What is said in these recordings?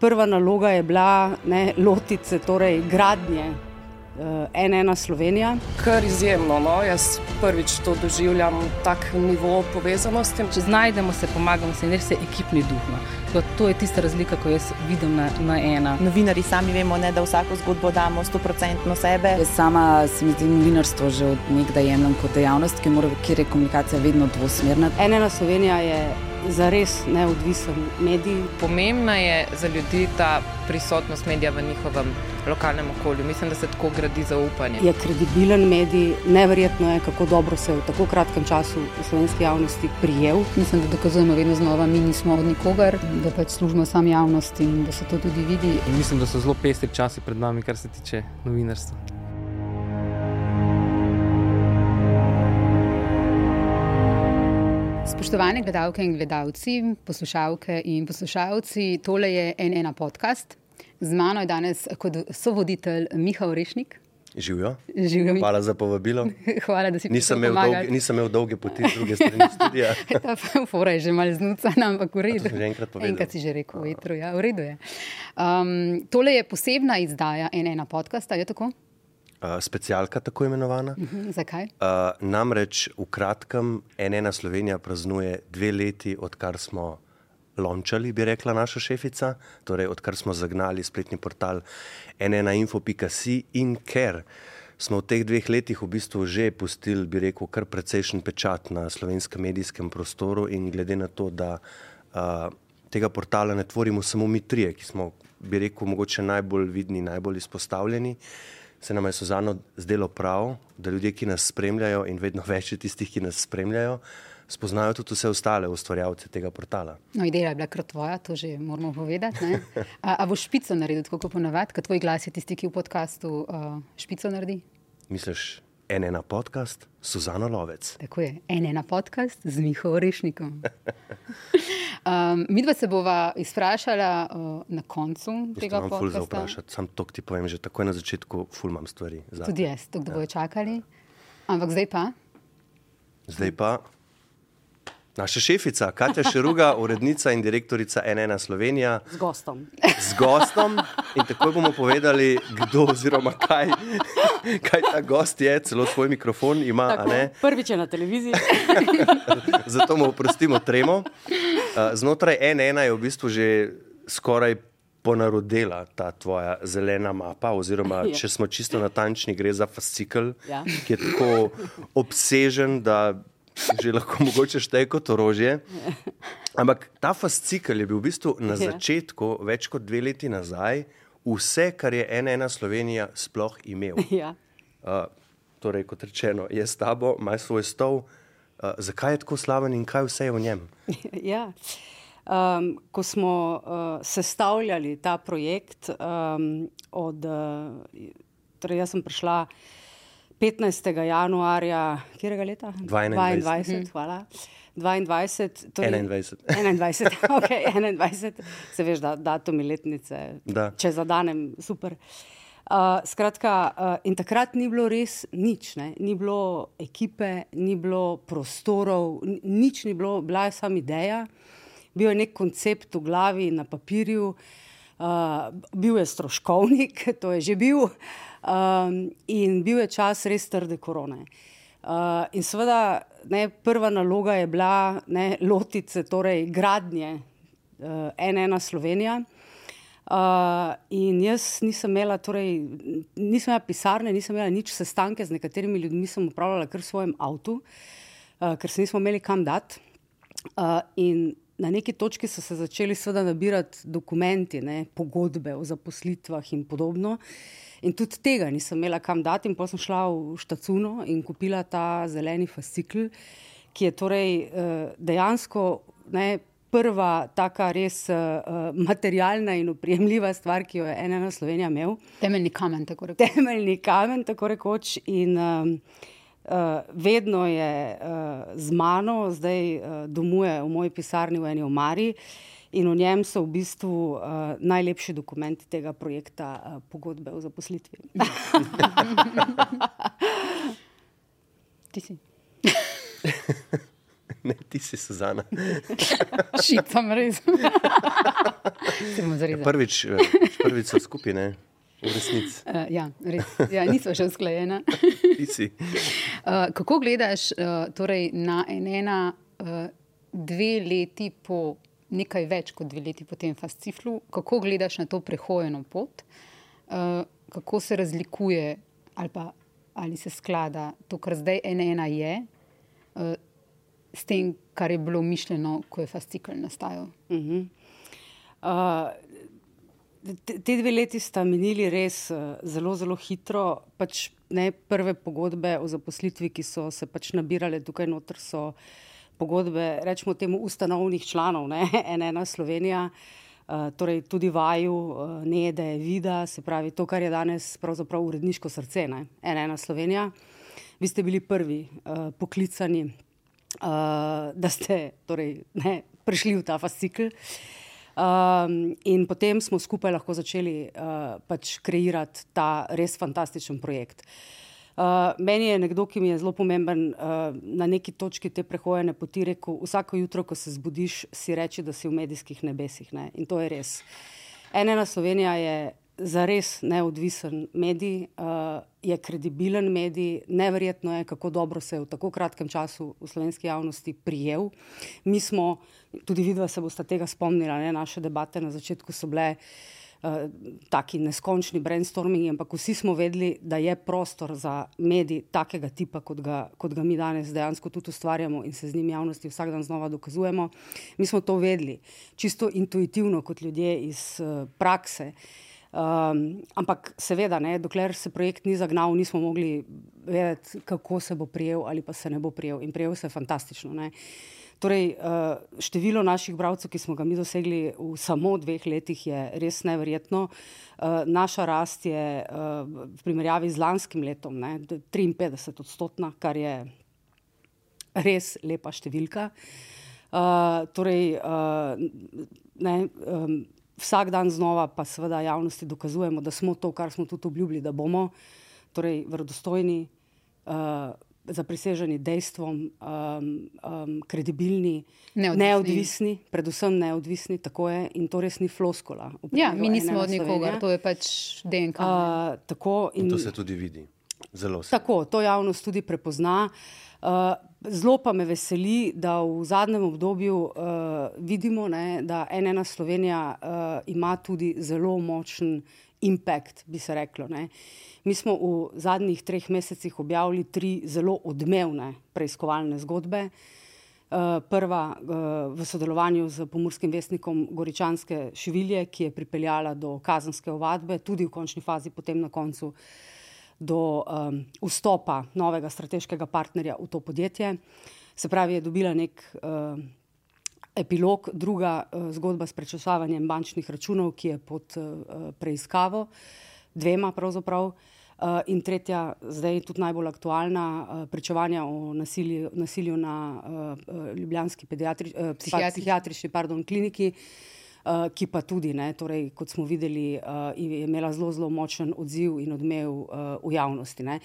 Prva naloga je bila ne, lotiti se torej gradnje uh, ena Slovenija. Kar izjemno, no? jaz prvič to doživljam, tak nivo povezanosti. Če znajdemo se, pomagamo se in res je ekipni duh. No? To je tista razlika, ko jaz vidim na, na ena. Novinari sami vemo, ne, da vsako zgodbo damo 100% sebe. Jaz sama se mi zdi novinarstvo že od nekdaj jemljem kot dejavnost, kjer je komunikacija vedno dvosmerna. Ena Slovenija je za res neodvisen medij. Pomembna je za ljudi ta prisotnost medija v njihovem lokalnem okolju. Mislim, da se tako gradi zaupanje. Je kredibilen medij, neverjetno je, kako dobro se je v tako kratkem času v slovenski javnosti prijel. Mislim, da dokazujemo vedno znova, mi nismo od nikogar, da pač služimo sam javnosti in da se to tudi vidi. Mislim, da so zelo pestri časi pred nami, kar se tiče novinarstva. Spoštovane gledalke in gledalci, poslušalke in poslušalci, tole je NN podcast. Z mano je danes kot sovoditelj Miha Orešnik. Živijo. Živijo. Hvala za povabilo. Hvala, da si nisem imel, dolge, nisem imel dolge poti z druge strani studija. Ta fora je že malo znuca, ampak v redu. Že enkrat povedal. Enkrat si že rekel, vetru, ja, v redu je. Um, tole je posebna izdaja NN podcasta, je tako? Uh, specialka, tako imenovana. Uh mhm, -huh, zakaj? Uh, namreč v kratkem ena Slovenija praznuje dve leti, odkar smo lončali, bi rekla naša šefica, torej odkar smo zagnali spletni portal enainfo.si in ker smo v teh dveh letih v bistvu že pustili, bi rekel, kar precejšen pečat na slovenskem medijskem prostoru in glede na to, da uh, tega portala ne tvorimo samo mi trije, ki smo, bi rekel, mogoče najbolj vidni, najbolj izpostavljeni se nam je Suzano zdelo prav, da ljudje, ki nas spremljajo, in vedno več je tistih, ki nas spremljajo, spoznajo tudi vse ostale ustvarjalce tega portala. No, ideja je bila kar tvoja, to že moramo povedati. A, a boš špico naredil, tako ponavadi, kot tvoj glas je tisti, ki v podkastu uh, špico naredi? Misliš, en ena podcast, Suzano Lovec. Tako je, en ena podcast z Miho Rešnikom. Um, mi dva se bova izprašala uh, na koncu Just tega podcasta. Sam to ti povem, že takoj na začetku, ful imam stvari. Zate. Tudi jaz, to, da ja. bojo čakali. Ampak zdaj pa? Zdaj pa. Naša šefica, Katja Šeruga, urednica in direktorica NN Slovenija. Z gostom. Z gostom. In tako bomo povedali, kdo oziroma kaj, kaj ta gost je, celo svoj mikrofon ima. Prvič je na televiziji. Zato mu oprostimo tremo. Znotraj NN je v bistvu že skoraj ponarodila ta tvoja zelena mapa, oziroma ja. če smo čisto natančni, gre za fascikl, ja. ki je tako obsežen, da že lahko mogoče šteje kot orožje. Ampak ta fascikel je bil v bistvu na ja. začetku, več kot dve leti nazaj, vse, kar je ena ena Slovenija sploh imel. Ja. Uh, torej, kot rečeno, je s tabo, ima svoj stol. Uh, zakaj je tako slaven in kaj vse je v njem? Ja. Um, ko smo uh, sestavljali ta projekt, um, od, uh, torej jaz sem prišla uh, 15. januarja, kjerega leta? 22. 22 mhm. hvala. 22, torej, 21. 21, okay, 21, se veš, da datum letnice, da. če zadanem, super. Uh, skratka, uh, in takrat ni bilo res nič, ne? ni bilo ekipe, ni bilo prostorov, nič ni bilo, bila je samo ideja, bil je nek koncept v glavi na papirju, uh, bil je stroškovnik, to je že bil. Uh, Um, in bil je čas res trde korone. Uh, in seveda, ne, prva naloga je bila ne, lotiti se torej gradnje uh, ena Slovenija. Uh, in jaz nisem imela, torej, nisem imela pisarne, nisem imela nič sestanke z nekaterimi ljudmi, sem upravljala kar v svojem avtu, uh, ker se nismo imeli kam dati. Uh, in na neki točki so se začeli nabirati dokumenti, ne, pogodbe o zaposlitvah in podobno. Uh, In tudi tega nisem imela kam dati, in potem sem šla v Štacuno in kupila ta zeleni fascikl, ki je torej uh, dejansko ne, prva taka res uh, materialna in uprijemljiva stvar, ki jo je ena Slovenija imel. Temeljni kamen, tako rekoč. Temeljni kamen, tako rekoč. In, um, Uh, vedno je uh, z mano, zdaj uh, domuje v moji pisarni v eni omari. Uh, in v njem so v bistvu uh, najlepši dokumenti tega projekta, uh, pogodbe o zaposlitvi. Ti si. Ne, ti si Suzana. Šit, sem res. Zares. Prvič, eh, prvič so skupaj, ne? V resnici. Uh, ja, res. Ja, nismo še usklajena. Ti si. Uh, kako gledaš uh, torej na enena uh, dve leti po, nekaj več kot dve leti po tem fasciflu, kako gledaš na to prehojeno pot, uh, kako se razlikuje ali, pa, ali se sklada to, kar zdaj ena je, uh, s tem, kar je bilo mišljeno, ko je fascikl nastajal? Uh, te, te dve leti sta minili res uh, zelo, zelo hitro. Pač, ne, prve pogodbe o zaposlitvi, ki so se pač nabirale tukaj noter, so pogodbe, rečemo temu, ustanovnih članov, ne, ena Slovenija. Uh, torej, tudi vaju, uh, ne da je vida, se pravi, to, kar je danes pravzaprav uredniško srce, ne, ena, Slovenija. Vi ste bili prvi uh, poklicani, uh, da ste torej, ne, prišli v ta fascikl. Um, in potem smo skupaj lahko začeli uh, pač kreirati ta res fantastičen projekt. Uh, meni je nekdo, ki mi je zelo pomemben uh, na neki točki te prehojene poti, rekel: Vsako jutro, ko se zbudiš, si reči, da si v medijskih nebesih. Ne? In to je res. Ena Slovenija je za res neodvisen medij, uh, je kredibilen medij, neverjetno je, kako dobro se je v tako kratkem času v slovenski javnosti prijel. Mi smo, tudi vidva se boste tega spomnila, ne? naše debate na začetku so bile. Uh, taki neskončni brainstorming, ampak vsi smo vedeli, da je prostor za medij takega tipa, kot ga, kot ga mi danes dejansko tudi ustvarjamo in se z njim javnosti vsak dan znova dokazujemo. Mi smo to vedeli, čisto intuitivno, kot ljudje iz uh, prakse. Um, ampak, seveda, ne, dokler se projekt ni zagnal, nismo mogli vedeti, kako se bo prijel ali pa se ne bo prijel. In prijel se je fantastično. Ne. Torej, uh, število naših bralcev, ki smo ga mi dosegli v samo dveh letih, je res neverjetno. Uh, naša rast je uh, v primerjavi z lanskim letom ne, 53 odstotna, kar je res lepa številka. Torej, ne, vsak dan znova pa seveda javnosti dokazujemo, da smo to, kar smo tudi obljubili, da bomo, torej verodostojni. Uh, zapriseženi dejstvom, um, um, kredibilni, Neodvisni. neodvisni, predvsem neodvisni, tako je in to res ni floskola. Ja, mi nismo od nikogar, to je pač DNK. Uh, tako In in to se tudi vidi. Zelo se. Tako, to javnost tudi prepozna. Uh, zelo pa me veseli, da v zadnjem obdobju uh, vidimo, ne, da ena Slovenija uh, ima tudi zelo močen impact, bi se reklo. Ne. Mi smo v zadnjih treh mesecih objavili tri zelo odmevne preiskovalne zgodbe. Uh, prva uh, v sodelovanju z Pomorskim vestnikom Goričanske Šivilje, ki je pripeljala do kazenske ovadbe, tudi v končni fazi, potem na koncu do um, vstopa novega strateškega partnerja v to podjetje. Se pravi, je dobila nek uh, epilog, druga uh, zgodba s prečesavanjem bančnih računov, ki je pod uh, preiskavo, dvema pravzaprav. Uh, in tretja, zdaj tudi najbolj aktualna, pričevanja o nasilju, nasilju na uh, Ljubljanski pediatri, uh, psihiatrični, Psihiatrični. pardon, kliniki, uh, ki pa tudi, ne, torej, kot smo videli, uh, je imela zelo, zelo močen odziv in odmev uh, v javnosti. Ne.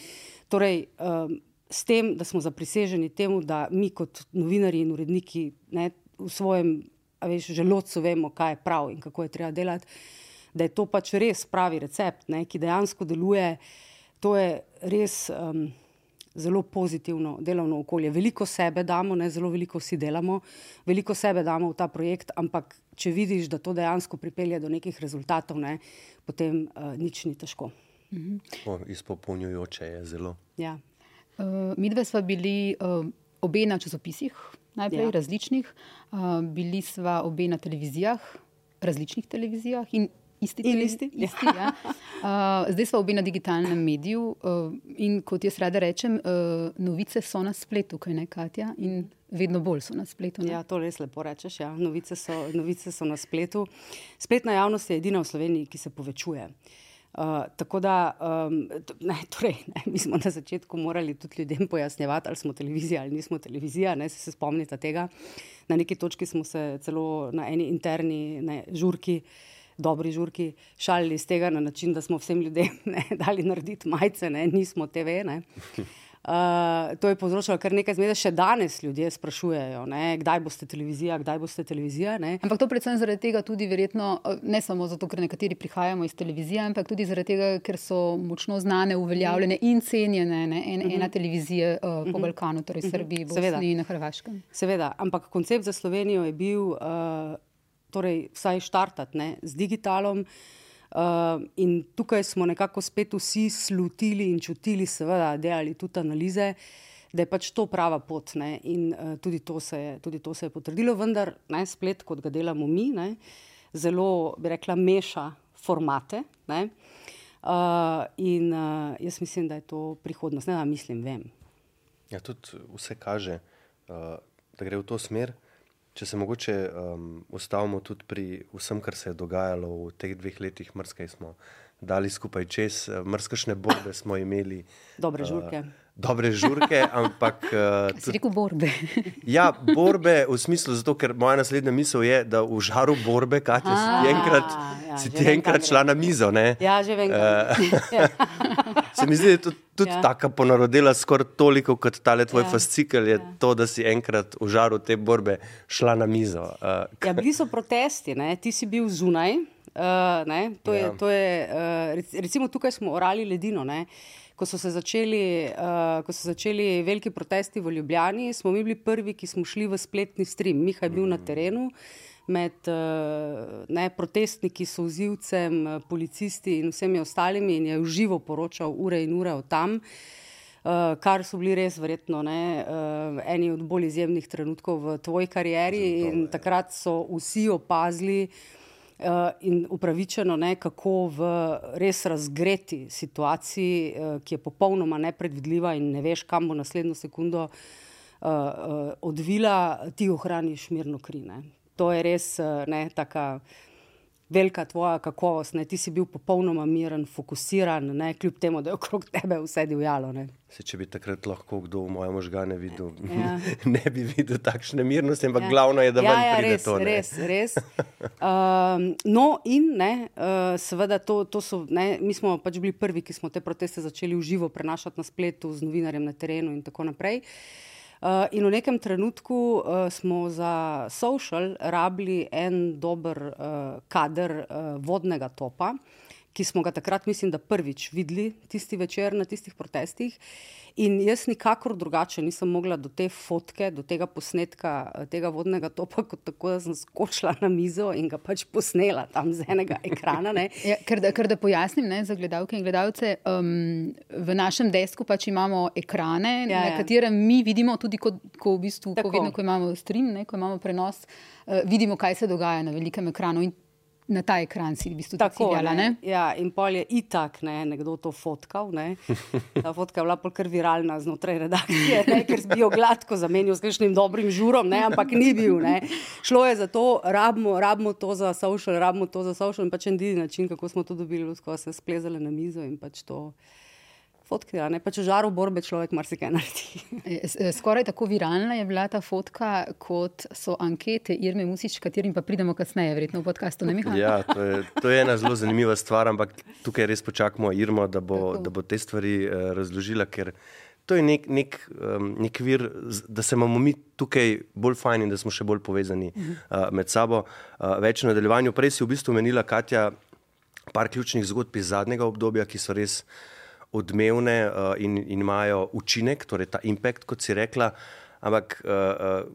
Torej, um, s tem, da smo zapriseženi temu, da mi kot novinari in uredniki ne, v svojem a veš, želodcu vemo, kaj je prav in kako je treba delati, da je to pač res pravi recept, ne, ki dejansko deluje. To je res um, zelo pozitivno delovno okolje. Veliko sebe damo, ne, zelo veliko vsi delamo, veliko sebe damo v ta projekt, ampak če vidiš, da to dejansko pripelje do nekih rezultatov, ne, potem uh, nič ni težko. O, Izpopolnjujoče je zelo. Ja. Uh, mi dve smo bili uh, obe na časopisih, najprej Ja. ja. različnih, uh, bili smo obe na televizijah, različnih televizijah in isti. In televi- isti, isti ja. uh, zdaj smo obe na digitalnem mediju uh, in kot jaz rada rečem, uh, novice so na spletu, kaj ne Katja, in vedno bolj so na spletu. ne. Ja, to res lepo rečeš. Ja. Novice, so, novice so na spletu. Spletna javnost je edina v Sloveniji, ki se povečuje. Uh, tako da, um, ne, torej, ne, mi smo na začetku morali tudi ljudem pojasnjevati, ali smo televizija ali nismo televizija. Ne, se, se spomnite tega. Na neki točki smo se celo na eni interni ne, žurki, dobri žurki, šalili iz tega na način, da smo vsem ljudem ne, dali narediti majice, ne, nismo TV. Ne. Uh, to je povzročilo kar nekaj zmede, še danes ljudje sprašujejo, ne, kdaj boste televizija, kdaj boste televizija. Ne. Ampak to predvsem zaradi tega, tudi verjetno, eh, ne samo zato, ker nekateri prihajamo iz televizije, ampak tudi zaradi tega, ker so močno znane, uveljavljene in cenjene ne, en, ena televizija uh, po Balkanu, torej Srbiji, Bosni in na Hrvaškem. Seveda, ampak koncept za Slovenijo je bil, uh, torej vsaj štartati ne, z digitalom. Uh, in tukaj smo nekako spet vsi slutili in čutili, seveda, delali tudi analize, da je pač to prava pot. Ne? In uh, tudi, to je, tudi to se je potrdilo, vendar ne, splet, kot ga delamo mi, ne, zelo, bi rekla, meša formate. Ne? Uh, in uh, jaz mislim, da je to prihodnost. Ne, da mislim, vem. Ja, tudi vse kaže, uh, da gre v to smer. Če se mogoče um, ustavimo tudi pri vsem, kar se je dogajalo v teh dveh letih, mrskaj smo dali skupaj čez, eh, mrskašne borbe smo imeli. Dobre žurke. Uh, dobre žurke, ampak. Uh, si rekel borbe. ja, borbe v smislu, zato, ker moja naslednja misel je, da v žaru borbe, Katja, si ti enkrat, ja, si ti enkrat šla na mizo. Ne? Ja, že vem. Uh, se mi zdi, da je tudi, tudi ja. taka ponarodila skoraj toliko kot tale tvoj ja. fascikel, je ja. to, da si enkrat v žaru te borbe šla na mizo. Uh, ja, bili so protesti, ne? ti si bil zunaj. Uh, to je, ja. to je, uh, recimo, tukaj smo orali ledino. Ne? ko so začeli, uh, ko so začeli veliki protesti v Ljubljani, smo mi bili prvi, ki smo šli v spletni stream. Miha je bil na terenu med uh, ne, protestniki, sozivcem, policisti in vsemi ostalimi in je v živo poročal ure in ure o tam. Uh, kar so bili res, verjetno, ne, uh, eni od bolj izjemnih trenutkov v tvoji karieri, in takrat so vsi opazili, uh, in upravičeno, ne, kako v res razgreti situaciji, uh, ki je popolnoma nepredvidljiva in ne veš, kam bo naslednjo sekundo uh, uh, odvila, ti ohraniš mirno kri. To je res uh, ne, taka velika tvoja kakovost. Ne. Ti si bil popolnoma miren, fokusiran, ne, kljub temu, da je okrog tebe vse divjalo. Ne. Se, če bi takrat lahko kdo v moje možgane videl, ja. ne bi videl takšne mirnosti, ampak ja. glavno je, da ja, ja, pride res, to. Ne. Res, res. Um, no, in ne, uh, seveda, to, to so, ne, mi smo pač bili prvi, ki smo te proteste začeli v živo prenašati na spletu z novinarjem na terenu in tako naprej. Uh, Uh, in v nekem trenutku uh, smo za social rabili en dober uh, kader uh, vodnega topa, ki smo ga takrat, mislim, da prvič videli tisti večer na tistih protestih. In jaz nikakor drugače nisem mogla do te fotke, do tega posnetka, eh, tega vodnega topa, kot tako, da sem skočila na mizo in ga pač posnela tam z enega ekrana. ja, ker, da, ker da pojasnim ne, za gledalke in gledalce, um, v našem desku pač imamo ekrane, ja, na ja. katerem mi vidimo tudi, ko, ko, v bistvu, ko, vedno, ko imamo stream, ne, ko imamo prenos, uh, vidimo, kaj se dogaja na velikem ekranu. In na ta ekran si v bistvu tako ciljala, ne? ne? Ja, in pol je itak ne, nekdo to fotkal. Ne? Ta fotka je bila kar viralna znotraj redakcije, ne? ker bi jo gladko zamenil s kakšnim dobrim žurom, ne? ampak ni bil. Ne? Šlo je za to, rabimo, rabimo to za social, rabimo to za social in pač en edini način, kako smo to dobili, ko smo se splezali na mizo in pač to fotke. Ja, Če žaru borbe človek marsikaj naredi. E, e, skoraj tako viralna je bila ta fotka, kot so ankete Irme Musič, katerim pa pridemo kasneje, verjetno v podkastu. Ja, to je, to je ena zelo zanimiva stvar, ampak tukaj res počakamo Irmo, da bo, da bo te stvari uh, razložila. To je nek, nek, um, nek vir, da se imamo mi tukaj bolj fajn in da smo še bolj povezani uh, med sabo. Uh, več v nadaljevanju. Prej si v bistvu omenila, Katja, par ključnih zgodb iz zadnjega obdobja, ki so res uh, odmevne uh, in, in imajo učinek, torej ta impact, kot si rekla. Ampak, uh, uh,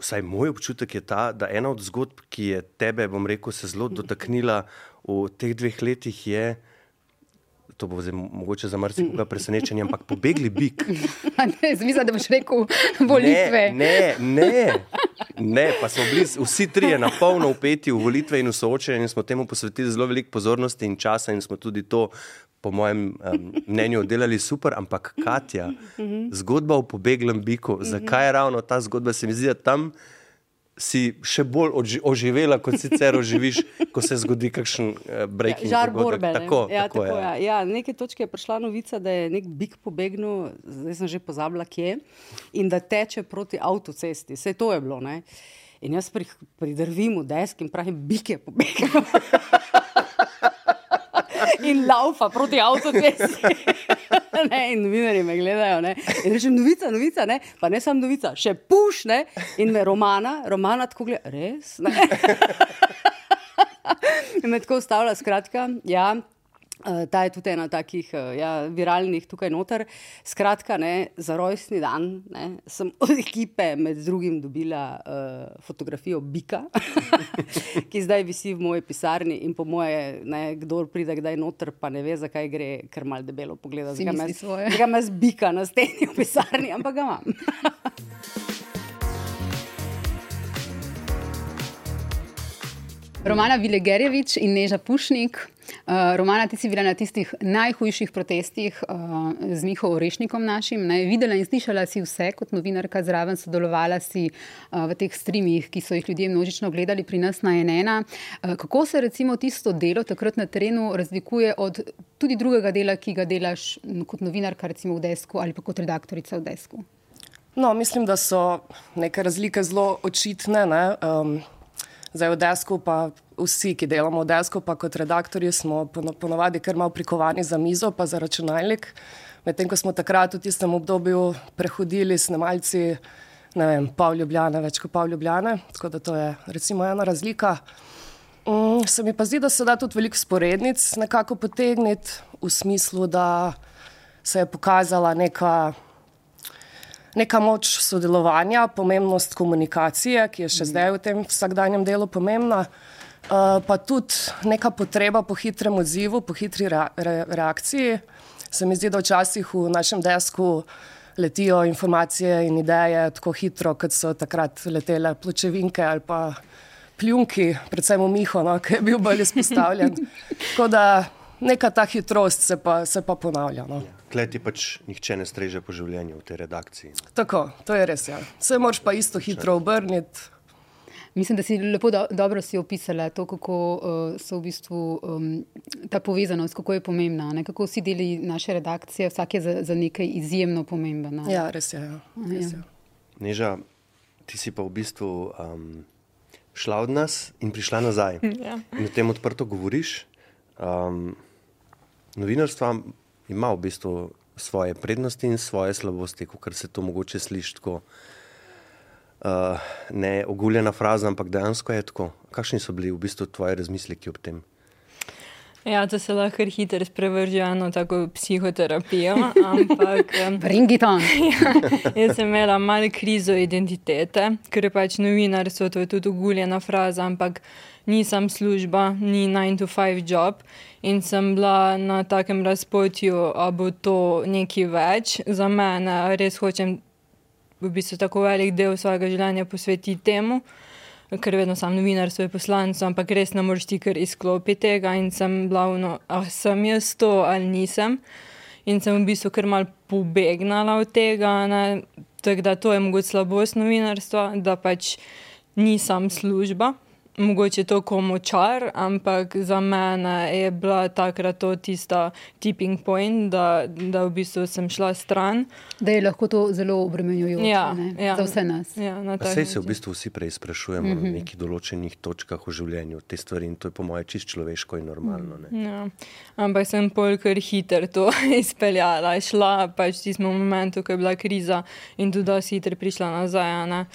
vsaj moj občutek je ta, da ena od zgodb, ki je tebe, bom rekel, se zelo dotaknila v teh dveh letih, je. To bo zdaj mogoče za marsikoga presenečenje, ampak pobegli bik. Zmislil, da boš rekel volitve. Ne, ne, ne, ne, pa smo bili vsi trije na polno upeti v volitve in v soočenje in smo temu posvetili zelo veliko pozornosti in časa in smo tudi to po mojem um, mnenju, delali super, ampak Katja, zgodba o pobeglem biku, zakaj je ravno ta zgodba, se mi zdi, da tam si še bolj oživela, kot sicer oživiš, ko se zgodi kakšen uh, breaking news. Žar borbe. Tako, ja, tako, tako, ja. Ja, neke točke je prišla novica, da je nek bik pobegnil, zdaj sem že pozabila, kje, in da teče proti avtocesti. Vse to je bilo. Ne? In jaz pridrvim v desk in pravim, bik je pobegnil in laufa proti avtocesti. in novinarji me gledajo. Ne, in rečem, novica, novica, ne, pa ne samo novica, še puš, ne, in me romana, romana tako gleda, res. In me tako ustavlja, skratka, ja. Uh, ta je tudi ena takih uh, ja, viralnih tukaj noter. Skratka, ne, za rojstni dan ne, sem od ekipe med drugim dobila uh, fotografijo Bika, ki zdaj visi v moji pisarni in po moje, ne, kdo pride kdaj noter, pa ne ve, zakaj gre, ker mal debelo pogleda. Si misli svoje. Zakaj imaš Bika na steni v pisarni, ampak ga imam. Romana Vilegerjevič in Neža Pušnik. Uh, Romana, ti si bila na tistih najhujših protestih uh, z Miho Orešnikom našim. Ne? Videla in slišala si vse kot novinarka zraven, sodelovala si uh, v teh streamih, ki so jih ljudje množično gledali pri nas na NN. Uh, kako se recimo tisto delo takrat na terenu razlikuje od tudi drugega dela, ki ga delaš kot novinarka, recimo v Desku ali pa kot redaktorica v Desku? No, mislim, da so neke razlike zelo očitne. Ne? Um, Zdaj v desku, pa vsi, ki delamo v desku, pa kot redaktorji, smo ponovadi kar malo prikovani za mizo, pa za računalnik. Medtem ko smo takrat v tistem obdobju prehodili snemalci, ne vem, pol Ljubljane, več kot pol Ljubljane, tako da to je recimo ena razlika. Um, se mi pa zdi, da se da tudi veliko sporednic nekako potegniti v smislu, da se je pokazala neka neka moč sodelovanja, pomembnost komunikacije, ki je še zdaj v tem vsakdanjem delu pomembna, uh, pa tudi neka potreba po hitrem odzivu, po hitri re, re, reakciji. Se mi zdi, da včasih v našem desku letijo informacije in ideje tako hitro, kot so takrat letele pločevinke ali pa pljunki, predvsem v Miho, no, ki je bil bolj izpostavljen. Tako da neka ta hitrost se pa, se pa ponavlja. No. Kleti pač nihče ne streže po življenju v tej redakciji. Tako, to je res. Ja. Se moraš pa isto hitro obrniti. Mislim, da si lepo do, dobro si opisala to, kako uh, so v bistvu um, ta povezanost, kako je pomembna, ne? kako vsi deli naše redakcije, vsak je za, za nekaj izjemno pomemben. Ne? Ja, res je. Ja. Res je. Neža, ti si pa v bistvu um, šla od nas in prišla nazaj. Ja. In o tem odprto govoriš. Um, novinarstvo ima v bistvu svoje prednosti in svoje slabosti, kot se to mogoče sliši tako. Uh, ne oguljena fraza, ampak dejansko je tako. Kakšni so bili v bistvu tvoji razmisleki ob tem? Ja, to se lahko hitro sprevrže eno tako psihoterapijo, ampak. Bring it on. ja, jaz sem imela malo krizo identitete, ker je pač novinarstvo, to je tudi oguljena fraza, ampak nisem služba, ni 9 to 5 job. In sem bila na takem razpotju, da bo to nekaj več za mene, res hočem v bistvu tako velik del svojega življenja posvetiti temu, ker vedno sem novinar, svoj poslanec, ampak res ne moreš ti kar izklopiti tega in sem glavno, ah, sem jaz to ali nisem. In sem v bistvu kar mal pobegnala od tega, tako da to je mogoče slabost novinarstva, da pač nisem služba. Mogoče to komu čar, ampak za mene je bila takrat to tista tipping point, da, da v bistvu sem šla stran. Da je lahko to zelo obremenjujoče Ja, ne, ja. za vse nas. Ja, Sej se v bistvu vsi preizprašujemo mm Mhm. -hmm. na nekih določenih točkah v življenju te stvari in to je po mojem čist človeško in normalno. Ne? Ja. Ampak sem polkar hiter to izpeljala, šla pač v tistem momentu, ko je bila kriza in tudi dosti hiter prišla nazaj. a ne.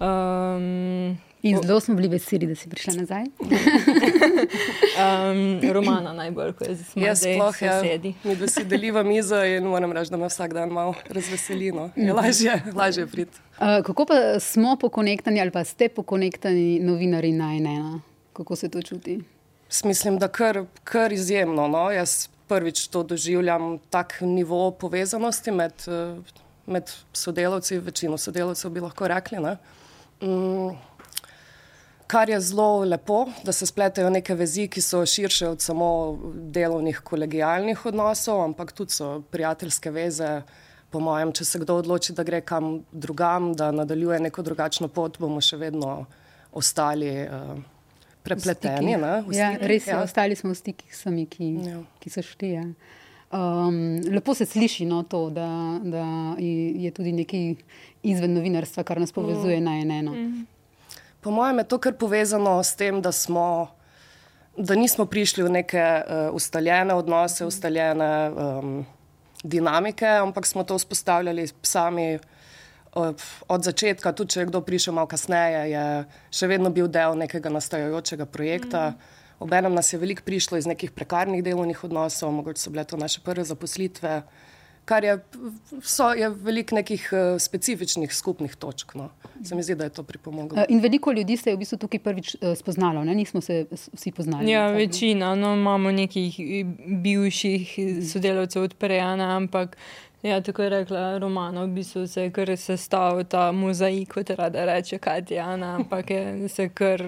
Um, In zelo smo bili veseli, da si prišla nazaj. um, Romana najbolj, ko je zdaj Jaz sploh ja, sosedi. mi da si deliva mizo in moram reči, da me vsak dan malo razveseli. No. Je lažje, lažje priti. Uh, kako pa smo pokonektani ali pa ste pokonektani novinari na NN? Kako se to čuti? S Mislim, da kar, kar izjemno. No. Jaz prvič to doživljam tak nivo povezanosti med, eh, med sodelavci, večino sodelavcev bi lahko rekli. ne. Mm, Kar je zelo lepo, da se spletajo neke vezi, ki so širše od samo delovnih, kolegijalnih odnosov, ampak tudi so prijateljske veze. Po mojem, če se kdo odloči, da gre kam drugam, da nadaljuje neko drugačno pot, bomo še vedno ostali uh, prepleteni. ne, Ja, stikih, res je, ja. ostali smo v stikih s temi, ki, Ja. ki so šli. Ja. Um, lepo se sliši no, to, da, da je je tudi nekaj izven novinarstva, kar nas povezuje mm. na eno. Mm. Po mojem je to kar povezano s tem, da, smo, da nismo prišli v neke uh, ustaljene odnose, ustaljene um, dinamike, ampak smo to vzpostavljali sami od začetka. Tudi če je kdo prišel malo kasneje, je še vedno bil del nekega nastajajočega projekta. Mm. Obenem nas je veliko prišlo iz nekih prekarnih delovnih odnosov, mogoče so bile to naše prve zaposlitve kar je, so, je veliko nekih uh, specifičnih skupnih točk. No. Se mi zdi, da je to pripomoglo. Uh, in veliko ljudi se je v bistvu tukaj prvič uh, spoznalo, ne? nismo se vsi poznali. Ja, večina, no, imamo nekih bivših sodelavcev od Prejana, ampak. Ja, tako je rekla Romana, v bistvu se je kar sestavil ta mozaik, kot rada reče Katjana, ampak je se kar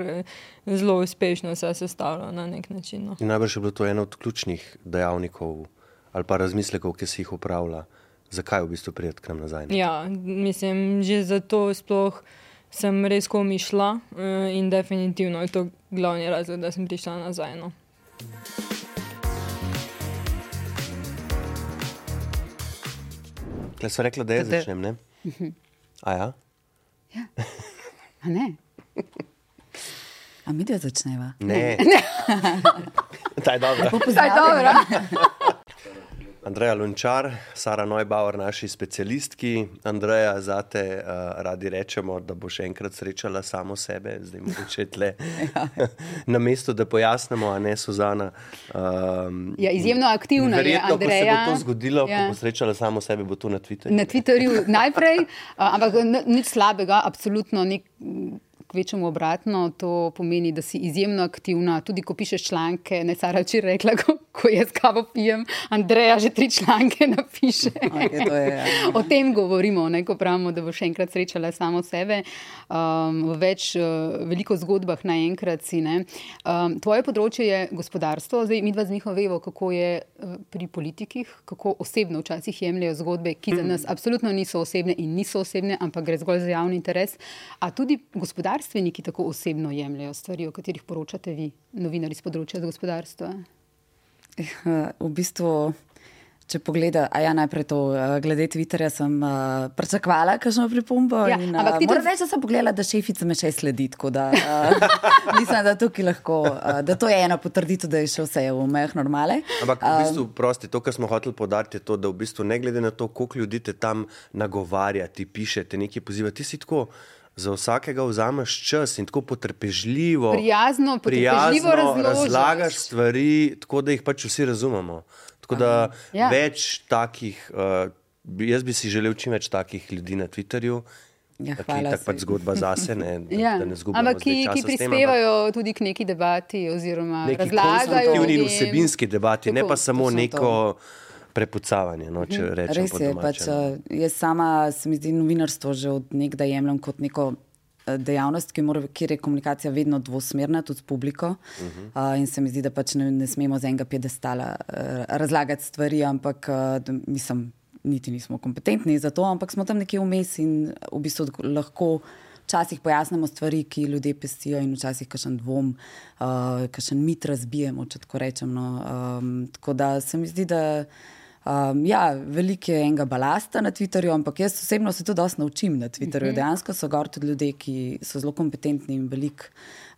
zelo uspešno se sestavljalo na nek način. No. Najbrž je bilo to eno od ključnih dejavnikov ali pa razmislekov, ki si jih upravlja, zakaj v bistvu prijeti k nam nazaj. Ja, mislim, že zato sploh sem res komišla eh, in definitivno je to glavni razlog, da sem prišla nazaj. No. Kaj so rekli, da je začnem? Ne? A ja? ja. A ne. A mi da začneva? Ne. Taj dobro. Taj dobro. Andreja Lunčar, Sara Neubauer, naši specialistki. Andreja, zate uh, radi rečemo, da bo še enkrat srečala samo sebe, zdaj mogoče tle. ja. Na mestu, da pojasnimo, a ne Suzana. Um, ja, izjemno aktivna verjetno, je Andreja. Ko se bo to zgodilo, ja. ko bo srečala samo sebe, bo to na Twitterju. Na Twitterju najprej, ampak nič slabega, absolutno nik kvečemu obratno, to pomeni, da si izjemno aktivna. Tudi ko pišeš članke, ne Sara, če rekla, ko, ko jaz kavo pijem, Andreja že tri članke napiše. Okay, je, ja. o tem govorimo, ne, ko pravimo, da bo še enkrat srečala samo sebe. Um, v več, uh, veliko zgodbah naenkrat si. Um, tvoje področje je gospodarstvo, zdaj mi dva z njihov vemo, kako je uh, pri politikih, kako osebno včasih jemljajo zgodbe, ki za nas absolutno niso osebne in niso osebne, ampak gre zgolj za javni interes. A tudi gospodarstvo gospodarstveniki tako osebno jemljajo stvari, o katerih poročate vi, novinari z področja gospodarstva? V bistvu, če pogledate, a ja, najprej to, eh, glede Twitterja, sem uh, pričakovala kakšno pripombo. Ja, in, ampak ti moram reči, da sem pogledala, da šefica me še sledi. Da, uh, mislim, da, lahko, uh, da to je ena potrditev, da je še vse v mejah normale. Ampak v bistvu, prosti, to, kar smo hoteli podariti, je to, da v bistvu ne glede na to, koliko ljudi te tam nagovarja, ti piše, te nekaj poziva, ti si tako za vsakega vzameš čas in tako potrpežljivo, prijazno, prijazno razlagaš stvari, tako da jih pač vsi razumemo. Tako da ja. več takih, uh, jaz bi si želel čim več takih ljudi na Twitterju. Ja, ki je tako pač zgodba zase, ne, da, ja. da ne zgubimo. Ampak ki, ki prispevajo tem, tudi k neki debati, oziroma razlagajo. In vsebinski debati, ne pa samo neko. To prepucavanje. No, če rečem, res je. Pač, uh, jaz sama se mi zdi novinarstvo že od nekdaj jemljem kot neko. Eh, dejavnost, ki mora, kjer je komunikacija vedno dvosmerna, tudi s publiko. Uh -huh. uh, in se mi zdi, da pač ne, ne smemo z enega piedestala uh, razlagati stvari, ampak uh, mislim, niti nismo kompetentni za to, ampak smo tam nekje vmes in v bistvu lahko včasih pojasnimo stvari, ki ljudje pestijo, in včasih kakšen dvom, uh, kakšen mit razbijemo, če tako rečem. No. Um, tako da se mi zdi, da. Um, ja, veliko je enega balasta na Twitterju, ampak jaz osebno se tudi dosta naučim na Twitterju. Mhm. -huh. Dejansko so gor tudi ljudje, ki so zelo kompetentni in veliko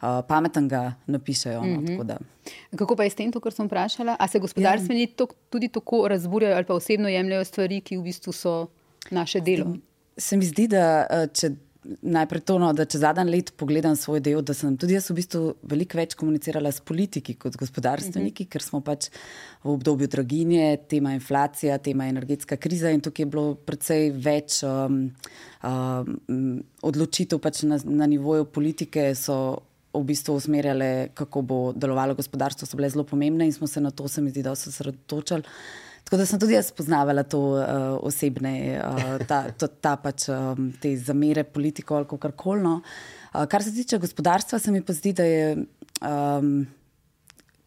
uh, pametnega napišajo. No, mhm. -huh. Kako pa je s tem, kar sem vprašala? Ali se gospodarstveniki ja. tudi tako razburjajo ali pa osebno jemljajo stvari, ki v bistvu so naše delo? Se mi zdi, da če najprej to, no, da če zadnji let pogledam svoj del, da sem tudi jaz v bistvu veliko več komunicirala s politiki kot gospodarstveniki, uh mhm. -huh. ker smo pač v obdobju draginje, tema inflacija, tema energetska kriza in tukaj je bilo precej več um, um, odločitev pač na, na nivoju politike. V bistvu usmerjale, kako bo delovalo gospodarstvo, so bile zelo pomembne in smo se na to, se mi zdi, da so se osredotočali. Tako da sem tudi jaz spoznavala to uh, osebne, uh, ta, to, ta pač um, te zamere politiko ali kar koli. No. Uh, kar se tiče gospodarstva, se mi pa zdi, da je um,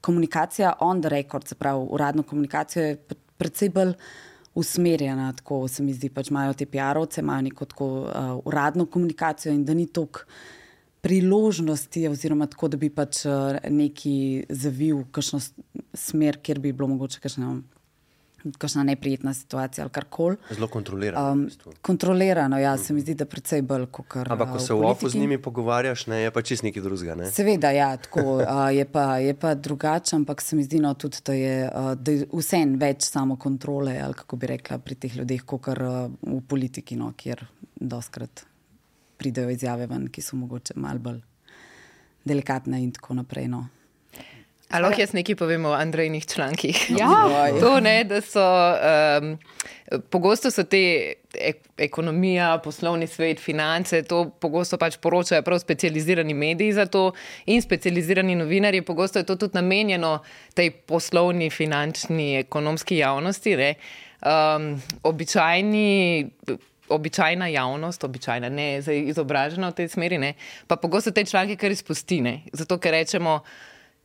komunikacija on the record, se pravi uradno komunikacijo, predvsej bolj usmerjena. Tako se mi zdi, pač imajo te PR-ovce, imajo neko tako uh, uradno komunikacijo in da ni toliko. Priložnosti, oziroma tako, da bi pač neki zavil v kakšno smer, kjer bi bilo mogoče kakšno kakšna neprijetna situacija ali karkoli. Zelo kontrolirano. Um, v bistvu. kontrolirano, ja, se mi zdi, da precej bolj kot kar. Ampak, ko uh, se v ofu z njimi pogovarjaš, ne, je pa čist nekaj drugega. Ne? Seveda, ja, tako, uh, je pa, je pa drugače, ampak se mi zdi no, tudi, da je, uh, da je vseeno več samo kontrole, ali kako bi rekla, pri teh ljudeh, kot kar uh, v politiki, no, kjer doskrat pridejo izjave ven, ki so mogoče malo bolj delikatne in tako naprej. No. Ali lahko jaz nekaj povem o Andrejnih člankih? Ja. to ne, da so. Um, pogosto so te ek ekonomija, poslovni svet, finance, to pogosto pač poročajo prav specializirani mediji za to in specializirani novinarji. Pogosto je to tudi namenjeno tej poslovni, finančni, ekonomski javnosti. Ne. Um, običajni. Običajna javnost, običajna, ne izobražena v tej smeri, ne, pa pogosto te članke kar izpustine. Zato, ker rečemo,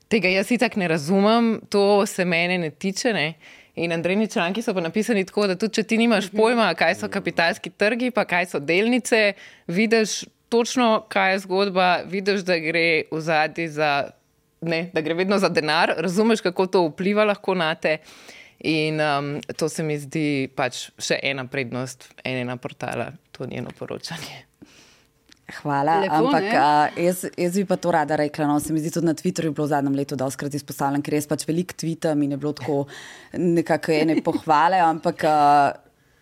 tega jaz itak ne razumem, to se mene ne tiče. Ne. In Andrejni članki so pa napisani tako, da tudi če ti nimaš pojma, kaj so kapitalski trgi, pa kaj so delnice, vidiš točno, kaj je zgodba, vidiš, da gre v zadnji za, ne, da gre vedno za denar, razumeš, kako to vpliva lahko na te. In um, to se mi zdi pač še ena prednost enega portala, to njeno poročanje. Hvala. Lepo, Ampak ne? a, jaz, jaz bi pa to rada rekla. No, se mi zdi tudi na Twitterju bilo v zadnjem letu doskrat izpostavljeno, ker res pač veliko tvita mi je bilo tako nekako ene pohvale, ampak a,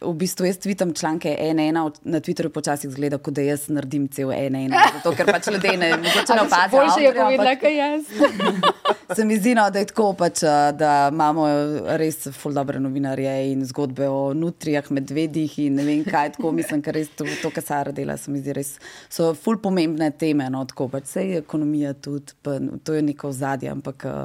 v bistvu jaz tvitam članke ena, na Twitterju počasih zgleda, kot da jaz naredim cel ena, zato ker pač ljudje ne, mogoče ne opazijo. Boljše je avtorja, ampak- povedala, kaj jaz. Se mi zdi, no, da je tako, pač, a, da imamo res ful dobre novinarje in zgodbe o nutrijah, medvedih in ne vem kaj. Tako mislim, ker res to, to kar Sara dela, se mi zdi res, so ful pomembne teme. No, tako pač vse je ekonomija tudi, pa, to je neko ozadje, ampak a,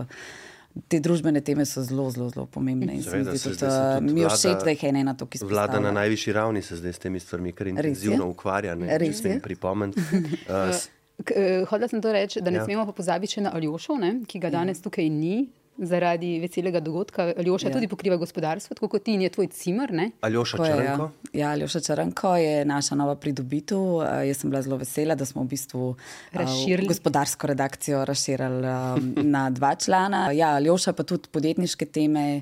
te družbene teme so zelo, zelo, zelo pomembne. In Seveda, se tudi, tudi mi je všeč, da jih je ena ki se Vlada na najvišji ravni se zdaj s temi stvarmi kar intenzivno ukvarja. Ne, Res je. pripomniti. Uh, s- K- eh, Hodila sem to reči, da ne Ja. ja. smemo pa pozabiti še na Aljošo, ne, ki ga danes tukaj ni. Zaradi veselega dogodka. Aljoša Ja. ja. tudi pokriva gospodarstvo, tako kot ti in je tvoj cimer. Ne? Aljoša je, Črnko. Ja, ja Aljoša Črnko je naša nova pridobitev. Eh, Jaz sem bila zelo vesela, da smo v bistvu eh, Razširili. gospodarsko redakcijo razširili eh, na dva člana. Ja, Aljoša pa tudi podjetniške teme.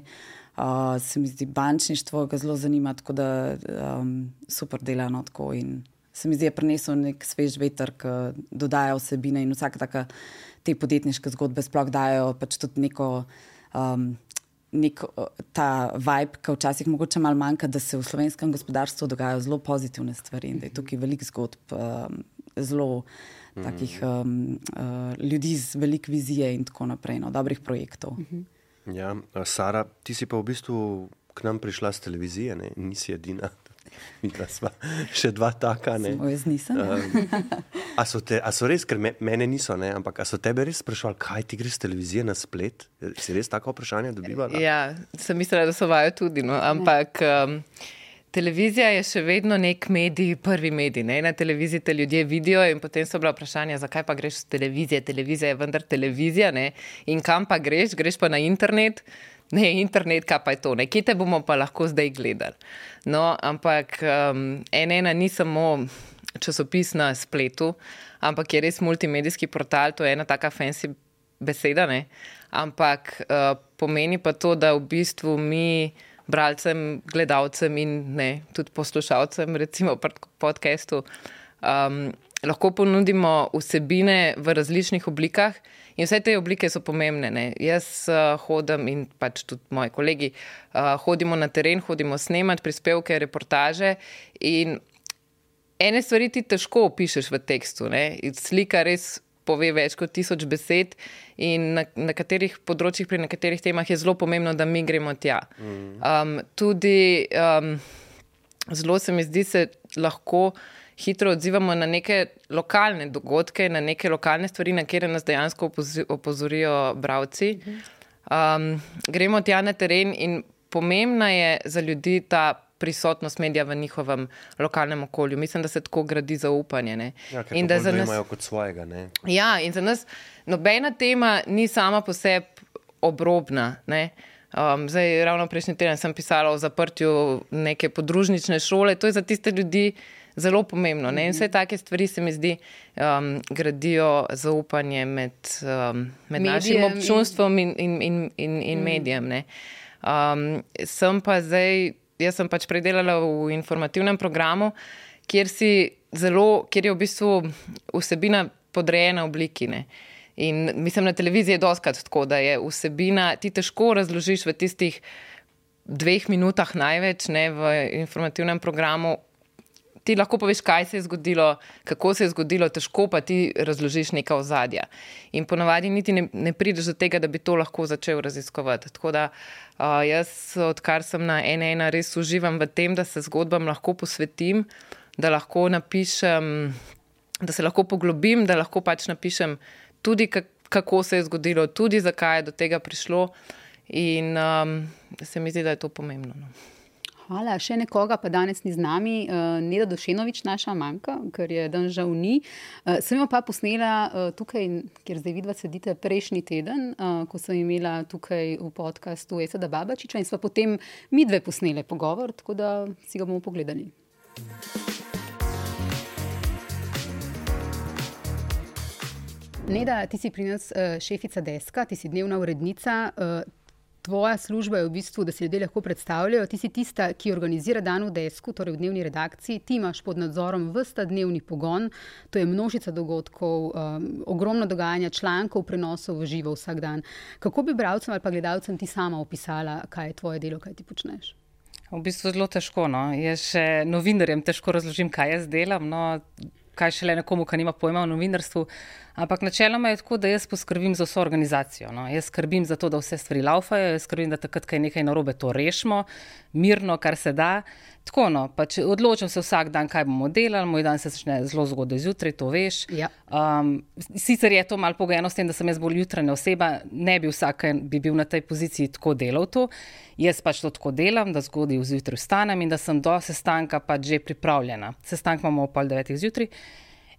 Uh, se mi zdi, bančništvo ga zelo zanima, tako da um, super dela no tako. In se mi zdi, je prinesel nek svež veter, ki dodaja vsebine in vsake take te podjetniške zgodbe sploh dajo pač tudi neko. Um, nek ta vibe, ki včasih mogoče malo manjka, da se v slovenskem gospodarstvu dogajajo zelo pozitivne stvari in da je tukaj veliko zgodb, um, zelo takih um, uh, ljudi z veliko vizije in tako naprej, no, dobrih projektov. Ja, a Sara, ti si pa v bistvu k nam prišla z televizije, ne? nisi edina. Mi pa sva še dva taka. Ne? Samo jaz nisem. ja. A so, te, a so res, ker me, mene niso, ne? ampak a so tebe res sprašvali, kaj ti greš z televizije na splet? Si res tako vprašanje dobivala? Ja, sem mislila, da so vajo tudi, no, ampak. Um, Televizija je še vedno nek medij, prvi medij. Ne? Na televiziji te ljudje vidijo, in potem so bila vprašanja, zakaj pa greš z televizije. Televizija je vendar televizija. Ne? In kam pa greš? Greš pa na internet. Ne, internet, kaj pa je to, nekje te bomo pa lahko zdaj gledali. No, ampak um, ena ni samo časopis na spletu, ampak je res multimedijski portal, to je ena taka fancy beseda, ne? ampak uh, pomeni pa to, da v bistvu mi bralcem, gledalcem in ne, tudi poslušalcem, recimo pri podkastu, um, lahko ponudimo vsebine v različnih oblikah. In vse te oblike so pomembne. Ne? Jaz uh, hodim in pač tudi moji kolegi uh, hodimo na teren, hodimo snemati prispevke, reportaže. In ene stvari ti težko opišeš v tekstu. Ne? Slika res pove več kot tisoč besed, in na nekaterih področjih, pri nekaterih temah je zelo pomembno, da mi gremo tja. Um, tudi um, zelo se mi zdi, se lahko hitro odzivamo na neke lokalne dogodke, na neke lokalne stvari, na katere nas dejansko opozorijo bralci. Um, gremo tja na teren in pomembna je za ljudi ta prisotnost medija v njihovem lokalnem okolju. Mislim, da se tako gradi zaupanje. Ne? Ja, in da za nas. dojemajo kot svojega. Ne? Ja, in za nas nobena tema ni sama po sebi obrobna. Ne? Um, zdaj, ravno prejšnji teden sem pisala o zaprtju neke podružnične šole. To je za tiste ljudi zelo pomembno. Ne? In vse take stvari se mi zdi um, gradijo zaupanje med, um, med našim Medijem in- občunstvom in, in, in, in, in medijem. Ne? Um, sem pa zdaj, jaz sem pač predelala v informativnem programu, kjer, zelo, kjer je v bistvu vsebina podrejena obliki. Ne. In mislim, na televiziji je doskrat tako, da je vsebina, ti težko razložiš v tistih dveh minutah največ, ne v informativnem programu. Ti lahko poveš, kaj se je zgodilo, kako se je zgodilo, težko pa ti razložiš nekaj ozadja. In ponavadi niti ne, ne prideš do tega, da bi to lahko začel raziskovati. Tako da uh, jaz, odkar sem na ena, res uživam v tem, da se zgodbam lahko posvetim, da lahko napišem, da se lahko poglobim, da lahko pač napišem tudi, kako se je zgodilo, tudi zakaj je do tega prišlo. In um, se mi zdi, da je to pomembno. No. Hvala. Še nekoga pa danes ni z nami, uh, Neda Došenovič, naša manjka, ker je dan žal ni. Uh, sem jo pa posnela uh, tukaj, kjer zdaj vidva sedite, prejšnji teden, uh, ko sem imela tukaj v podkastu Esada Babačiča in smo potem mi dve posnele pogovor, tako da si ga bomo pogledali. Neda, ti si pri nas šefica deska, ti si dnevna urednica. Uh, tvoja služba je v bistvu, da si ljudje lahko predstavljajo. Ti si tista, ki organizira dan v desku, torej v dnevni redakciji. Ti imaš pod nadzorom vsta dnevni pogon, to je množica dogodkov, um, ogromno dogajanja, člankov, prenosov v živo vsak dan. Kako bi bralcem ali pa gledalcem ti sama opisala, kaj je tvoje delo, kaj ti počneš? V bistvu je zelo težko. No. Jaz še novinarjem težko razložim, kaj jaz delam. No kaj šele nekomu, ki nima pojma o novinarstvu. Ampak načeloma je tako, da jaz poskrbim za vso organizacijo. No. Jaz skrbim za to, da vse stvari laufajo, jaz skrbim, da takrat, ko je nekaj narobe, to rešimo, mirno, kar se da. Tako, no, pač odločam se vsak dan, kaj bomo delali, moj dan se začne zelo zgodaj zjutraj, to veš. Ja. Um, sicer je to malo pogojeno s tem, da sem jaz bolj jutranja oseba, ne bi vsak bi bil na tej poziciji tako delal to. Jaz pač to tako delam, da zgodaj zjutraj vstanem in da sem do sestanka pač že pripravljena. Sestanek imamo ob pol devetih zjutraj.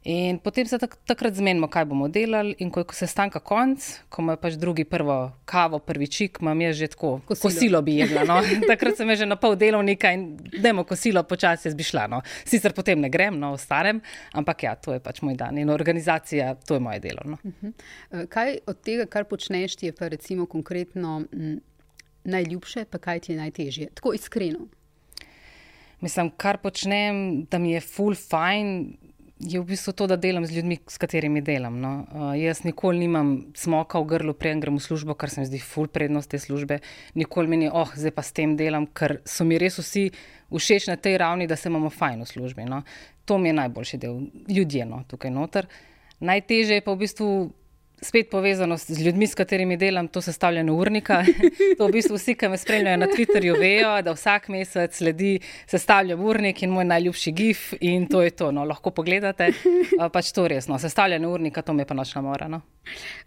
In potem se tak, takrat zmenimo, kaj bomo delali, in ko je sestanka konc, ko ima pač drugi prvo kavo, prvi čik, imam jaz že tako, kosilo, kosilo bi jedla. No? takrat sem že na pol delovnika in demo kosilo, počasi bi šla. No? Sicer potem ne grem, no, starem, ampak ja, to je pač moj dan in organizacija, to je moje delo. No? Uh mhm. -huh. Eh, kaj od tega, kar počneš, je pa recimo konkretno m, najljubše, pa kaj ti je najtežje? Tako iskreno. Mislim, kar počnem, da mi je full fine je v bistvu to, da delam z ljudmi, s katerimi delam. No. Uh, jaz nikoli nimam smoka v grlu, prej grem v službo, kar se mi zdi full prednost te službe. Nikoli mi ni, oh, zdaj pa s tem delam, ker so mi res vsi všeč na tej ravni, da se imamo fajn v službi. No. To mi je najboljši del, ljudje no, tukaj noter. Najtežje je pa v bistvu spet povezano z ljudmi, s katerimi delam, to sestavljanje urnika. To v bistvu vsi, ki me spremljajo na Twitterju, vejo, da vsak mesec sledi sestavljam urnik in moj najljubši gif in to je to. No, lahko pogledate, pač to resno. Sestavljanje urnika, to mi je pa nočna mora. No.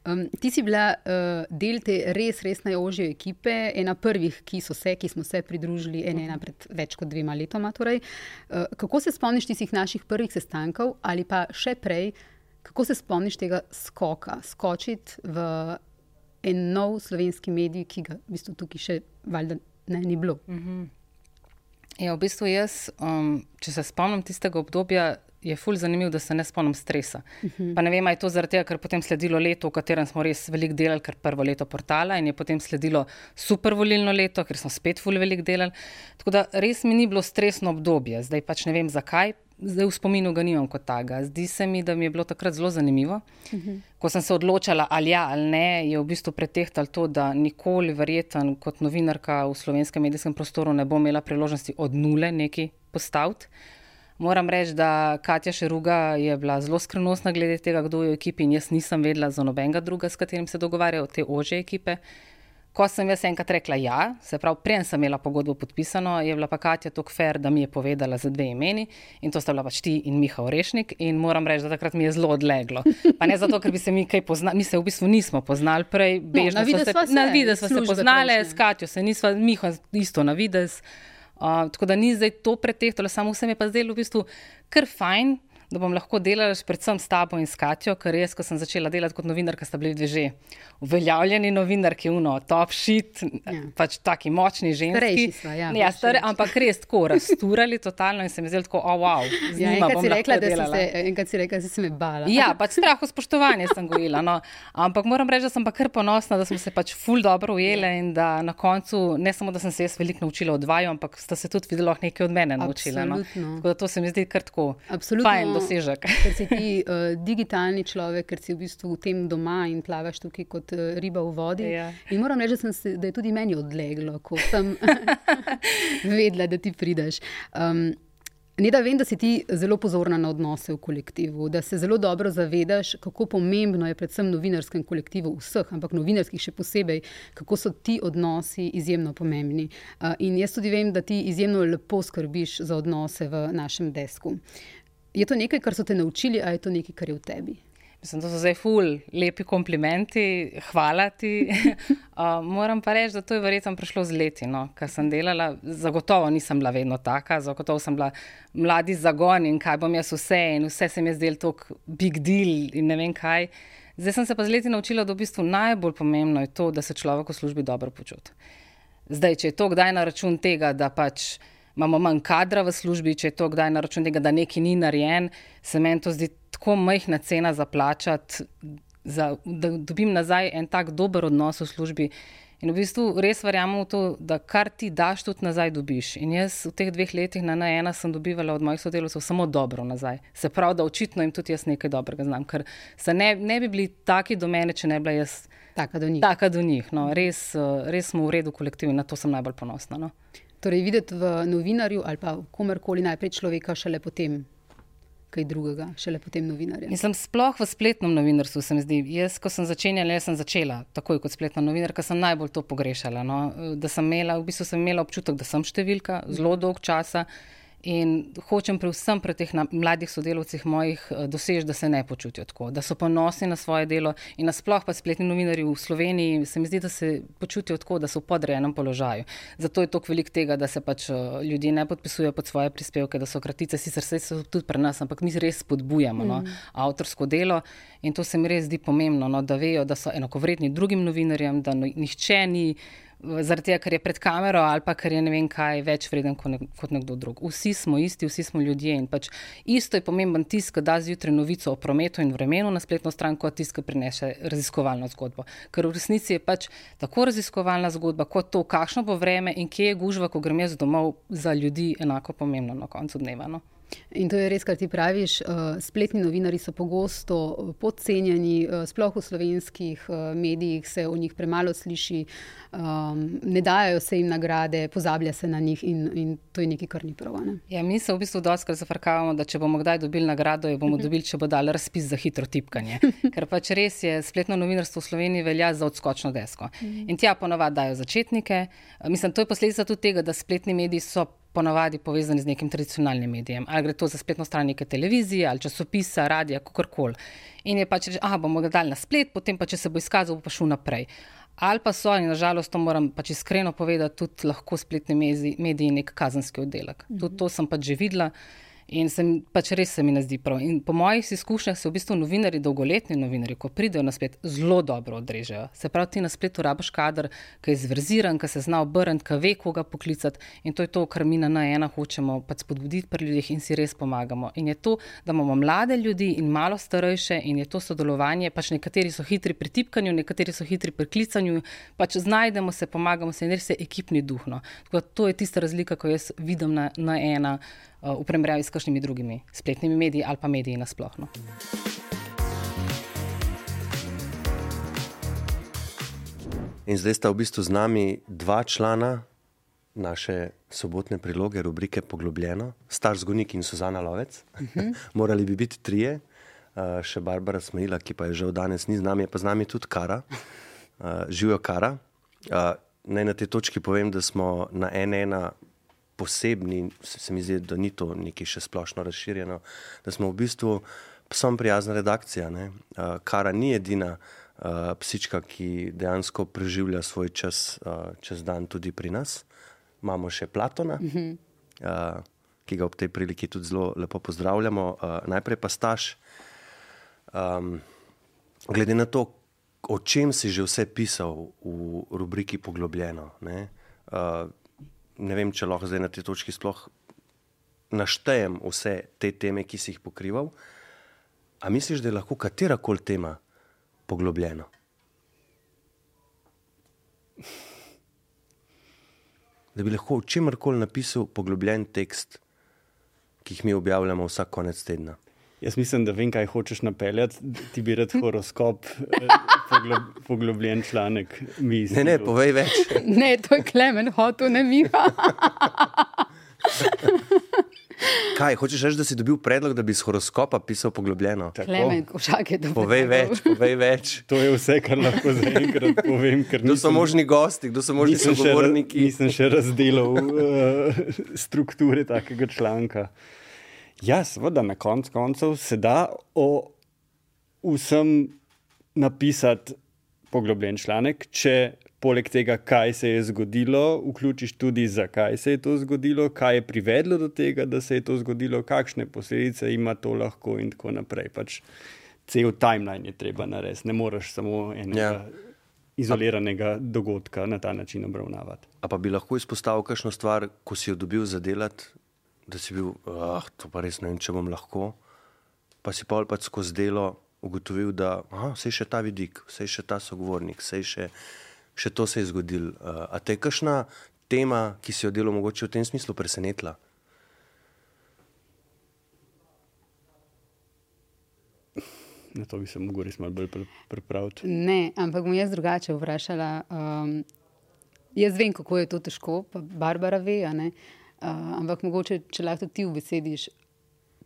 Um, ti si bila uh, del te res, res najožje ekipe, ena prvih, ki so se, ki smo se pridružili, ena, ena pred več kot dvema letoma. Torej. Uh, kako se spomniš tistih naših prvih sestankov ali pa še prej? Kako se spomniš tega skoka, skočiti v en nov slovenski medij, ki ga v bistvu tukaj še valjda ne ni bilo? Mm -hmm. Ja, v bistvu jaz, um, če se spomnim tistega obdobja, je ful zanimivo, da se ne spomnim stresa. Uh -huh. Pa ne vem, ali je to zaradi tega, ker potem sledilo leto, v katerem smo res veliko delali, ker prvo leto portala in je potem sledilo super volilno leto, ker smo spet ful veliko delali. Tako da res mi ni bilo stresno obdobje, zdaj pač ne vem zakaj, zdaj v spominu ga nimam kot tega. Zdi se mi, da mi je bilo takrat zelo zanimivo. Uh. -huh. Ko sem se odločila, ali ja ali ne, je v bistvu pretehtalo to, da nikoli, verjeten, kot novinarka v slovenskem medijskem prostoru, ne bom imela priložnosti od nule nekaj postaviti. Moram reči, da Katja Šeruga je bila zelo skrivnostna glede tega, kdo je v ekipi, in jaz nisem vedela za nobenega druga, s katerim se dogovarjajo te ože ekipe. Ko sem jaz enkrat rekla ja, se pravi, prej sem imela pogodbo podpisano, je bila pa Katja tako fair, da mi je povedala za dve imeni in to sta bila pač ti in Miha Orešnik in moram reči, da takrat mi je zelo odleglo. Pa ne zato, ker bi se mi kaj poznali, mi se v bistvu nismo poznali prej, no, bežno no, se, na vide smo se poznali, s Katjo se nismo, Miha isto na vides. Uh, tako da ni zdaj to pretehtalo, samo vse mi je pa zdelo v bistvu kar fajn, da bom lahko delala predvsem s tabo in s Katjo, ker res, ko sem začela delati kot novinarka, sta bili dve že uveljavljeni novinarki, uno, top shit, ja. pač taki močni ženski. Starejši sva, ja, ja boljši stare, ampak res tako rasturali totalno in se mi zdelo tako, oh, wow, z Ja, njima enkrat bom si rekla, lahko da delala. se, enkrat si rekla, da si se me bala. Ja, pač strahu spoštovanje sem gojila. No. Ampak moram reči, da sem pa kar ponosna, da smo se pač ful dobro ujele in da na koncu ne samo, da sem se jaz veliko naučila od vaju, ampak sta se tudi videla nekaj od mene naučila. No. Absolutno. Tako da to se mi zdi kar tako. Absolutno. Fajn dosežek. Ker si ti uh, digitalni človek, ker si v bistvu v tem doma in plavaš tukaj kot uh, riba v vodi. Ja. In moram reči, da, se, da je tudi meni odleglo, ko sem vedela, da ti prideš. Um, Ne da vem, da si ti zelo pozorna na odnose v kolektivu, da se zelo dobro zavedaš, kako pomembno je predvsem v novinarskem kolektivu vseh, ampak novinarskih še posebej, kako so ti odnosi izjemno pomembni. Uh, in jaz tudi vem, da ti izjemno lepo skrbiš za odnose v našem desku. Je to nekaj, kar so te naučili, ali je to nekaj, kar je v tebi? Mislim, to so zdaj ful, lepi komplimenti, hvala ti. uh, moram pa reči, da to je verjetno prišlo z leti, no, kar sem delala. Zagotovo nisem bila vedno taka, zagotovo sem bila mladi zagon in kaj bom jaz vse in vse se mi je zdelo tako big deal in ne vem kaj. Zdaj sem se pa z leti naučila, da v bistvu najbolj pomembno je to, da se človek v službi dobro počuti. Zdaj, če je to kdaj na račun tega, da pač imamo manj kadra v službi, če je to kdaj na račun tega, da nekaj ni narejen, se meni to zdi tako majhna cena za plačati, za, da dobim nazaj en tak dober odnos v službi. In v bistvu res verjamem v to, da kar ti daš, tudi nazaj dobiš. In jaz v teh dveh letih na ena sem dobivala od mojih sodelavcev samo dobro nazaj. Se pravi, da očitno jim tudi jaz nekaj dobrega znam, ker se ne, ne bi bili taki do mene, če ne bi bila jaz taka do njih. Taka do njih no. res, eh, res smo v redu kolektiv in na to sem najbolj ponosna. No. Torej, videti v novinarju ali pa komerkoli najprej človeka, šele potem kaj drugega, šele potem novinarja. Mislim, sploh v spletnem novinarstvu se mi zdi. Jaz, ko sem začenjala, jaz sem začela takoj kot spletna novinarka, sem najbolj to pogrešala. No? Da sem imela, v bistvu sem imela občutek, da sem številka zelo dolg časa. In hočem predvsem pri teh mladih sodelavcih mojih eh, doseči, da se ne počutijo tako, da so ponosni na svoje delo in nasploh pa spletni novinarji v Sloveniji se mi zdi, da se počutijo tako, da so v podrejenem položaju. Zato je toliko velik tega, da se pač eh, ljudje ne podpisujejo pod svoje prispevke, da so kratice, sicer se so tudi pri nas, ampak mi res spodbujamo no, avtorsko delo in to se mi res zdi pomembno, no, da vejo, da so enakovredni drugim novinarjem, da no, nihče ni zaradi tega, ker je pred kamero ali pa ker je ne vem kaj več vreden kot, ne, kot nekdo drug. Vsi smo isti, vsi smo ljudje in pač isto je pomemben tisk, ki da zjutraj novico o prometu in vremenu na spletno stran, kot tisk, ki prinese raziskovalno zgodbo. Ker v resnici je pač tako raziskovalna zgodba, kot to, kakšno bo vreme in kje je gužva, ko grem jaz domov, za ljudi enako pomembno na koncu dneva. No? In to je res, kar ti praviš. Uh, spletni novinari so pogosto podcenjeni, uh, sploh v slovenskih medijih se o njih premalo sliši, um, ne dajo se jim nagrade, pozablja se na njih in, in to je nekaj, kar ni prav. Ne? Ja, mi se v bistvu doskrat zafrkavamo, da če bomo kdaj dobili nagrado, jo bomo dobili, če bo dal razpis za hitro tipkanje. Ker pač res je, spletno novinarstvo v Sloveniji velja za odskočno desko. In tja ponovadi dajo začetnike. Mislim, to je posledica tudi tega, da spletni mediji so ponavadi povezani z nekim tradicionalnim medijem. Ali gre to za spletno stran neke televizije ali časopisa, radia, kakorkoli. In je pač reči, ah, bomo ga dali na splet, potem pa če se bo izkazal, bo pa šel naprej. Ali pa so, in nažalost, to moram pač iskreno povedati, tudi lahko spletni mediji, mediji nek kazenski oddelek. -hmm. Tudi to sem pač že videla. In se, pač res se mi ne zdi prav. In po mojih izkušnjah se v bistvu novinari, dolgoletni novinari, ko pridejo na splet, zelo dobro odrežejo. Se pravi, ti na spletu rabiš kader, ki je zverziran, ki se zna obrniti, ki ve, koga poklicati. In to je to, kar mi na ena hočemo pač spodbuditi pri ljudeh in si res pomagamo. In je to, da imamo mlade ljudi in malo starejše, in je to sodelovanje. Pač nekateri so hitri pri tipkanju, nekateri so hitri pri klicanju, pač znajdemo se, pomagamo se in res je ekipni duh. No. Tako da to je tista razlika, ko jaz vidim na, na ena v primerjavi s kakšnimi drugimi spletnimi mediji ali pa mediji nasplošno. In zdaj sta v bistvu z nami dva člana naše sobotne priloge, rubrike Poglobljeno, Star Zgonik in Suzana Lovec. Uh -huh. Morali bi biti trije, uh, še Barbara Smejla, ki pa je že danes ni z nami, je pa z nami tudi Kara, uh, živijo Kara. Uh, naj na tej točki povem, da smo na ena posebni, se, mi zdi, da ni to nekaj še splošno razširjeno, da smo v bistvu psom prijazna redakcija. Ne? Uh, Kara ni edina uh, psička, ki dejansko preživlja svoj čas uh, čez dan tudi pri nas. Imamo še Platona, uh -huh. uh, ki ga ob tej priliki tudi zelo lepo pozdravljamo. Uh, najprej pa staš, um, glede na to, o čem si že vse pisal v rubriki Poglobljeno. Ne, uh, ne vem, če lahko zdaj na tej točki sploh naštejem vse te teme, ki si jih pokrival. A misliš, da je lahko katera koli tema poglobljena? Da bi lahko v čemer koli napisal poglobljen tekst, ki jih mi objavljamo vsak konec tedna. Jaz mislim, da vem, kaj hočeš napeljati. Ti bi rad horoskop, eh, poglob, poglobljen članek. Ne, ne, povej več. ne, to je klemen, hotel, ne miha. Kaj, hočeš reči, da si dobil predlog, da bi iz horoskopa pisal poglobljeno? Klemen, košak je dobro. Povej več, povej več. To je vse, kar lahko zaenkrat povem. Kdo so možni gosti, kdo so možni sogovorniki? Nisem še razdelal uh, strukture takega članka. Ja, seveda, na koncu koncev se da o vsem napisati poglobljen članek, če poleg tega, kaj se je zgodilo, vključiš tudi, zakaj se je to zgodilo, kaj je privedlo do tega, da se je to zgodilo, kakšne posledice ima to lahko in tako naprej. Pač cel timeline je treba narediti, ne moreš samo enega. Ja. Izoliranega dogodka na ta način obravnavati. A pa bi lahko izpostavil kakšno stvar, ko si jo dobil za delati, da si bil, ah, to pa res ne vem, če bom lahko. Pa si pa pač skozi delo ugotovil, da se je še ta vidik, se je še ta sogovornik, se je še še to se je zgodilo. Uh, a te je kakšna tema, ki si jo delo mogoče v tem smislu presenetila? Na to bi se lahko res malo bolj pripravil. Ne, ampak bom jaz drugače vprašala. Um, jaz vem, kako je to težko, pa Barbara ve. Uh, ampak mogoče, če lahko ti v besediš,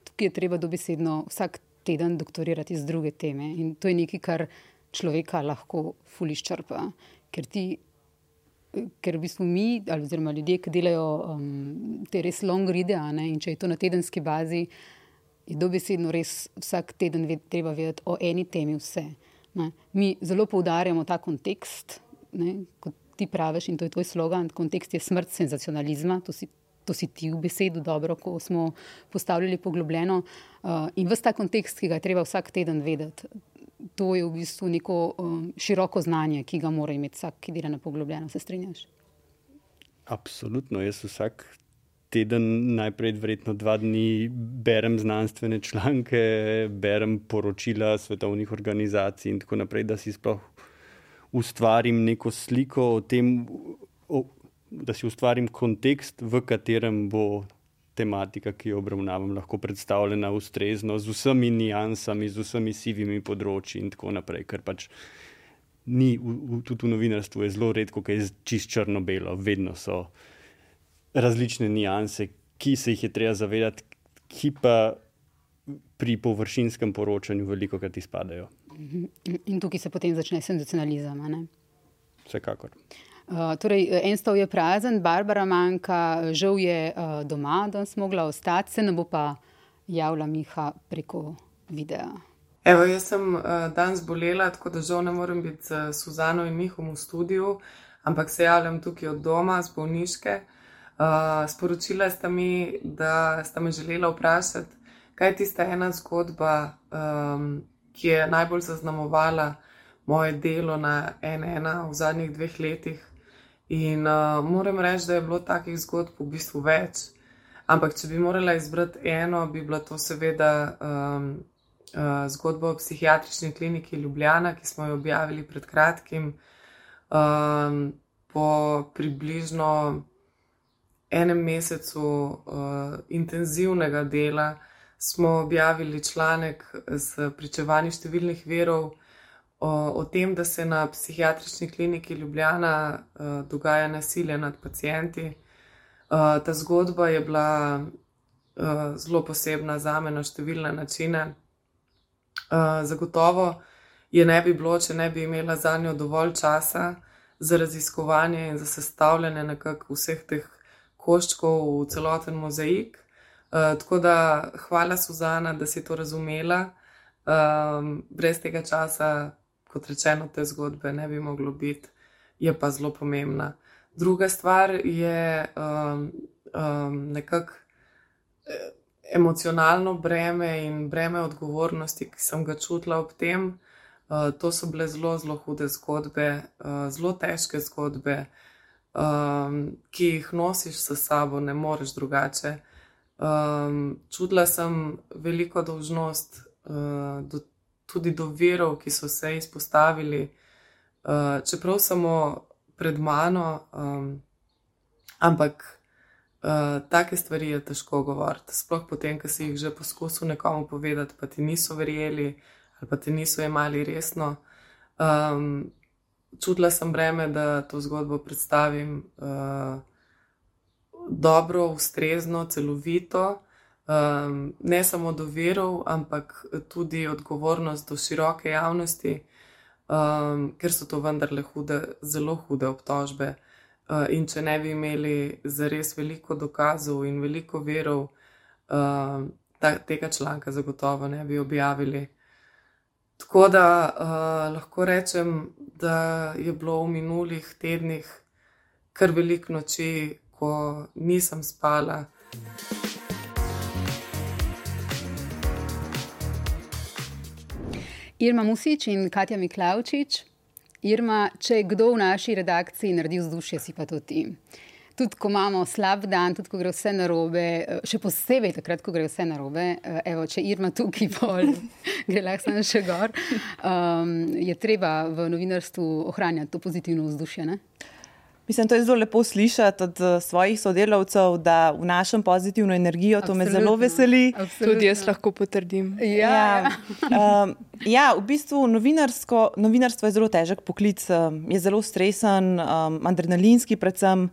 tukaj je treba dobesedno vsak teden doktorirati iz druge teme. In to je nekaj, kar človeka lahko fuliš črpa ker ti. Ker v bistvu mi, oziroma ljudje, ki delajo um, te res long ride, in če je to na tedenski bazi, je dobesedno res vsak teden ved, treba vedeti o eni temi vse. Ne. Mi zelo poudarjamo ta kontekst, ne, kot ti praviš, in to je tvoj slogan. Kontekst je smrt senzacionalizma, to si, to si ti v besedu dobro, ko smo postavljali poglobljeno. Uh, in vse ta kontekst, ki ga je treba vsak teden vedeti to je v bistvu neko um, široko znanje, ki ga mora imeti vsak, ki dela na poglobljeno. Se strinjaš? Absolutno. Jaz vsak teden, najprej, verjetno dva dni, berem znanstvene članke, berem poročila svetovnih organizacij in tako naprej, da si sploh ustvarim neko sliko o tem, o, da si ustvarim kontekst, v katerem bo tematika, ki jo obravnavam, lahko predstavljena ustrezno, z vsemi nijansami, z vsemi sivimi področji in tako naprej. Ker pač ni, v, v, tudi v novinarstvu je zelo redko, kaj je čist črno-belo, vedno so različne nijanse, ki se jih je treba zavedati, ki pa pri površinskem poročanju veliko krat izpadajo. In tukaj se potem začne senzacionalizem. Vsekakor. Uh, torej, en stol je prazen, Barbara manjka, žal je uh, doma, da smo mogla ostati, se ne bo pa javila Miha preko videa. Evo, jaz sem uh, danes bolela, tako da žal ne morem biti z Suzano in Mihom v studiu, ampak se javljam tukaj od doma, z bolniške. Uh, sporočila sta mi, da sta me želela vprašati, kaj je tista ena zgodba, um, ki je najbolj zaznamovala moje delo na ena v zadnjih dveh letih. In uh, moram reči, da je bilo takih zgodb v bistvu več. Ampak, če bi morala izbrati eno, bi bila to seveda um, uh, zgodba o psihiatrični kliniki Ljubljana, ki smo jo objavili pred kratkim. Um, po približno enem mesecu uh, intenzivnega dela smo objavili članek s pričevanji številnih verov o, o tem, da se na psihiatrični kliniki Ljubljana uh, dogaja nasilje nad pacijenti. Uh, ta zgodba je bila uh, zelo posebna za me na številne načine. Uh, zagotovo je ne bi bilo, če ne bi imela za njo dovolj časa za raziskovanje in za sestavljanje nekako vseh teh koščkov v celoten mozaik. Uh, tako da hvala, Suzana, da si to razumela. Um, brez tega časa kot rečeno, te zgodbe ne bi moglo biti, je pa zelo pomembna. Druga stvar je um, um, nekako emocionalno breme in breme odgovornosti, ki sem ga čutila ob tem. Uh, to so bile zelo, zelo hude zgodbe, uh, zelo težke zgodbe, um, ki jih nosiš s sabo, ne moreš drugače. Um, čutila sem veliko dolžnost, uh, do, tudi do verov, ki so se izpostavili, uh, čeprav samo pred mano, um, ampak uh, take stvari je težko govoriti. Sploh potem, ko si jih že poskusil nekomu povedati, pa ti niso verjeli ali pa ti niso imeli resno. Um, čutila sem breme, da to zgodbo predstavim uh, dobro, ustrezno, celovito. Um, ne samo do verov, ampak tudi odgovornost do široke javnosti, um, ker so to vendarle hude, zelo hude obtožbe. Uh, in če ne bi imeli zares veliko dokazov in veliko verov, uh, ta, tega članka zagotovo ne bi objavili. Tako da uh, lahko rečem, da je bilo v minulih tednih kar veliko noči, ko nisem spala. Irma Musič in Katja Miklaučič. Irma, če je kdo v naši redakciji naredil vzdušje, si pa to ti. Tudi ko imamo slab dan, tudi ko gre vse na robe, še posebej takrat, ko gre vse na robe, evo, če Irma tukaj pol, gre lahko še gor, um, je treba v novinarstvu ohranjati to pozitivno vzdušje. Ne? Mislim, to je zelo lepo slišati od uh, svojih sodelavcev, da vnašam pozitivno energijo. To Absolutno. me zelo veseli. Absolutno. Tudi jaz lahko potrdim. Ja, ja. um, ja v bistvu novinarstvo je zelo težek poklic, um, je zelo stresen, um, adrenalinski, predvsem.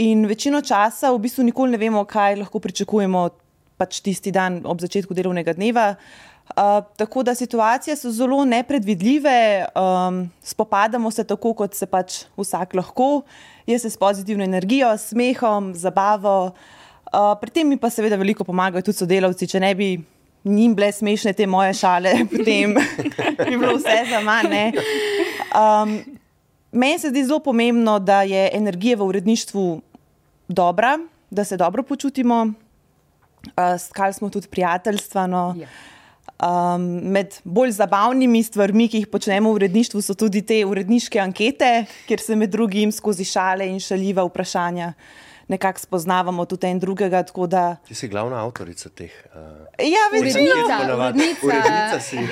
In večino časa v bistvu nikoli ne vemo, kaj lahko pričakujemo pač tisti dan ob začetku delovnega dneva. Uh, tako da situacije so zelo nepredvidljive, um, spopadamo se tako, kot se pač vsak lahko, jaz se s pozitivno energijo, smehom, zabavo. Uh, pri tem mi pa seveda veliko pomagajo tudi sodelavci, če ne bi njim bile smešne te moje šale, potem bi bilo vse za mane. Um, meni se zdi zelo pomembno, da je energija v uredništvu dobra, da se dobro počutimo, uh, skali smo tudi prijateljstva. No. Yeah. Um, med bolj zabavnimi stvarmi, ki jih počnemo v uredništvu, so tudi te uredniške ankete, kjer se med drugim skozi šale in šaljiva vprašanja nekako spoznavamo tudi en drugega. Da... Ti si glavna avtorica teh. Uh, ja, večino anket.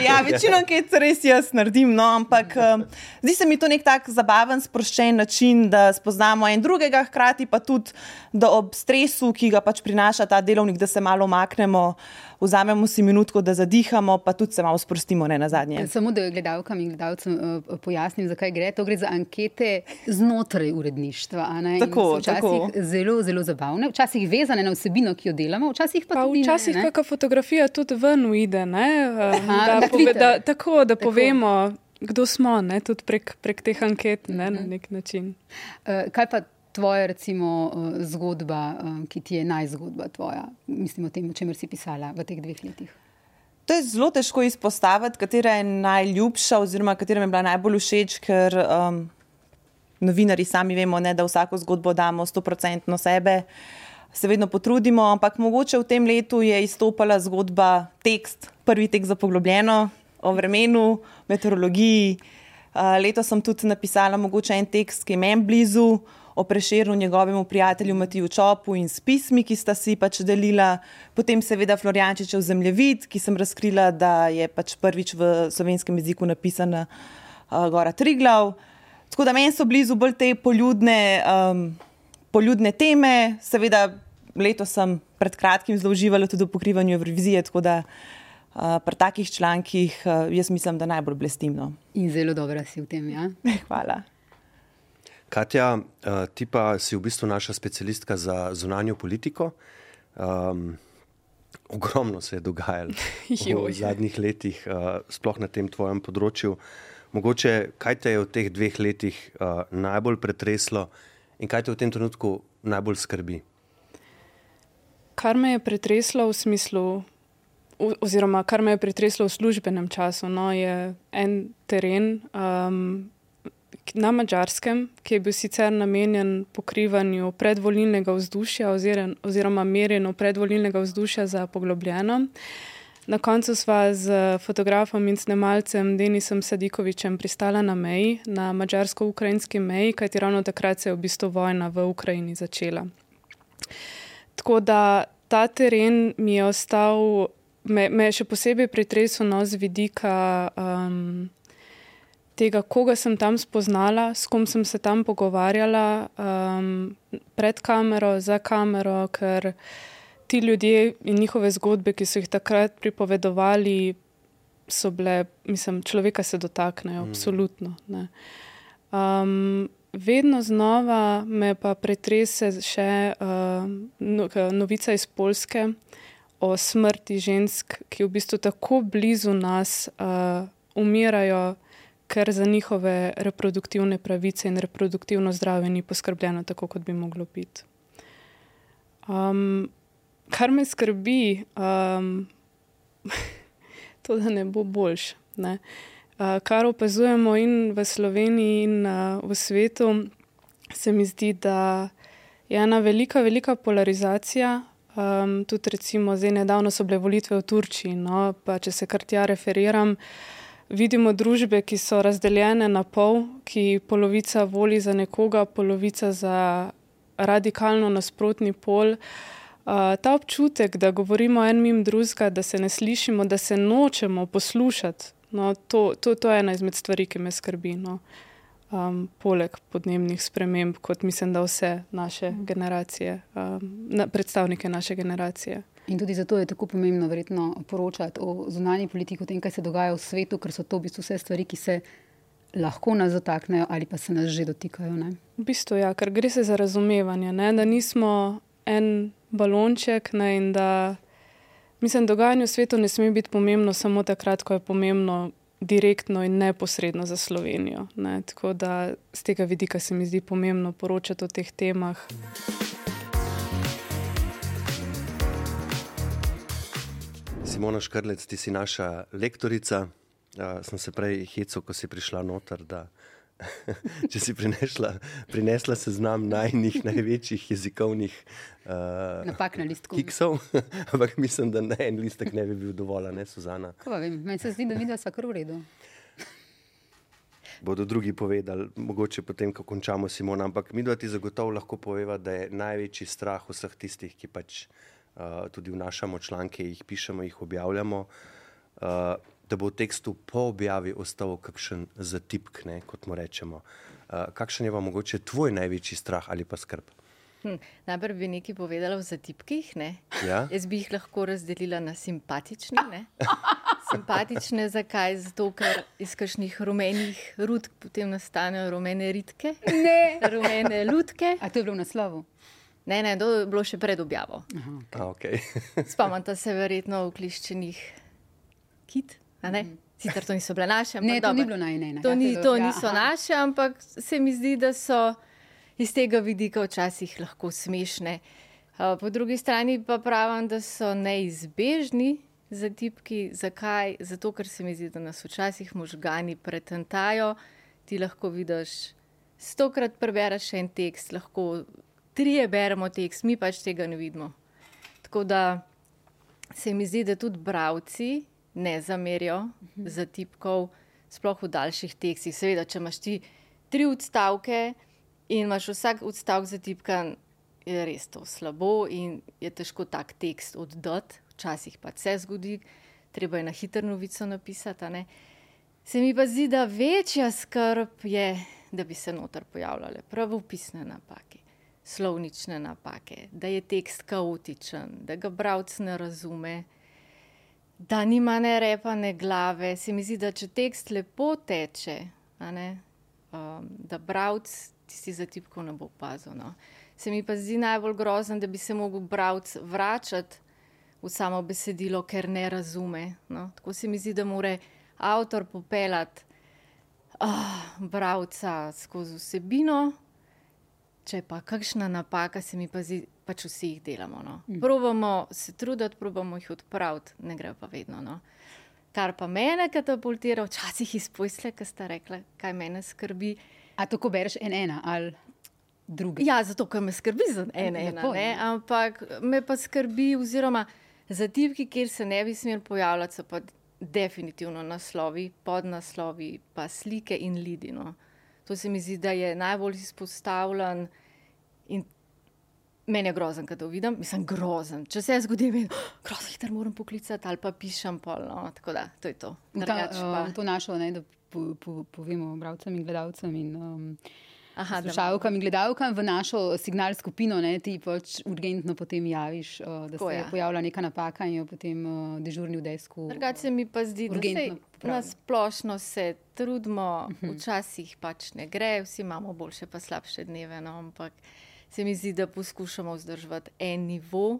Ja, večino anket res jaz naredim, no, ampak uh, zdi se mi to nek tak zabaven, sproščen način, da spoznamo en drugega, hkrati pa tudi, da ob stresu, ki ga pač prinaša ta delovnik, da se malo omaknemo. Vzamemo si minutko, da zadihamo, pa tudi se malo sprostimo, ne na zadnje. Samo da gledalkam in gledalcem uh, pojasnim, zakaj gre. To gre za ankete znotraj uredništva. Tako, včasih tako. Zelo, zelo zabavne, včasih vezane na vsebino, ki jo delamo, včasih pa, pa tudi. Včasih kakšna fotografija tudi ven uide, um, da, pove, da, tako, da tako. povemo. Kdo smo, ne, tudi prek, prek teh anket, ne, na nek način. Uh, kaj pa tvoja recimo, eh, zgodba, eh, ki ti je najzgodba tvoja, mislim o tem, o čemer si pisala v teh dveh letih? To je zelo težko izpostaviti, katera je najljubša, oziroma katera mi je bila najbolj všeč, ker um, novinari sami vemo, ne, da vsako zgodbo damo 100% sebe, se vedno potrudimo. Ampak mogoče v tem letu je izstopala zgodba, tekst, prvi tekst za poglobljeno o vremenu, meteorologiji. Uh, leto sem tudi napisala mogoče en tekst, ki je meni blizu o preširju njegovemu prijatelju Matiju Čopu in s pismi, ki sta si pač delila, potem seveda Floriančičev zemljevid, ki sem razkrila, da je pač prvič v slovenskem jeziku napisana uh, Gora Triglav. Tako da meni so blizu bolj te poljudne, um, poljudne teme, seveda letos sem pred kratkim zelo uživala tudi v pokrivanju Evrovizije, tako da uh, pri takih člankih uh, jaz mislim, da najbolj blestim. No. In zelo dobro si v tem, ja. Hvala. Katja, uh, ti pa si v bistvu naša specialistka za zunanjo politiko. Um, ogromno se je dogajalo v zadnjih letih, uh, sploh na tem tvojem področju. Mogoče, kaj te je v teh dveh letih uh, najbolj pretreslo in kaj te v tem trenutku najbolj skrbi? Kar me je pretreslo v smislu, oziroma kar me je pretreslo v službenem času, no, je en teren. Um, na mačarskem, ki je bil sicer namenjen pokrivanju predvolilnega vzdušja oziroma, oziroma merjenju predvolilnega vzdušja za poglobljeno. Na koncu sva z fotografom in snemalcem Denisom Sadikovičem pristala na meji, na mačarsko-ukrajinski meji, kajti ravno takrat se je v bistvu vojna v Ukrajini začela. Tako da ta teren mi je ostal, me, me je še posebej pretresel no, z vidika um, tega, koga sem tam spoznala, s kom sem se tam pogovarjala, um, pred kamero, za kamero, ker ti ljudje in njihove zgodbe, ki so jih takrat pripovedovali, so bile, mislim, človeka se dotaknejo, mm. absolutno. Um, vedno znova me pa pretrese še uh, novica iz Polske o smrti žensk, ki v bistvu tako blizu nas uh, umirajo ker za njihove reproduktivne pravice in reproduktivno zdravje ni poskrbljeno tako, kot bi moglo biti. Um, kar me skrbi, um, to, da ne bo boljš. Ne? Uh, kar opazujemo in v Sloveniji, in uh, v svetu, se mi zdi, da je ena velika, velika polarizacija. Um, tudi, recimo, zdaj nedavno so bile volitve v Turčiji, no, pa če se kar tja referiram. Vidimo družbe, ki so razdeljene na pol, ki polovica voli za nekoga, polovica za radikalno nasprotni pol. Uh, ta občutek, da govorimo en mim drugega, da se ne slišimo, da se nočemo poslušati, no, to, to, to je ena izmed stvari, ki me skrbi. No. Um, poleg podnebnih sprememb, kot mislim, da vse naše generacije, um, na, predstavnike naše generacije. In tudi zato je tako pomembno verjetno poročati o zunanji politiki, o tem, kaj se dogaja v svetu, ker so to v bistvu vse stvari, ki se lahko nas dotaknejo ali pa se nas že dotikajo. Ne? V bistvu ja, ker gre se za razumevanje, ne? da nismo en balonček ne? in da mislim, dogajanje v svetu ne sme biti pomembno samo takrat, ko je pomembno. Direktno in neposredno za Slovenijo. Ne? Tako da z tega vidika se mi zdi pomembno poročati o teh temah. Simona Škrlec, ti si naša lektorica. Uh, sem se prej hecel, ko si prišla noter, da če si prinesla, prinesla seznam najnih, največjih jezikovnih uh, napak na listku. Kiksov, ampak mislim, da na en listek ne bi bil dovolj, ne Suzana. Meni se zdi, da vidiš, da je kar v redu. Bodo drugi povedali, mogoče potem, ko končamo Simona, ampak mi dva ti zagotovo lahko poveva, da je največji strah vseh tistih, ki pač tudi vnašamo članke, jih pišemo, jih objavljamo, da bo v tekstu po objavi ostal kakšen zatipk, ne, kot mu rečemo. Kakšen je pa mogoče tvoj največji strah ali pa skrb? Hm, najprej bi nekaj povedala o zatipkih. Ja? Jaz bi jih lahko razdelila na simpatične. Ne? Simpatične, zakaj? Zato, ker iz kakšnih rumenih rud potem nastanejo rumene ritke, ne rumene lutke. A to je bilo v naslovu? Ne, ne, to je bilo še pred objavo. Okay. Spomnite se verjetno v kliščenih kit. Mhm. Sicer to niso bile naše. Ne, to ni bilo najnene. To, ni, to niso naše, ampak se mi zdi, da so iz tega vidika včasih lahko smešne. Po drugi strani pa pravim, da so neizbežni za tipki. Zakaj? Zato, ker se mi zdi, da nas včasih možgani pretentajo. Ti lahko vidiš, stokrat prebereš en tekst, lahko trije beremo tekst, mi pač tega ne vidimo. Tako da se mi zdi, da tudi bravci ne zamerijo -huh. za tipkov, sploh v daljših tekstih. Seveda, če imaš ti tri odstavke in imaš vsak odstavek za tipkan, je res to slabo in je težko tak tekst oddati, včasih pa se zgodi, treba je na hitro novico napisati. Se mi pa zdi, da večja skrb je, da bi se noter pojavljale pravopisne napake slovnične napake, da je tekst kaotičen, da ga bralec ne razume, da nima ne repa, ne glave. Se mi zdi, da če tekst lepo teče, ne, um, da bralec tisti zatipkov ne bo opazil. No. Se mi pa zdi najbolj grozen, da bi se mogel bralec vračati v samo besedilo, ker ne razume. No. Tako se mi zdi, da mora avtor popeljati uh, bralca skozi vsebino. Če pa kakšna napaka, se mi pa zdi, pač vsi jih delamo. No. Mm. Probamo se truditi, probamo jih odpraviti, ne gre pa vedno. No. Kar pa mene katapultira, včasih izpojsle, ki ste rekli, kaj mene skrbi, A tako bereš en ena ali druge? Ja, zato, ker me skrbi za en ena, Lepo, ne? ne. ampak me pa skrbi, oziroma za tipki, kjer se ne bi smel pojavljati, so pa definitivno naslovi, podnaslovi, pa slike in lidino. To se mi zdi, da je najbolj izpostavljen meni je grozen, kad to vidim, mislim grozen. Če se zgodi, mi oh, grozen, hiter moram poklicati ali pa pišem pol, no, tako da, to je to. V ta, pa- uh, to našo, ne, da po, po, povemo bralcem in gledalcem in um, Aha, slušalkam in gledalkam v našo signal skupino, ne, ti pač urgentno potem javiš, uh, da Tako se je je. pojavila neka napaka in jo potem uh, dežurni v desku. Drugače se mi pa zdi, da se na splošno se trudimo, Mhm. včasih pač ne gre, vsi imamo boljše pa slabše dneve, no, ampak se mi zdi, da poskušamo vzdrževati en nivo.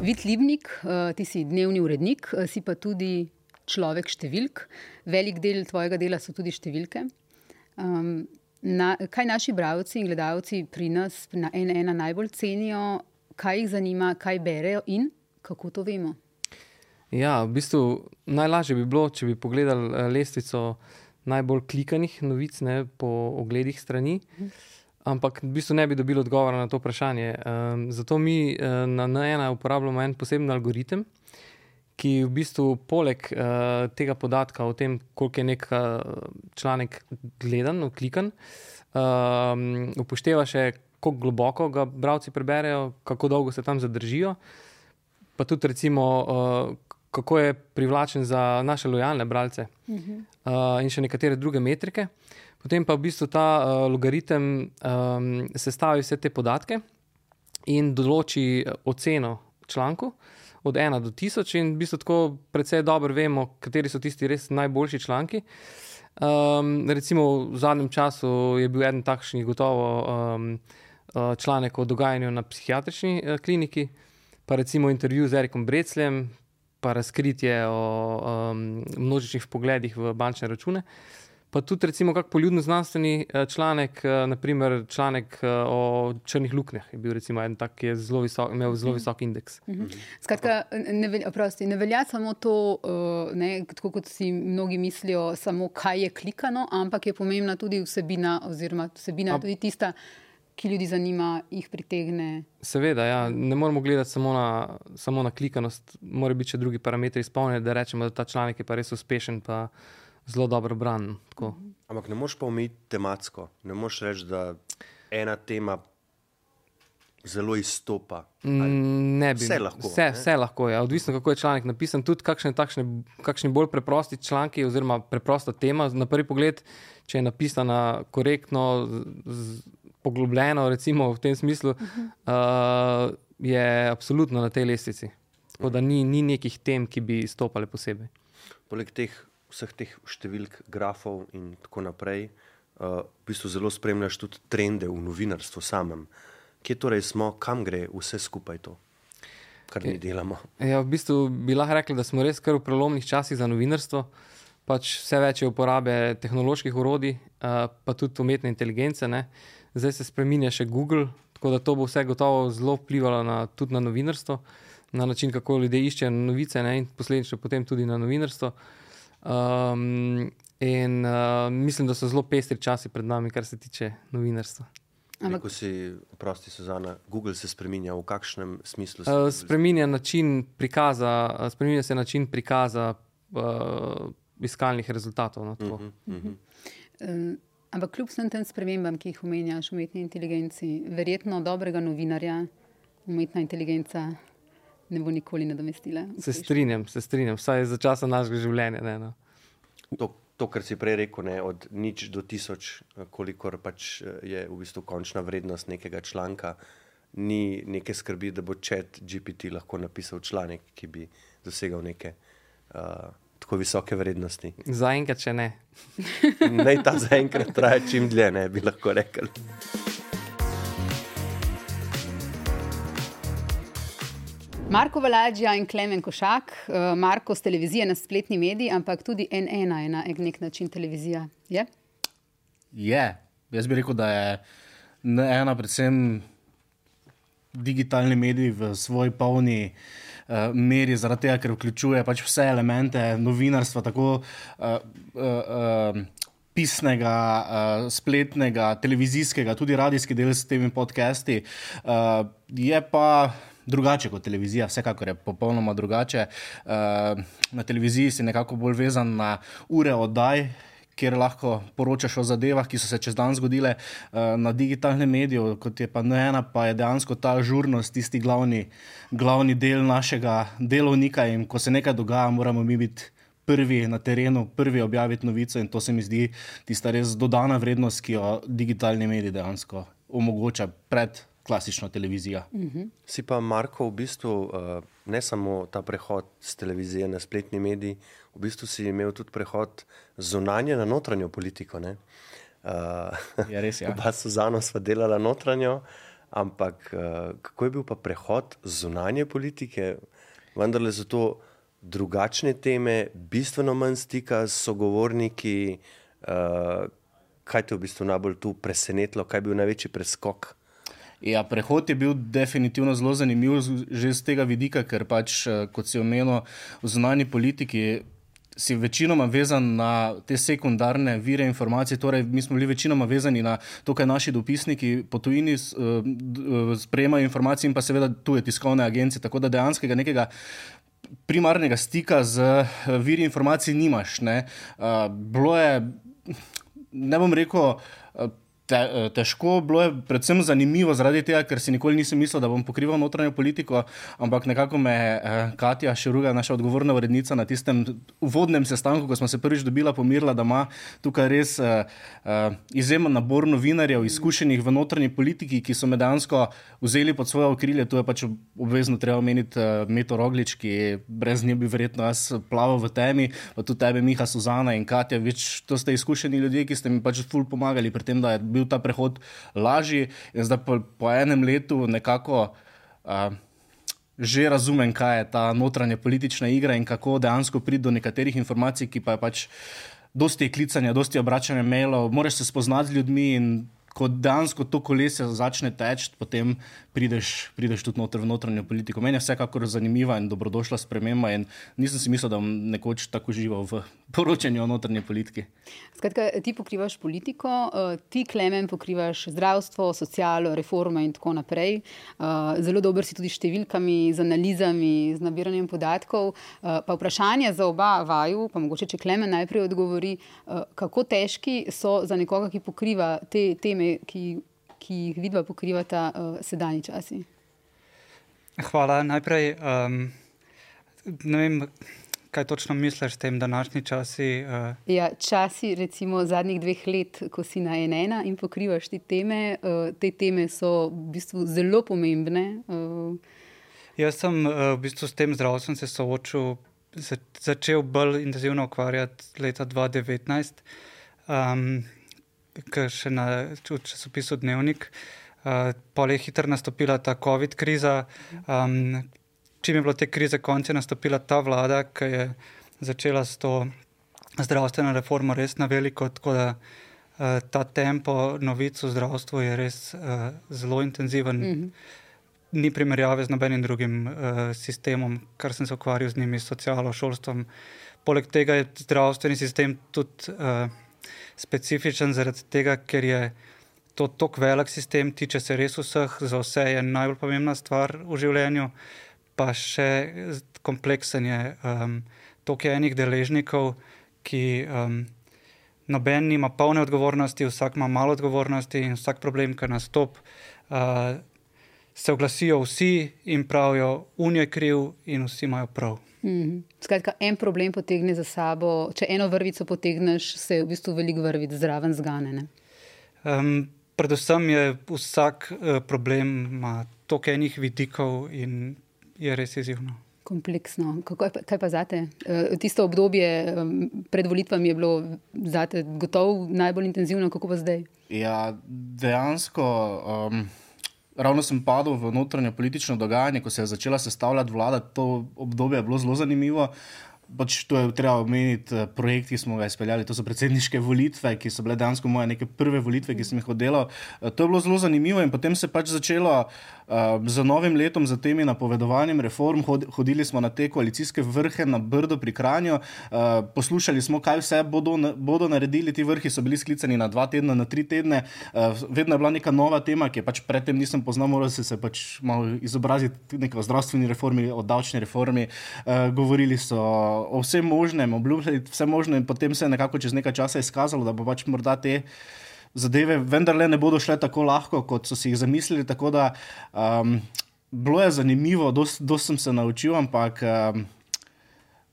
Vid Libnik, uh, ti si dnevni urednik, uh, si pa tudi človek številk. Velik del tvojega dela so tudi številke. Um, na, kaj naši bralci in gledalci pri nas na ena najbolj cenijo, kaj jih zanima, kaj berejo in kako to vemo? Ja, v bistvu najlažje bi bilo, če bi pogledali eh, lestvico najbolj klikanih novic ne, po ogledih strani, ampak v bistvu ne bi dobili odgovora na to vprašanje. Um, zato mi uh, na N1 uporabljamo en poseben algoritem, ki v bistvu poleg uh, tega podatka o tem, koliko je nek uh, članek gledan, klikan, um, upošteva še, kako globoko ga bralci preberejo, kako dolgo se tam zadržijo pa tudi recimo, uh, kako je privlačen za naše lojalne bralce Mhm. uh, in še nekatere druge metrike. Potem pa v bistvu ta uh, logaritem um, sestavi vse te podatke in določi eh, oceno članku od 1 do 1000 in v bistvu tako precej dobro vemo, kateri so tisti res najboljši članki. Um, recimo v zadnjem času je bil eden takšnih gotovo um, uh, članek o dogajanju na psihiatrični uh, kliniki, pa recimo intervju z Erikom Brecljem, pa razkritje o um, množičnih pogledih v bančne račune. Pa tudi, recimo, kak poljudno znanstveni eh, članek, eh, naprimer članek eh, o črnih luknjah, je bil recimo en tak, ki je zelo visok, imel zelo visok indeks. Mhm. Skratka, ne, velja, oprosti, ne velja samo to, ne, tako kot si mnogi mislijo, samo kaj je klikano, ampak je pomembna tudi vsebina, oziroma vsebina je tudi tista, ki ljudi zanima, jih pritegne. Seveda, ja, ne moramo gledati samo na, samo na klikanost, mora biti še drugi parametri izpolnjeni, da rečemo, da ta članek je pa res uspešen, pa zelo dobro bran. Tako. Ampak ne moreš pa omejiti tematsko. Ne moreš reči, da ena tema zelo izstopa. Mm, Ne bi. Vse lahko. Vse, ne? vse lahko je. Odvisno, kako je članek napisan. Tudi kakšne, takšne, kakšni bolj preprosti članki, oziroma preprosta tema, na prvi pogled, če je napisana korektno, z, z, poglobljeno, recimo v tem smislu, uh, je absolutno na tej lestvici. Tako da ni, ni nekih tem, ki bi stopale posebej. Poleg teh vseh teh številk, grafov in tako naprej, uh, v bistvu zelo spremljaš tudi trende v novinarstvu samem. Kje torej smo, kam gre vse skupaj to, kar mi delamo? Ja, v bistvu bi lahko rekli, da smo res kar v prelomnih časih za novinarstvo. Pač vse več je uporabe tehnoloških orodij, uh, pa tudi umetne inteligence. Ne. Zdaj se spremenja še Google, tako da to bo vse gotovo zelo vplivalo na, tudi na novinarstvo, na način, kako ljudje iščejo novice ne, in posledično potem tudi na novinarstvo. Um, in uh, mislim, da so zelo pestri časi pred nami, kar se tiče novinarstva. Ampak, Ko si, prosti, Suzana, Google se spremenja v kakšnem smislu? se Uh, Google spreminja način prikaza, uh, spreminja se način prikaza uh, iskalnih rezultatov. No, tako. Mhm, Uh, ampak kljub vsem tem spremembam, ki jih omenjaš, umetni inteligenci, verjetno dobrega novinarja umetna inteligenca ne bo nikoli nadomestila. Se strinjam, se strinjam, vsaj za časa našega življenja. Ne, no. To, to, kar si prej rekel, ne, od nič do tisoč, kolikor pač je v bistvu končna vrednost nekega članka, ni neke skrbi, da bo čet GPT lahko napisal članek, ki bi dosegal neke uh, tako visoke vrednosti. Zaenkrat še ne. Naj ta zaenkrat traja čim dlje, ne bi lahko rekli. Marko Valadžija in Klemen Košak, uh, Marko z televizije na spletni mediji, ampak tudi N1 je na nek način televizija. Je? Je. Jaz bi rekel, da je ena predvsem digitalni medij v svoji polni uh, meri, zaradi tega, ker vključuje pač vse elemente novinarstva, tako uh, uh, uh, pisnega, uh, spletnega, televizijskega, tudi radijski del s temi podcasti. Uh, je pa drugače kot televizija, vsekakor je popolnoma drugače. Uh, na televiziji si nekako bolj vezan na ure oddaj. Kjer lahko poročaš o zadevah, ki so se čez dan zgodile uh, na digitalnem mediju, kot je pa ena, pa je dejansko ta žurnost, tisti glavni, glavni del našega delovnika. In ko se nekaj dogaja, moramo mi biti prvi na terenu, prvi objaviti novico. In to se mi zdi tista res dodana vrednost, ki jo digitalni mediji dejansko omogoča pred klasično televizijo. Uh -huh. Si pa Marko, v bistvu uh, ne samo ta prehod z televizije na spletni medij, v bistvu si imel tudi prehod zunanje na notranjo politiko. Uh, ja, res je. Ja. Oba Suzano sva delala notranjo, ampak uh, kako je bil pa prehod zunanje politike, vendar le zato drugačne teme, bistveno manj stika s sogovorniki. Uh, kaj te je v bistvu najbolj tu presenetilo, kaj je bil največji preskok? Ja, prehod je bil definitivno zelo zanimiv, že z tega vidika, ker pač, kot si omenil, v zunanji politiki si večinoma vezan na te sekundarne vire informacij. Torej, mi smo bili večinoma vezani na to, kaj naši dopisniki po tujini uh, sprejemajo informacije in pa seveda tuje tiskovne agencije. Tako da dejanskega nekega. Primarnega stika z eh, viri informacij nimaš. Ne, uh, je, ne bom rekel, uh, te, eh, težko, bilo je predvsem zanimivo zaradi tega, ker si nikoli nisem mislil, da bom pokrival notranjo politiko, ampak nekako me je eh, Katja Širuga, naša odgovorna urednica, na tistem uvodnem sestanku, ko smo se prvič dobila, pomirila, da ima tukaj res eh, eh, izjemen nabor novinarjev, izkušenih v notranji politiki, ki so me dejansko vzeli pod svoje okrilje. Tu je pač obvezno treba omeniti eh, Meto Roglič, ki brez nje bi verjetno jaz plaval v temi, pa tudi tebe, Miha, Suzana in Katja, več to ste izkušeni ljudje, ki ste mi pač ful pomagali pri tem, da je bil bil ta prehod lažji, in zdaj po, po enem letu nekako uh, že razumem, kaj je ta notranja politična igra in kako dejansko priti do nekaterih informacij, ki pa je pač. Dosti je klicanja, dosti je obračanja mailov, moraš se spoznati z ljudmi in ko dejansko to kolesje začne teči, potem prideš, prideš tudi noter v notranjo politiko. Meni je vsekakor zanimiva in dobrodošla sprememba, in nisem si mislil, da bom nekoč tako živel v poročanju o notranji politiki. Skratka, ti pokrivaš politiko, eh, ti klemen pokrivaš zdravstvo, socialo, reforme in tako naprej. Eh, zelo dober si tudi s številkami, z analizami, z nabiranjem podatkov. Eh, pa vprašanje za oba vaju, pa mogoče če klemen najprej odgovori, kako težki so za nekoga, ki pokriva te teme, ki, ki jih vidva pokrivata sedajni časi. Hvala. Najprej, um, ne vem, kaj točno misliš s tem današnji časi? Uh... Ja, časi, recimo zadnjih dveh let, ko si na enena in pokrivaš te teme, uh, te teme so v bistvu zelo pomembne. Uh... Jaz sem uh, v bistvu s tem zdravstvom se soočil, za, začel bolj intenzivno ukvarjati leta 2019, um, ker še na časopisu Dnevnik. Uh, Pol je hitro nastopila ta COVID kriza, um, čim je bilo te krize konec, je nastopila ta vlada, ki je začela s to zdravstveno reformo res na veliko. Tako da uh, ta tempo novic v zdravstvu je res uh, zelo intenziven. Mm -hmm. Ni primerjave z nobenim drugim uh, sistemom, kar sem se ukvarjal z njimi, socialno, šolstvom. Poleg tega je zdravstveni sistem tudi uh, specifičen, zaradi tega, ker je to tako velik sistem, tiče se res vseh, za vse je najbolj pomembna stvar v življenju. Uh, pa še kompleksen je um, toliko enih deležnikov, ki um, noben ima polne odgovornosti, vsak ima malo odgovornosti in vsak problem, ki nastopi, uh, se oglasijo vsi in pravijo, unijo je kriv in vsi imajo prav. -hmm. Skratka, en problem potegne za sabo. Če eno vrvico potegneš, se v bistvu veliko vrvic zraven zgane. Um, predvsem je vsak uh, problem ima toliko enih vidikov in je res izjivno. Kompleksno. Kako, kaj pa zate? Uh, tisto obdobje pred volitvami je bilo zate gotovo najbolj intenzivno, kako pa zdaj? Ja, dejansko. Um... Ravno sem padel v notranje politično dogajanje, ko se je začela sestavljati vlada. To obdobje je bilo zelo zanimivo. pač tu je treba omeniti uh, projekt, ki smo ga izpeljali. To so predsedniške volitve, ki so bile dejansko moje neke prve volitve, ki sem jih oddelal. Uh, to je bilo zelo zanimivo in potem se je pač začelo uh, z novim letom, z temi napovedovanjem reform. Hod, hodili smo na te koalicijske vrhe na Brdo pri Kranju, uh, poslušali smo, kaj vse bodo, bodo naredili. Ti vrhi so bili sklicani na dva tedna, na tri tedne. Uh, vedno je bila neka nova tema, ki je pač predtem nisem poznal, moral se, se pač malo izobraziti o zdravstveni reformi, o davčni reformi. Uh, govorili so o vsem možnem, obljubljali vse možno, in potem se je nekako čez nekaj časa izkazalo, da bo pač morda te zadeve vendarle ne bodo šle tako lahko, kot so si jih zamislili. Tako da um, bilo je zanimivo, dosti sem se naučil, ampak um,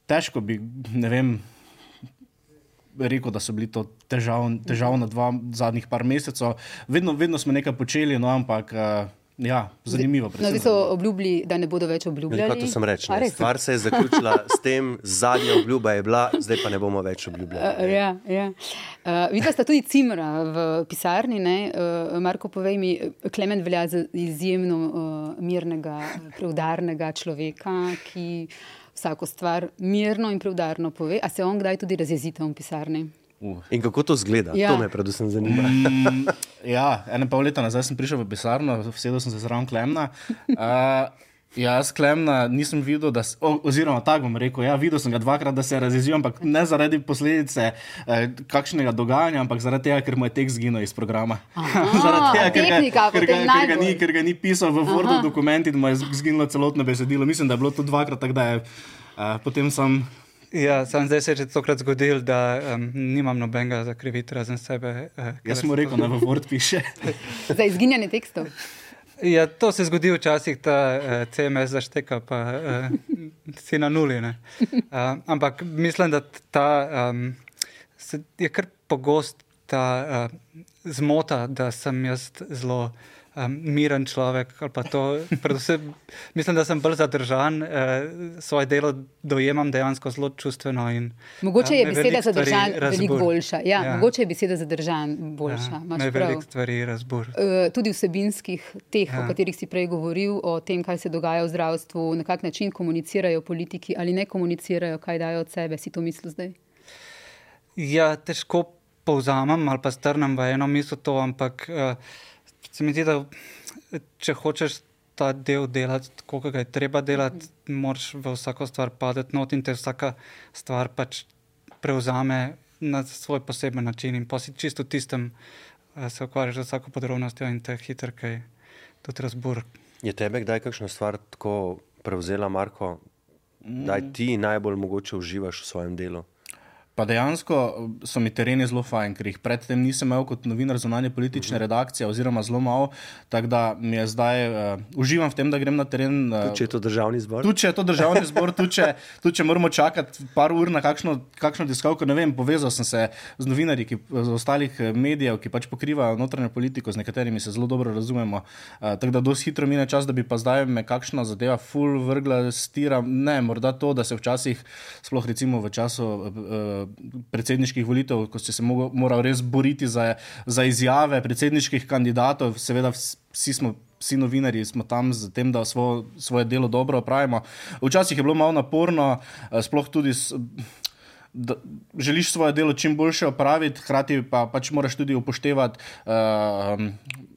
težko bi, ne vem. Rekel, da so bili to težav dva zadnjih par mesecev. Vedno, vedno smo nekaj počeli, no, ampak uh, Ja, zanimivo. No, zdaj so obljubili, da ne bodo več obljubljali. Kot sem rekel, stvar se je zaključila s tem, zadnja obljuba je bila, zdaj pa ne bomo več obljubljali. Uh, ja, ja. uh, Videla sta tudi cimra v pisarni. Uh, Marko, povej mi, Klemen velja za izjemno uh, mirnega, preudarnega človeka, ki vsako stvar mirno in preudarno pove. A se on kdaj tudi razjezite v pisarni? Uh. In kako to zgleda? Ja. To me predvsem zanima. mm, ja, eno pol leta nazaj sem prišel v pisarno, sedel sem se zraven Klemna. Uh, jaz Klemna nisem videl, da, o, oziroma tako bom rekel, ja, videl sem ga dvakrat, da se je razjezil, ampak ne zaradi posledice eh, kakšnega dogajanja, ampak zaradi tega, ker mu je tekst zginil iz programa. zaradi tega, ker ga, ker, ga, ker, ga ni, ker ga ni pisal v Wordu dokument in mu je zginilo celotno besedilo. Mislim, da je bilo to dvakrat, tako da je uh, potem sem. Ja, sam zdaj se je že tokrat zgodil, da um, nimam nobenega za kriviti razen sebe. Uh, Jaz sem rekel, da v Word piše. za izginjanje tekstov. Ja, to se zgodi včasih, da uh, CMS zašteka, pa uh, si na nuli. Uh, ampak mislim, da ta, um, je kar pogost ta uh, zmota, da sem jaz zelo um, miren človek. To, mislim, da sem bolj zadržan, uh, svoje delo dojemam dejansko zelo čustveno. In, mogoče je uh, beseda zadržan veliko boljša. Ja, ja. Mogoče je beseda zadržan boljša. Ja, veliko stvari razbur. Uh, tudi vsebinskih teh, ja. o katerih si prej govoril, o tem, kaj se dogaja v zdravstvu, na kak način komunicirajo politiki ali ne komunicirajo, kaj dajo od sebe. Si to mislil zdaj? Ja, težko povzamem ali pa strnem v eno misel to, ampak. Uh, se mi zdi, da če hočeš ta del delati, kot ga je treba delati, moraš v vsako stvar padeti not in te vsaka stvar pač prevzame na svoj poseben način in pa si čisto tistem eh, se ukvarjaš z vsako podrobnostjo in te hitro kaj tudi razbur. Je tebe kdaj kakšna stvar tako prevzela, Marko, da ti najbolj mogoče uživaš v svojem delu? Pa dejansko eh, so mi tereni zelo fajn, ker jih predtem nisem imel kot novinar zunanje politične uh mhm. -huh. redakcije, oziroma zelo malo. Tako da mi je zdaj, uh, uživam v tem, da grem na teren. Uh, tudi če je to državni zbor. Tudi če je to državni zbor, tudi če, tudi če moramo čakati par ur na kakšno, kakšno diskalko. Ne vem, povezal sem se z novinarji ki, z ostalih medijev, ki pač pokrivajo notranjo politiko, z nekaterimi se zelo dobro razumemo. Uh, tako da dosti hitro mine čas, da bi pa zdaj me kakšna zadeva full vrgla, stira. Ne, morda to, da se včasih, sploh recimo v času. Uh, predsedniških volitev, ko si se moral res boriti za, za izjave predsedniških kandidatov, seveda vsi smo. Vsi novinari smo tam z tem, da svo, svoje delo dobro opravimo. Včasih je bilo malo naporno, eh, sploh tudi, da želiš svoje delo čim boljše opraviti, hkrati pa pač moraš tudi upoštevati uh,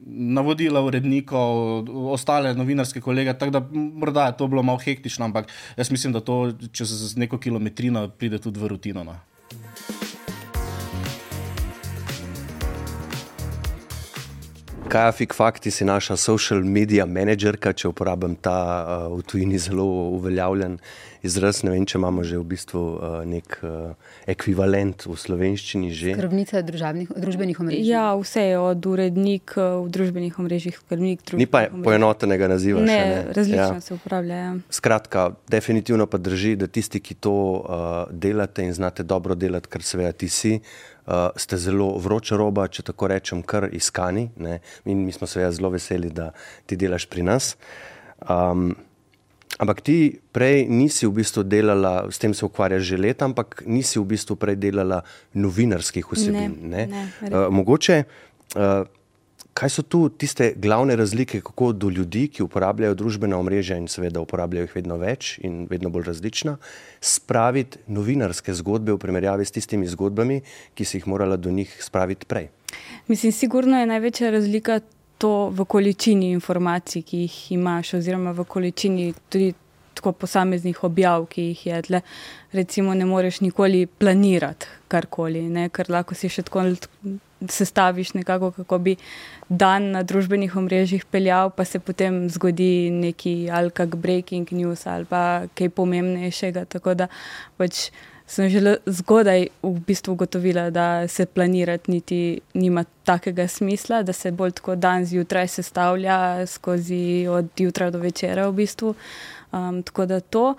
navodila urednikov, ostale novinarske kolege. Tako da morda je to bilo malo hektično, ampak jaz mislim, da to čez neko kilometrino pride tudi v rutino. No. Kaja Fik Fakti si naša social media menedžerka, če uporabim ta uh, v tujini zelo uveljavljen izraz. Ne vem, če imamo že v bistvu uh, nek uh, ekvivalent v slovenščini. Skrbnica družbenih omrežij. Ja, vse je od urednik v družbenih omrežjih, skrbnik družbenih omrežij. Ni pa poenotenega naziva. Ne, še, ne? različno ja. se uporablja. Ja. Skratka, definitivno pa drži, da tisti, ki to uh, delate in znate dobro delati, kar seveda ti si uh, ste zelo vroča roba, če tako rečem, kar iskani. Mi, mi smo seveda zelo veseli, da ti delaš pri nas. Um, ampak ti prej nisi v bistvu delala, s tem se ukvarjaš že leta, ampak nisi v bistvu prej delala novinarskih vsebin. Ne, ne. Ne, uh, mogoče, uh, kaj so tu tiste glavne razlike, kako do ljudi, ki uporabljajo družbena omrežja in seveda uporabljajo jih vedno več in vedno bolj različna, spraviti novinarske zgodbe v primerjavi s tistimi zgodbami, ki si jih morala do njih spraviti prej? Mislim, sigurno je največja razlika to v količini informacij, ki jih imaš, oziroma v količini tudi tako posameznih objav, ki jih je. Tle, recimo, ne moreš nikoli planirati karkoli, ne? ker lahko si še tako sestaviš nekako, kako bi dan na družbenih omrežjih peljal, pa se potem zgodi neki ali kak breaking news ali pa kaj pomembnejšega. Tako da pač sem že zgodaj v bistvu ugotovila, da se planirati niti nima takega smisla, da se bolj tako dan zjutraj sestavlja skozi od jutra do večera v bistvu. Um, tako da to.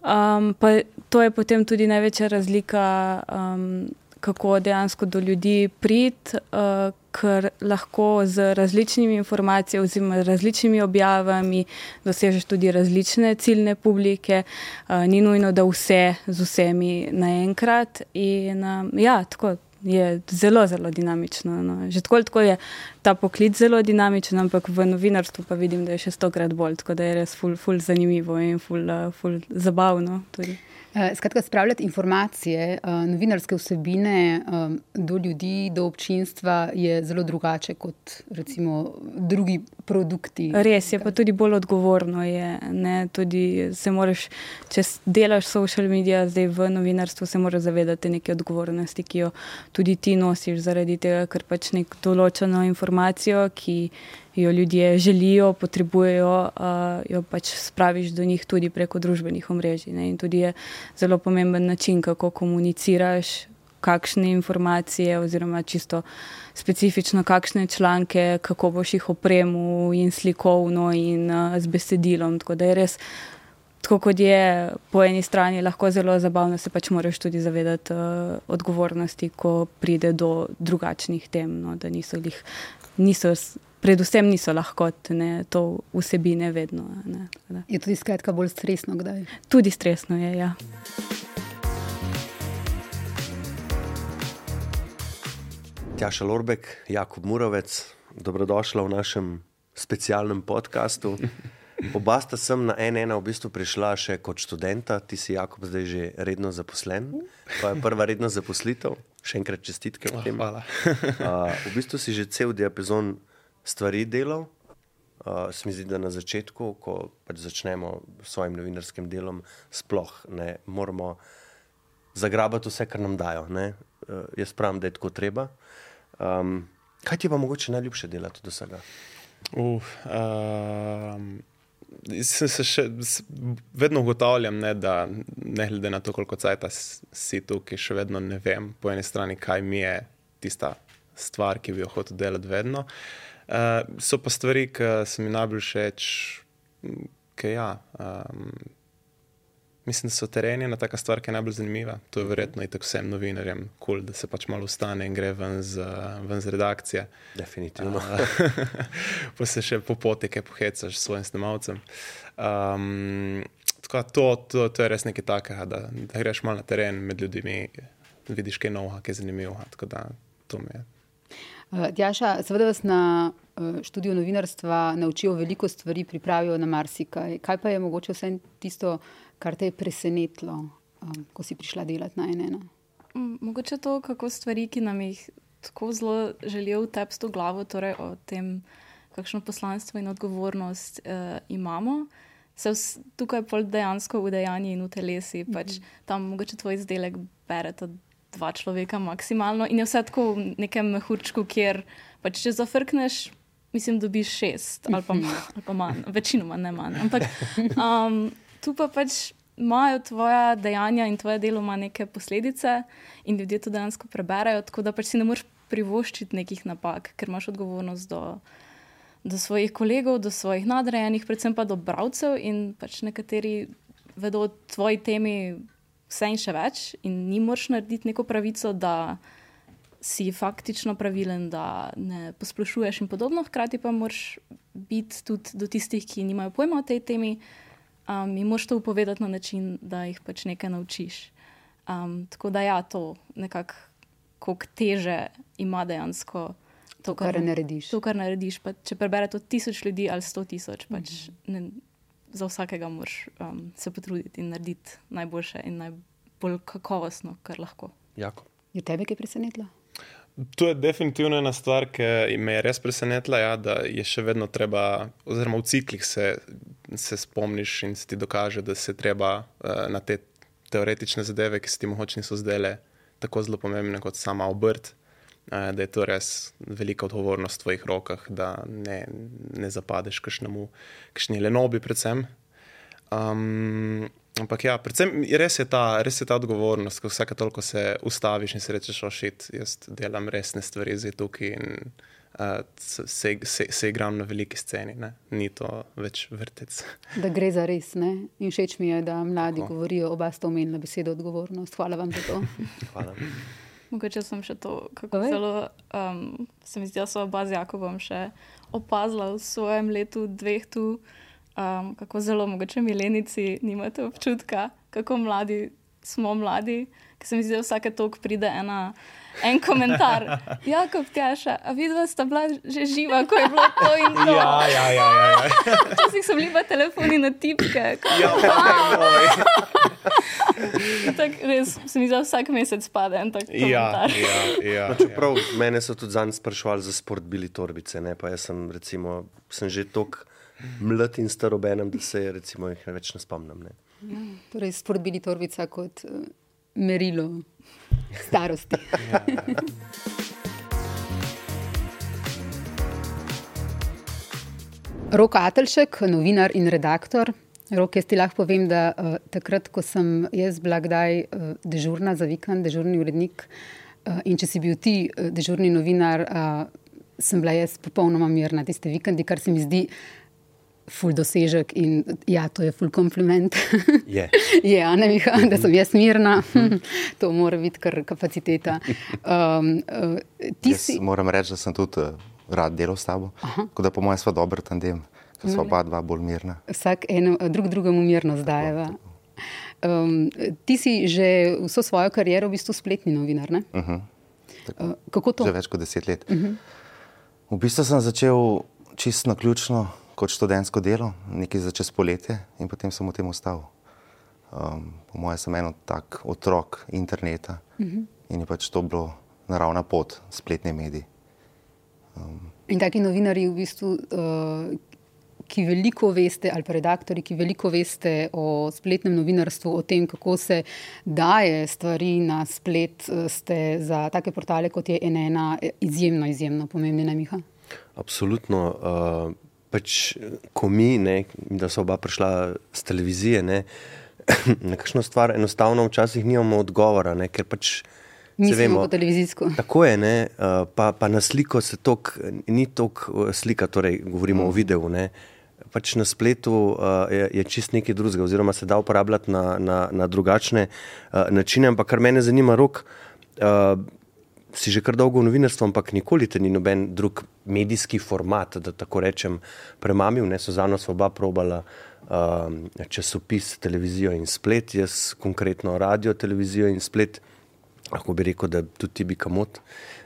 Um, pa to je potem tudi največja razlika, um, kako dejansko do ljudi priti, uh, ker lahko z različnimi informacijami, oziroma različnimi objavami, dosežeš tudi različne ciljne publike. Uh, ni nujno, da vse z vsemi naenkrat. In um, ja, tako je zelo, zelo dinamično. No. Že tako, tako je ta poklic zelo dinamičen, ampak v novinarstvu pa vidim, da je še stokrat bolj, tako da je res ful, ful zanimivo in ful, ful zabavno. Tudi. Eh, skratka, spravljati informacije, eh, novinarske vsebine eh, do ljudi, do občinstva je zelo drugače kot recimo drugi produkti. Res je, pa tudi bolj odgovorno je. Ne, tudi se moraš, če delaš social medije, zdaj v novinarstvu, se moraš zavedati neke odgovornosti, ki jo tudi ti nosiš zaradi tega, ker pač nek določeno informacijo, ki jo ljudje želijo, potrebujejo, uh, jo pač spraviš do njih tudi preko družbenih omrežij. Ne? In tudi je zelo pomemben način, kako komuniciraš, kakšne informacije, oziroma čisto specifično, kakšne članke, kako boš jih opremil in slikovno in uh, z besedilom. Tako da je res. Tako kot je po eni strani lahko zelo zabavno, se pač moraš tudi zavedati uh, odgovornosti, ko pride do drugačnih tem, no, da niso, lih, niso predvsem niso lahkotne, to vsebine vedno. Ne, je tudi skratka bolj stresno, kdaj? Tudi stresno je, ja. Tjaša Lorbek, Jakob Murovec, dobrodošla v našem specialnem podkastu. Oba sta sem na NN v bistvu prišla še kot študenta, ti si Jakob zdaj že redno zaposlen. To je prva redna zaposlitev, še enkrat čestitke. Oh, hvala. uh, v bistvu si že cel diapazon stvari delal. Uh, se mi zdi, da na začetku, ko pač začnemo s svojim novinarskim delom, sploh ne moramo zagrabiti vse, kar nam dajo. Uh, jaz pravim, da je tako treba. Um, kaj ti pa mogoče najljubše delati do vsega? Uh, um, se, se še, vedno ugotavljam, ne, da ne glede na to, koliko časa si tukaj, še vedno ne vem, po eni strani, kaj mi je tista stvar, ki bi jo hotel delati vedno. Uh, so pa stvari, ki se mi najbolj všeč, ki ja. Um, mislim, da so tereni ena taka stvar, ki je najbolj zanimiva. To je verjetno in tako vsem novinarjem kul, cool, da se pač malo ustane in gre ven z, ven z redakcije. Definitivno. Uh, pa se še po poti, ki pohecaš s svojim snemalcem. Um, tako, to, to, to je res nekaj takega, da, da greš malo na teren med ljudmi, vidiš kaj novega, kaj je zanimivo. Tako da to mi je. Eh, Tjaša, seveda vas na eh, študiju novinarstva naučijo veliko stvari, pripravijo na marsikaj. Kaj pa je mogoče vse tisto, kar te je presenetilo, eh, ko si prišla delati na NN? Mogoče to, kako stvari, ki nam jih tako zelo želijo vtepsti v glavo, torej o tem, kakšno poslanstvo in odgovornost uh, imamo. Se vs, tukaj pol dejansko v dejanji in v telesi, pač mm -hmm. tam mogoče tvoj izdelek berete dva človeka maksimalno in je vse tako v nekem mehurčku, kjer pač če zafrkneš, mislim, dobiš šest ali pa, ali pa manj, večinoma ne manj. Ampak um, tu pa pač imajo tvoja dejanja in tvoje delo ima neke posledice in ljudje to dejansko preberajo, tako da pač si ne moreš privoščiti nekih napak, ker imaš odgovornost do. Do svojih kolegov, do svojih nadrejenih, predvsem pa do bralcev, in pač nekateri vedo o tvoji temi vse in še več, in ni moč narediti neko pravico, da si faktično pravilen, da ne posplošuješ in podobno. Hkrati pa moraš biti tudi do tistih, ki nimajo pojma o tej temi, um, in moraš to upovedati na način, da jih pač nekaj naučiš. Um, tako da ja, to nekako, koliko teže ima dejansko. To, kar narediš. To, kar narediš. Pa, če prebere to tisoč ljudi ali sto tisoč, pač ne, za vsakega moraš um, se potruditi in narediti najboljše in najbolj kakovostno, kar lahko. Jako. Je tebe kaj presenetilo? To je definitivno ena stvar, ki me je res presenetila, ja, da je še vedno treba, oziroma v ciklih se, se spomniš in se ti dokaže, da se treba uh, na te teoretične zadeve, ki se ti mogoče niso zdele tako zelo pomembne kot sama obrt, uh, da je to res velika odgovornost v tvojih rokah, da ne, ne zapadeš kakšnemu, kakšni lenobi, predvsem. Um, ampak ja, predvsem res je ta, res je ta odgovornost, ko vsake toliko se ustaviš in si rečeš, ošit, jaz delam resne stvari zdaj tukaj in uh, se, se, se igram na veliki sceni, ne? ni to več vrtec. Da gre za res. Ne? In všeč mi je, da mladi Tako. govorijo, oba sta omenila besedo odgovornost. Hvala vam za to. Hvala. Mogoče sem še to, kako Ove? zelo um, se mi zdi, da so oba z Jakobom še opazila v svojem letu, dveh tu um, kako zelo mogoče milenici nimate občutka, kako mladi smo mladi. Ker se mi zdi, da vsake tok pride ena, en komentar. Ja, kot tjaša, a vidva sta bila že živa, ko je bilo to in to. Ja, ja, ja. ja, ja. Včasih so bili pa telefoni na tipke. Ja, tak, res se mi zdi, vsak mesec pade en tak komentar. Ja, ja, ja, no, čeprav ja. mene so tudi zanj sprašvali za sport bili torbice, ne? pa jaz sem, recimo, sem že tok mlad in starobenem, da se recimo, jih več ne spomnim. Ne. Ja, torej, spodbili torbica kot uh, merilo starosti. ja. Rok Atelšek, novinar in redaktor. Rok, jaz ti lahko povem, da uh, takrat, ko sem jaz bila kdaj uh, dežurna za vikend, dežurni urednik, uh, in če si bil ti uh, dežurni novinar, uh, sem bila jaz popolnoma mirna tiste vikendi, kar se mi zdi ful dosežek in ja, to je ful kompliment. Je. je, ne Miha, da sem jaz mirna, to mora biti kar kapaciteta. Um, uh, si... Moram reči, da sem tudi uh, rad delal s tabo, tako da po mojem smo dober tandem, ker smo oba dva bolj mirna. Vsak eno, drug drugemu mirno zdajeva. Um, ti si že vso svojo kariero v bistvu spletni novinar. Uh -huh. uh, kako to? Že več kot deset let. Uh -huh. V bistvu sem začel čisto na ključno kot študentsko delo, nekaj za čez poletje, in potem sem v tem ostal. Um, po mojem, sem eno tak otrok interneta uh mhm. -huh. in je pač to bilo naravna pot, spletne medije. Um, in taki novinari, v bistvu, uh, ki veliko veste, ali pa redaktori, ki veliko veste o spletnem novinarstvu, o tem, kako se daje stvari na splet, uh, ste za take portale, kot je NN, izjemno, izjemno pomembni, ne Miha? Absolutno. Uh pač, ko mi, ne, da so oba prišla z televizije, ne, na kakšno stvar enostavno včasih nimamo odgovora, ne, ker pač. Mi smo televizijsko. Tako je, ne, pa, pa na sliko se tok, ni toliko slika, torej govorimo mm. o videu. Ne, pač na spletu uh, je, je čist nekaj drugega, oziroma se da uporabljati na, na, na drugačne uh, načine. Ampak kar mene zanima, rok. Uh, si že kar dolgo v novinarstvu, ampak nikoli te ni noben drug medijski format, da tako rečem, premamil. Ne so za nas oba probala um, časopis, televizijo in splet, jaz konkretno radio, televizijo in splet. Lahko bi rekel, da tudi ti bi kamot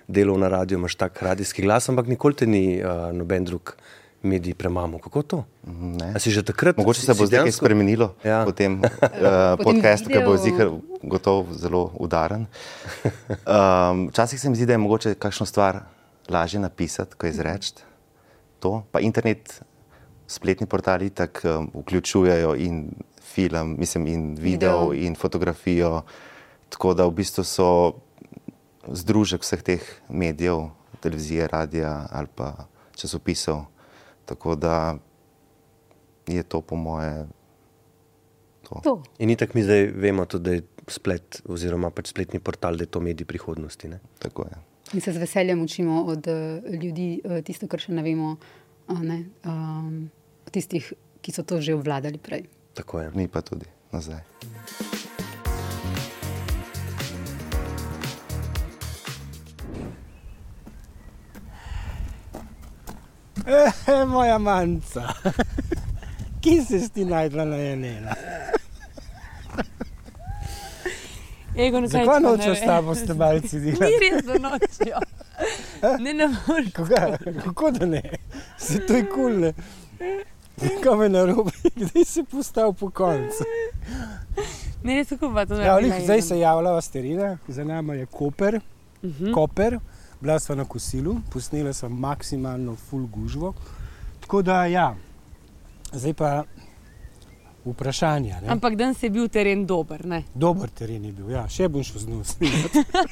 delal na radiju, imaš tak radijski glas, ampak nikoli te ni uh, noben drug mediji premamo. Kako to? Si že takrat? Mogoče se bo zdaj nekaj spremenilo ja. po tem uh, podkastu, ki bo zihar gotovo zelo udaren. Um, včasih se mi zdi, da je mogoče kakšno stvar lažje napisati, ko izreči to. Pa internet, spletni portali tako um, vključujejo in film, mislim, in video, video, in fotografijo. Tako da v bistvu so združek vseh teh medijev, televizije, radia ali pa časopisov. Tako da je to, po moje, to. to. In tako, mi zdaj vemo, tudi, da je splet, oziroma pač spletni portal, da je to medij prihodnosti. Ne? Tako je. Mi se z veseljem učimo od uh, ljudi, uh, tisto, kar še ne vemo, uh, ne, um, tistih, ki so to že obvladali prej. Tako je. Mi pa tudi nazaj. Eh, moja manca, ki si ti najdla na enena. Ego, Zakaj nočeš s tabo s tebalci delati? Ni res, da nočijo. Ne, ne moreš. Kako da ne? Se to je kul. Cool, Kaj me narobe, kdaj si postal po koncu? Ne, ne, tako pa to ja, lih, zdaj se javlja Asterina, za nami je Koper, uh -huh. Koper, bila sva na kosilu, posnela sem maksimalno full gužvo. Tako da ja, zdaj pa vprašanje. Ne? Ampak danes je bil teren dober. Ne? Dober teren je bil, ja, še bom šel z nosom.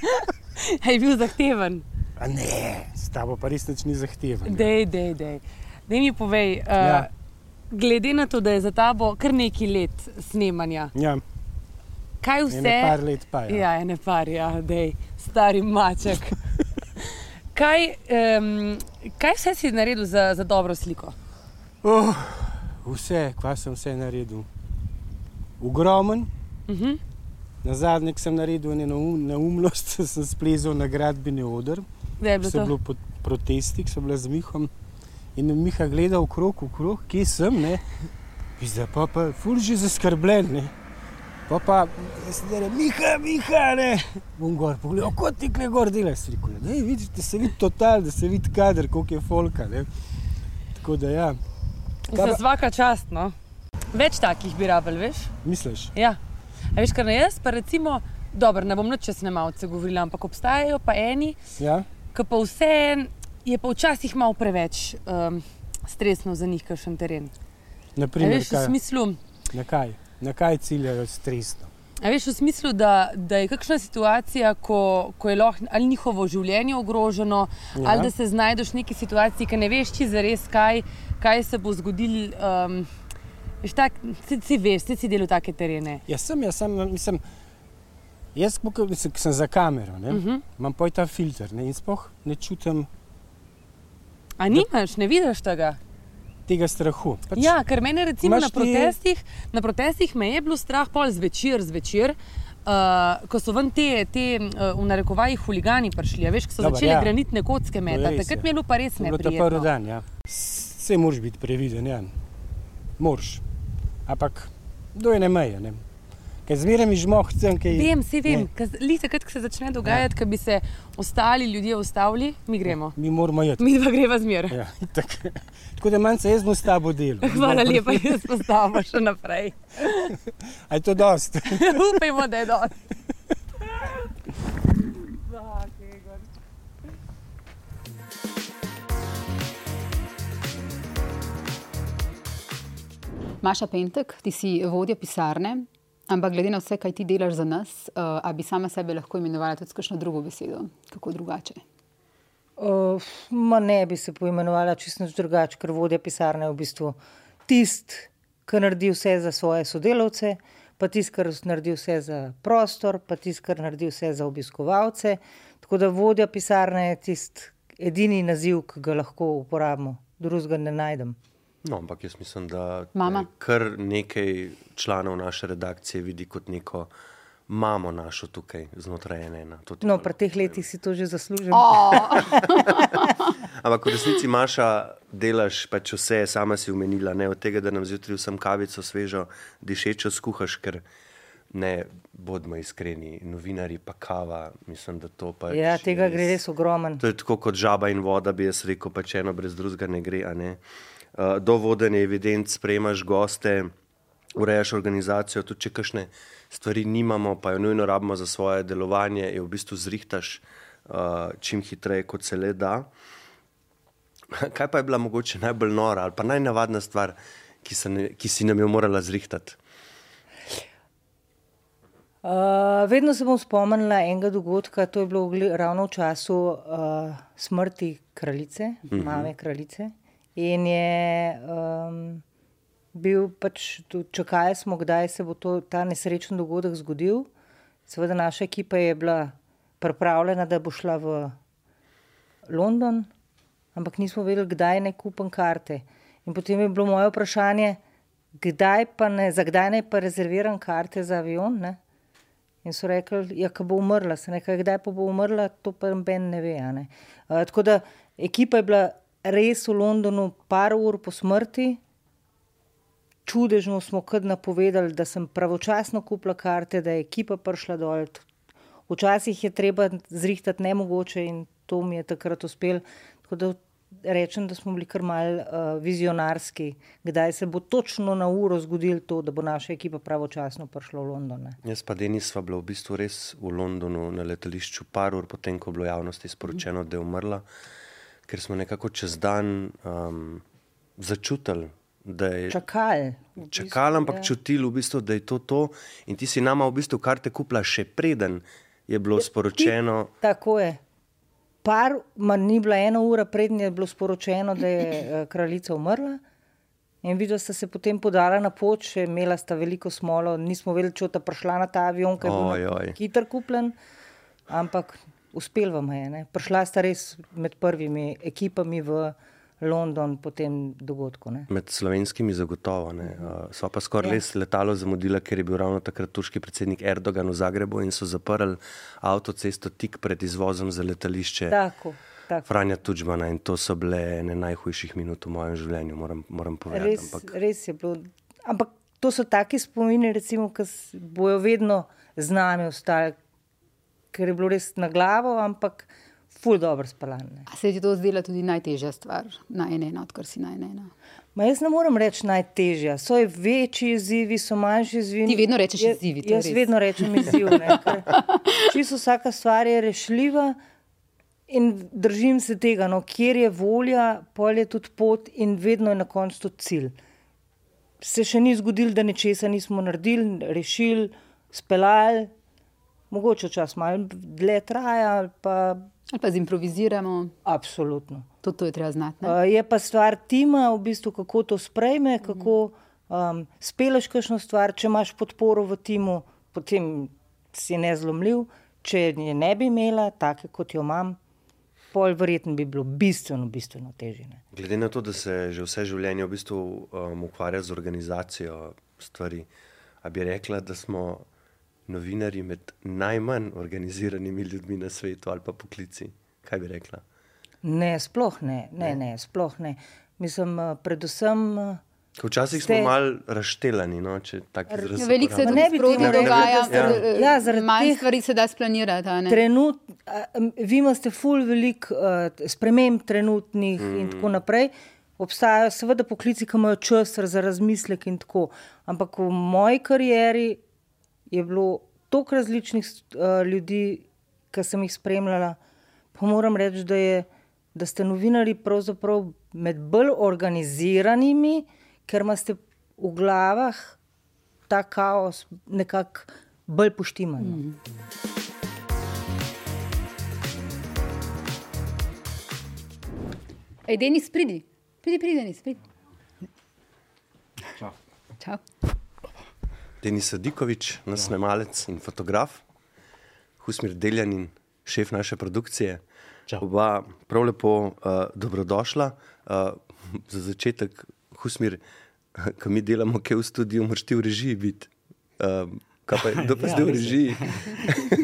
je bil zahteven. A ne, s tabo pa res nič ni zahteven. Dej, dej, dej. Dej mi povej, uh, ja. glede na to, da je za tabo kar nekaj let snemanja. Ja. Kaj vse? Ne par let pa je. Ja, ne par, ja, dej, stari maček. kaj, um, kaj vse si naredil za, za dobro sliko? Oh, vse, kva sem vse naredil. Ogromen. Uh Mhm. -huh. Na zadnje sem naredil neum, neumnost, sem splezel na gradbeni odr. So bilo pod protesti, so bile z Mihom. In Miha gleda okrog, okrog, kje sem, ne. Zdaj pa pa ful že zaskrbljen, ne. Pa pa, zdaj je Miha, Miha, ne. Bom gor pogledal, kot ti kle gor delaš, rekel, ne, vidiš, da se vidi total, da se vidi kader, koliko je folka, ne. Tako da ja. Za vsaka čast, no. Več takih bi rabili, veš? Misliš? Ja. A veš, kar ne jaz, pa recimo, dobro, ne bom nič čez nemalce govorila, ampak obstajajo pa eni, ja. ki pa vse je pa včasih malo preveč um, stresno za njih, kakšen teren. Naprimer, veš, v smislu, na kaj? Na kaj ciljajo stresno? A veš, v smislu, da, da je kakšna situacija, ko, ko je lahko ali njihovo življenje ogroženo, ja. ali da se znajdeš v neki situaciji, ki ne veš, či za res kaj, kaj se bo zgodilo. Um, veš, tak, si, si veš, si, si delal take terene. Jaz sem, jaz sem, mislim, jaz sem, sem za kamero, uh -huh. imam pa ta filter ne, in spoh ne čutim. A nimaš, ne vidiš tega? Tega strahu. Pač ja, ker mene recimo na protestih, ti... na protestih me je bilo strah pol zvečer, zvečer. Uh, ko so ven te, te uh, v narekovajih huligani prišli, veš, ko so Dobar, začeli ja. granitne kocke metati, takrat mi je bilo pa res neprijetno. To je prvi dan, ja. Vse moraš biti previden, ja. Moraš. Ampak do ene meje, ne. Ker zmeraj mi žmoh, sem kaj. Vem, vse vem. Lise, kad se začne dogajati, ja. kad bi se ostali ljudje ustavili, mi gremo. Mi moramo jeti. Mi dva greva zmer. Ja, tak. Tako da manj se jaz bom s tabo delal. Hvala lepa, jaz postavim še naprej. A je to dost? Upajmo, da je dost. Maša Pentek, ti si vodja pisarne, ampak glede na vse, kaj ti delaš za nas, uh, a bi sama sebe lahko imenovala tudi s kakšno drugo besedo, kako drugače? Uh, ne bi se poimenovala čisto drugače, ker vodja pisarne je v bistvu tisti, ki naredi vse za svoje sodelavce, pa tisti, ki naredi vse za prostor, pa tisti, ki naredi vse za obiskovalce. Tako da vodja pisarne je tisti edini naziv, ki ga lahko uporabimo, drugega ne najdem. No, ampak jaz mislim, da Mama. kar nekaj članov naše redakcije vidi kot neko mamo našo tukaj znotraj ena. No, pri teh letih si to že zaslužil. Oh. ampak v resnici, Maša, delaš pač vse, sama si umenila, ne od tega, da nam zjutraj vsem kavico svežo, dišečo skuhaš, ker ne bodimo iskreni, novinari pa kava, mislim, da to pač. Ja, tega res, gre res ogromen. To je tako kot žaba in voda, bi jaz rekel, pač eno brez drugega ne gre. Ne? Uh, do vodenja evidenc, sprejmaš goste, urejaš organizacijo, tudi če kakšne stvari nimamo, pa jo nujno rabimo za svoje delovanje, jo v bistvu zrihtaš uh, čim hitreje, kot se le da. Kaj pa je bila mogoče najbolj nora ali pa najnavadna stvar, ki, ne, ki si nam jo morala zrihtati? Uh, vedno se bom spomnila enega dogodka, to je bilo ravno v času uh, smrti kraljice, uh -huh. mame kraljice. In je um, bil pač, čakali smo, kdaj se bo to, ta nesrečen dogodek zgodil. Seveda, naša ekipa je bila pripravljena, da bo šla v London, ampak nismo vedeli, kdaj naj kupim karte. In potem je bilo moje vprašanje, kdaj pa ne, za kdaj naj pa rezerviram karte za avion. Ne? In so rekli, ja, ko bo umrla, se nekaj, kdaj pa bo umrla, to pa noben ne ve. Ne? Uh, tako da ekipa je bila res v Londonu, par ur po smrti. Čudežno smo kar napovedali, da sem pravočasno kupila karte, da je ekipa prišla dol. Včasih je treba zrihtati nemogoče in to mi je takrat uspelo. Tako da rečem, da smo bili kar mal uh, vizionarski, kdaj se bo točno na uro zgodilo to, da bo naša ekipa pravočasno prišla v London. Ne. Jaz pa Denis sva bila v bistvu res v Londonu na letališču par ur potem, ko je bilo javnosti sporočeno, da je umrla, ker smo nekako čez dan um, začutili. Čakali. Čakali, ampak ja. čutili, v bistvu, da je to to. In ti si nama v bistvu karte kupila še preden je bilo sporočeno. Ti, tako je. Par, ma, ni bila ena ura, preden je bilo sporočeno, da je eh, kraljica umrla. In videla sta se potem podala na pot, še imela sta veliko smolo, nismo vedeli, če bo prišla na ta avion, ki je bil hiter kupljen, ampak uspel vam je. Ne? Prišla sta res med prvimi ekipami v London po tem dogodku. Ne? Med slovenskimi zagotovo. Uh, sva pa skoraj ja. res letalo zamudila, ker je bil ravno takrat turški predsednik Erdogan v Zagrebu in so zaprli avtocesto tik pred izvozom za letališče. Tako. Tako. Franja Tudžmana in to so bile ene najhujših minut v mojem življenju, moram, moram povedati. Res, ampak... res je bilo. Ampak to so taki spomini, recimo, ki bojo vedno z nami ostali, ker je bilo res na glavo, ampak ful dobro spaljan. Se ti to zdela tudi najtežja stvar na eno, odkar si na eno? Ma jaz ne morem reči najtežja. So večji izzivi, so manjši izzivi. Ti vedno rečeš izzivi. Jaz res. vedno rečem izziv. Čisto vsaka stvar je rešljiva in držim se tega. No, kjer je volja, pol je tudi pot in vedno je na koncu tudi cilj. Se še ni zgodilo, da nečesa nismo naredili, rešili, speljali, mogoče čas malo dlje traja. Pa Ali pa zimproviziramo. Absolutno. Tudi to je treba znati. Uh, je pa stvar tima, v bistvu, kako to sprejme, kako um, speleš kakšno stvar. Če imaš podporo v timu, potem si nezlomljiv. Če je ne bi imela, tako kot jo imam, pol verjetno bi bilo bistveno, bistveno težje. Glede na to, da se že vse življenje v bistvu um, ukvarja z organizacijo stvari, bi rekla, da smo novinarji med najmanj organiziranimi ljudmi na svetu ali pa poklici? Kaj bi rekla? Ne, sploh ne. ne, ne, sploh ne. Mislim, eh, predvsem. eh, Včasih ste- smo malo razštelani, no. Veliko se Ne tudi bi rekla, dogaja, da ste- Ja, zaradi manj teh- stvari se da splanirati. ne? Trenut, vi imate ful veliko uh, sprememb trenutnih mm. in tako naprej. Obstajajo seveda poklici, ki imajo čas za razmislek in tako. Ampak v moji karieri je bilo toliko različnih uh, ljudi, ki sem jih spremljala. Pa moram reči, da, je, da ste novinari pravzaprav med bolj organiziranimi, ker imate v glavah ta kaos nekako bolj poštiman. Mm. Ej, Denis, pridi, pridi, pridi, Denis, pridi. Čau. Čau. Denis Sadikovič, nas snemalec in fotograf, Husmir Deljanin, šef naše produkcije. Čau. Oba prav lepo uh, dobrodošla. Uh, za začetek, Husmir, ko mi delamo, kaj v studiu, moraš ti v režiji biti. Uh, kaj pa je, kdo pa Ja, zdaj v režiji?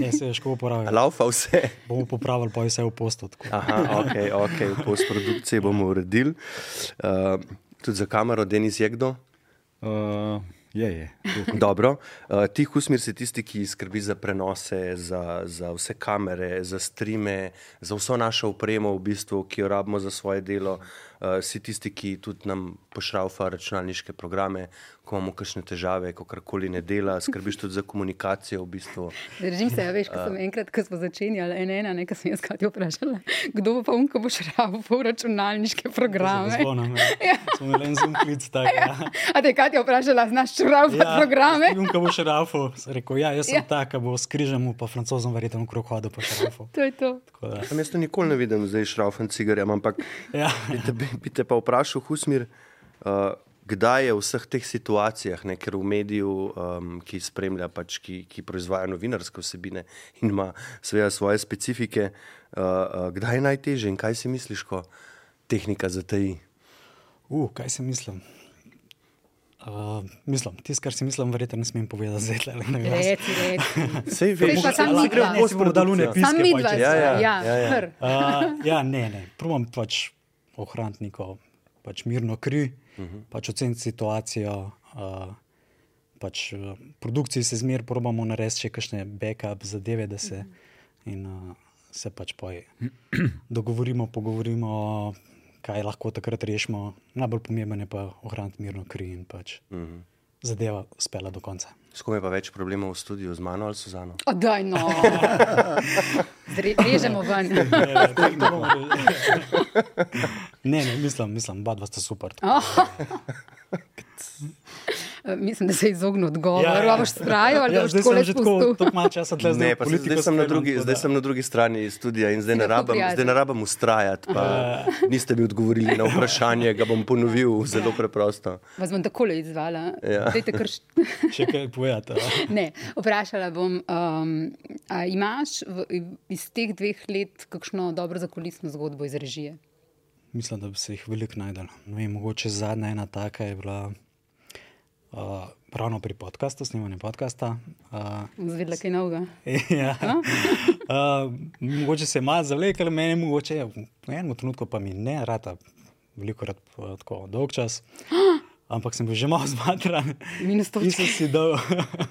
Ne, se je težko uporabljati. Laufa vse. Bomo popravili, pa je vse v postotku. Aha, ok, ok, v postprodukciji bomo uredili. Uh, tudi za kamero, Denis je kdo? Uh, je, je. Dobro. Uh, ti, Husmir, si tisti, ki skrbi za prenose, za, za vse kamere, za streame, za vso našo opremo, v bistvu, ki jo rabimo za svoje delo. Uh, si tisti, ki tudi nam pošraufa računalniške programe, ko imamo kakšne težave, ko karkoli ne dela, skrbiš tudi za komunikacijo. V bistvu. Držim se, ja, veš, ko sem enkrat, ko smo začenjali, ena, ena, nekaj sem jaz kaj vprašala, kdo bo pa um, ko boš rabil računalniške programe. Zvonem, ja. Smo imeli en zoom klic tak. Ja. A te Katja vprašala, znaš šraubat ja, programe? Jum, ko boš rafo, rekel, ja, jaz sem Ja. ja. tak, bo s križem, pa francozom verjetno krok hodil po šrafu. To je to. Tam jaz to nikoli ne vidim, zdaj šraufen cigarjem, ampak ja. bi, te, bi, bi te pa vprašal, Husmir, uh, kdaj je v vseh teh situacijah, ne, ker v mediju, um, ki spremlja, pač, ki, ki proizvaja novinarske vsebine in ima seveda svoje specifike, uh, uh, kdaj je najtežje in kaj si misliš, ko tehnika zataji? Uh, kaj si mislim? Uh, mislim, tisto, kar si mislim, verjetno ne smem povedati zdaj. Reci, reci. Sej veš, pa samo Lahko midva. gremo v dalune piske. Samo midva, pač, ja, ja, ja, ja. Uh, ja, ne, ne. Probam pač ohraniti neko pač mirno kri, uh Mhm. -huh. pač oceniti situacijo. Uh, pač, uh, produkciji se zmeraj probamo narediti še kakšne backup zadeve, da se. In, uh, se pač poje. Dogovorimo, pogovorimo, kaj lahko takrat rešimo. Najbolj pomembno je pa ohraniti mirno kri in pač Mm -hmm. zadeva spela do konca. S kom je pa več problemov v studiu, z mano ali Suzano? Odaj, no. Režemo ven. ne, ne, mislim, mislim, oba dva sta super. Oh. Mislim, da se je izognil odgovoru. Ja, ja. boš trajal ali ja, boš zdaj tako sem že tako, malo časa tle Ne, pa zdaj, sem na drugi, zdaj sem na drugi strani studia in zdaj ne rabim, zdaj ne rabim ustrajati. Pa niste mi odgovorili na vprašanje, ga bom ponovil zelo preprosto. Vas bom takole izvala. Ja. Krš... Še kaj povedati? Ne, vprašala bom, um, a imaš v, iz teh dveh let kakšno dobro zakulisno zgodbo iz režije? Mislim, da bi se jih veliko najdel. Vem, mogoče zadnja ena taka je bila uh, ravno pri podkastu, snemanju podcasta. Uh, Zvedla kaj novega. ja. uh, mogoče se je malo zavlekel, meni mogoče je v enem trenutku pa mi ne rata, veliko krat tako dolg čas. Ampak sem bil že malo zmatran. Minus to. In sem si dal,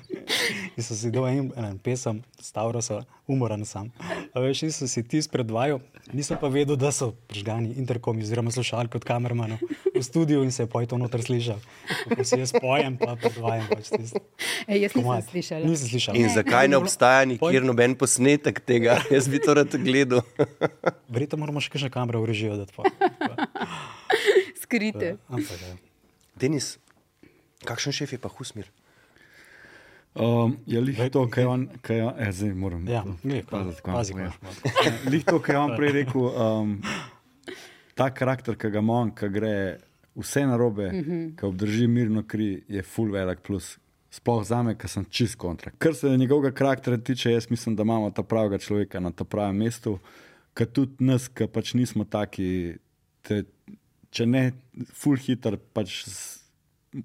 in sem si dal en, en pesem, stavro so, umoran sem. A veš, in sem si ti predvajal, nisem pa vedel, da so prižgani interkomi oziroma slušalke od kamermanov v studiu in se je poj to noter slišal. Ko si jaz pojem, pa predvajam. Pač Ej, jaz nisem slišal. Nisem slišal. In zakaj ne obstaja nikjer noben posnetek tega? Jaz bi to rad gledal. Verjetno moramo še kakšne kamere v režijo dati. Skrite. Ampak, ja. Denis, kakšen šef je pa Husmir? Um, je lih to, kar je on, kaj je, eh, zdaj moram Ja, ne, pazi, kam imaš povem. Lih to, kar je on prej rekel, um, ta karakter, ki ga ima on, ki gre vse narobe, Mhm. ki obdrži mirno kri, je full velik plus. Sploh za me, ker sem čist kontra. Kar se njegovega karaktera tiče, jaz mislim, da imamo ta pravega človeka na tem pravem mestu, ker tudi nas, ki pač nismo taki, te, če ne full hiter, pač s-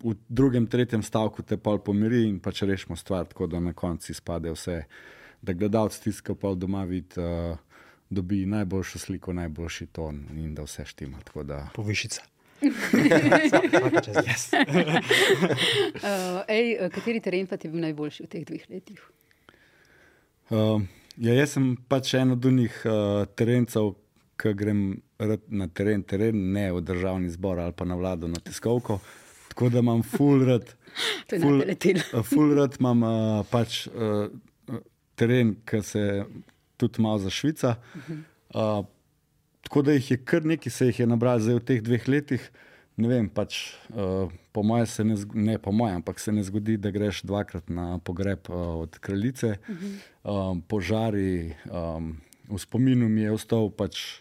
v drugem, tretjem stavku te pol pomiri in pač rešimo stvar, tako da na koncu izpade vse, da gledalec tiska pa doma vidi, uh, dobi najboljšo sliko, najboljši ton in da vse štima. tako Da... Povišica. uh, ej, eh, kateri teren pa ti je bil najboljši v teh dveh letih? Uh, ja, jaz sem pač en od njih uh, terencev, ki grem na teren, teren, ne v državni zbor ali pa na vlado, na tiskovko. Tako da imam full rad. To je ful- napeletilo. uh, Full rad imam uh, pač uh, teren, ki se tudi malo zašvica. Uh, tako da jih je kar nekaj, se jih je nabralo zdaj v teh dveh letih. Ne vem, pač, uh, po mojem se ne, ne po mojem, ampak se ne zgodi, da greš dvakrat na pogreb uh, od kraljice. Mhm. Um, požari, um, v spominu mi je ostal pač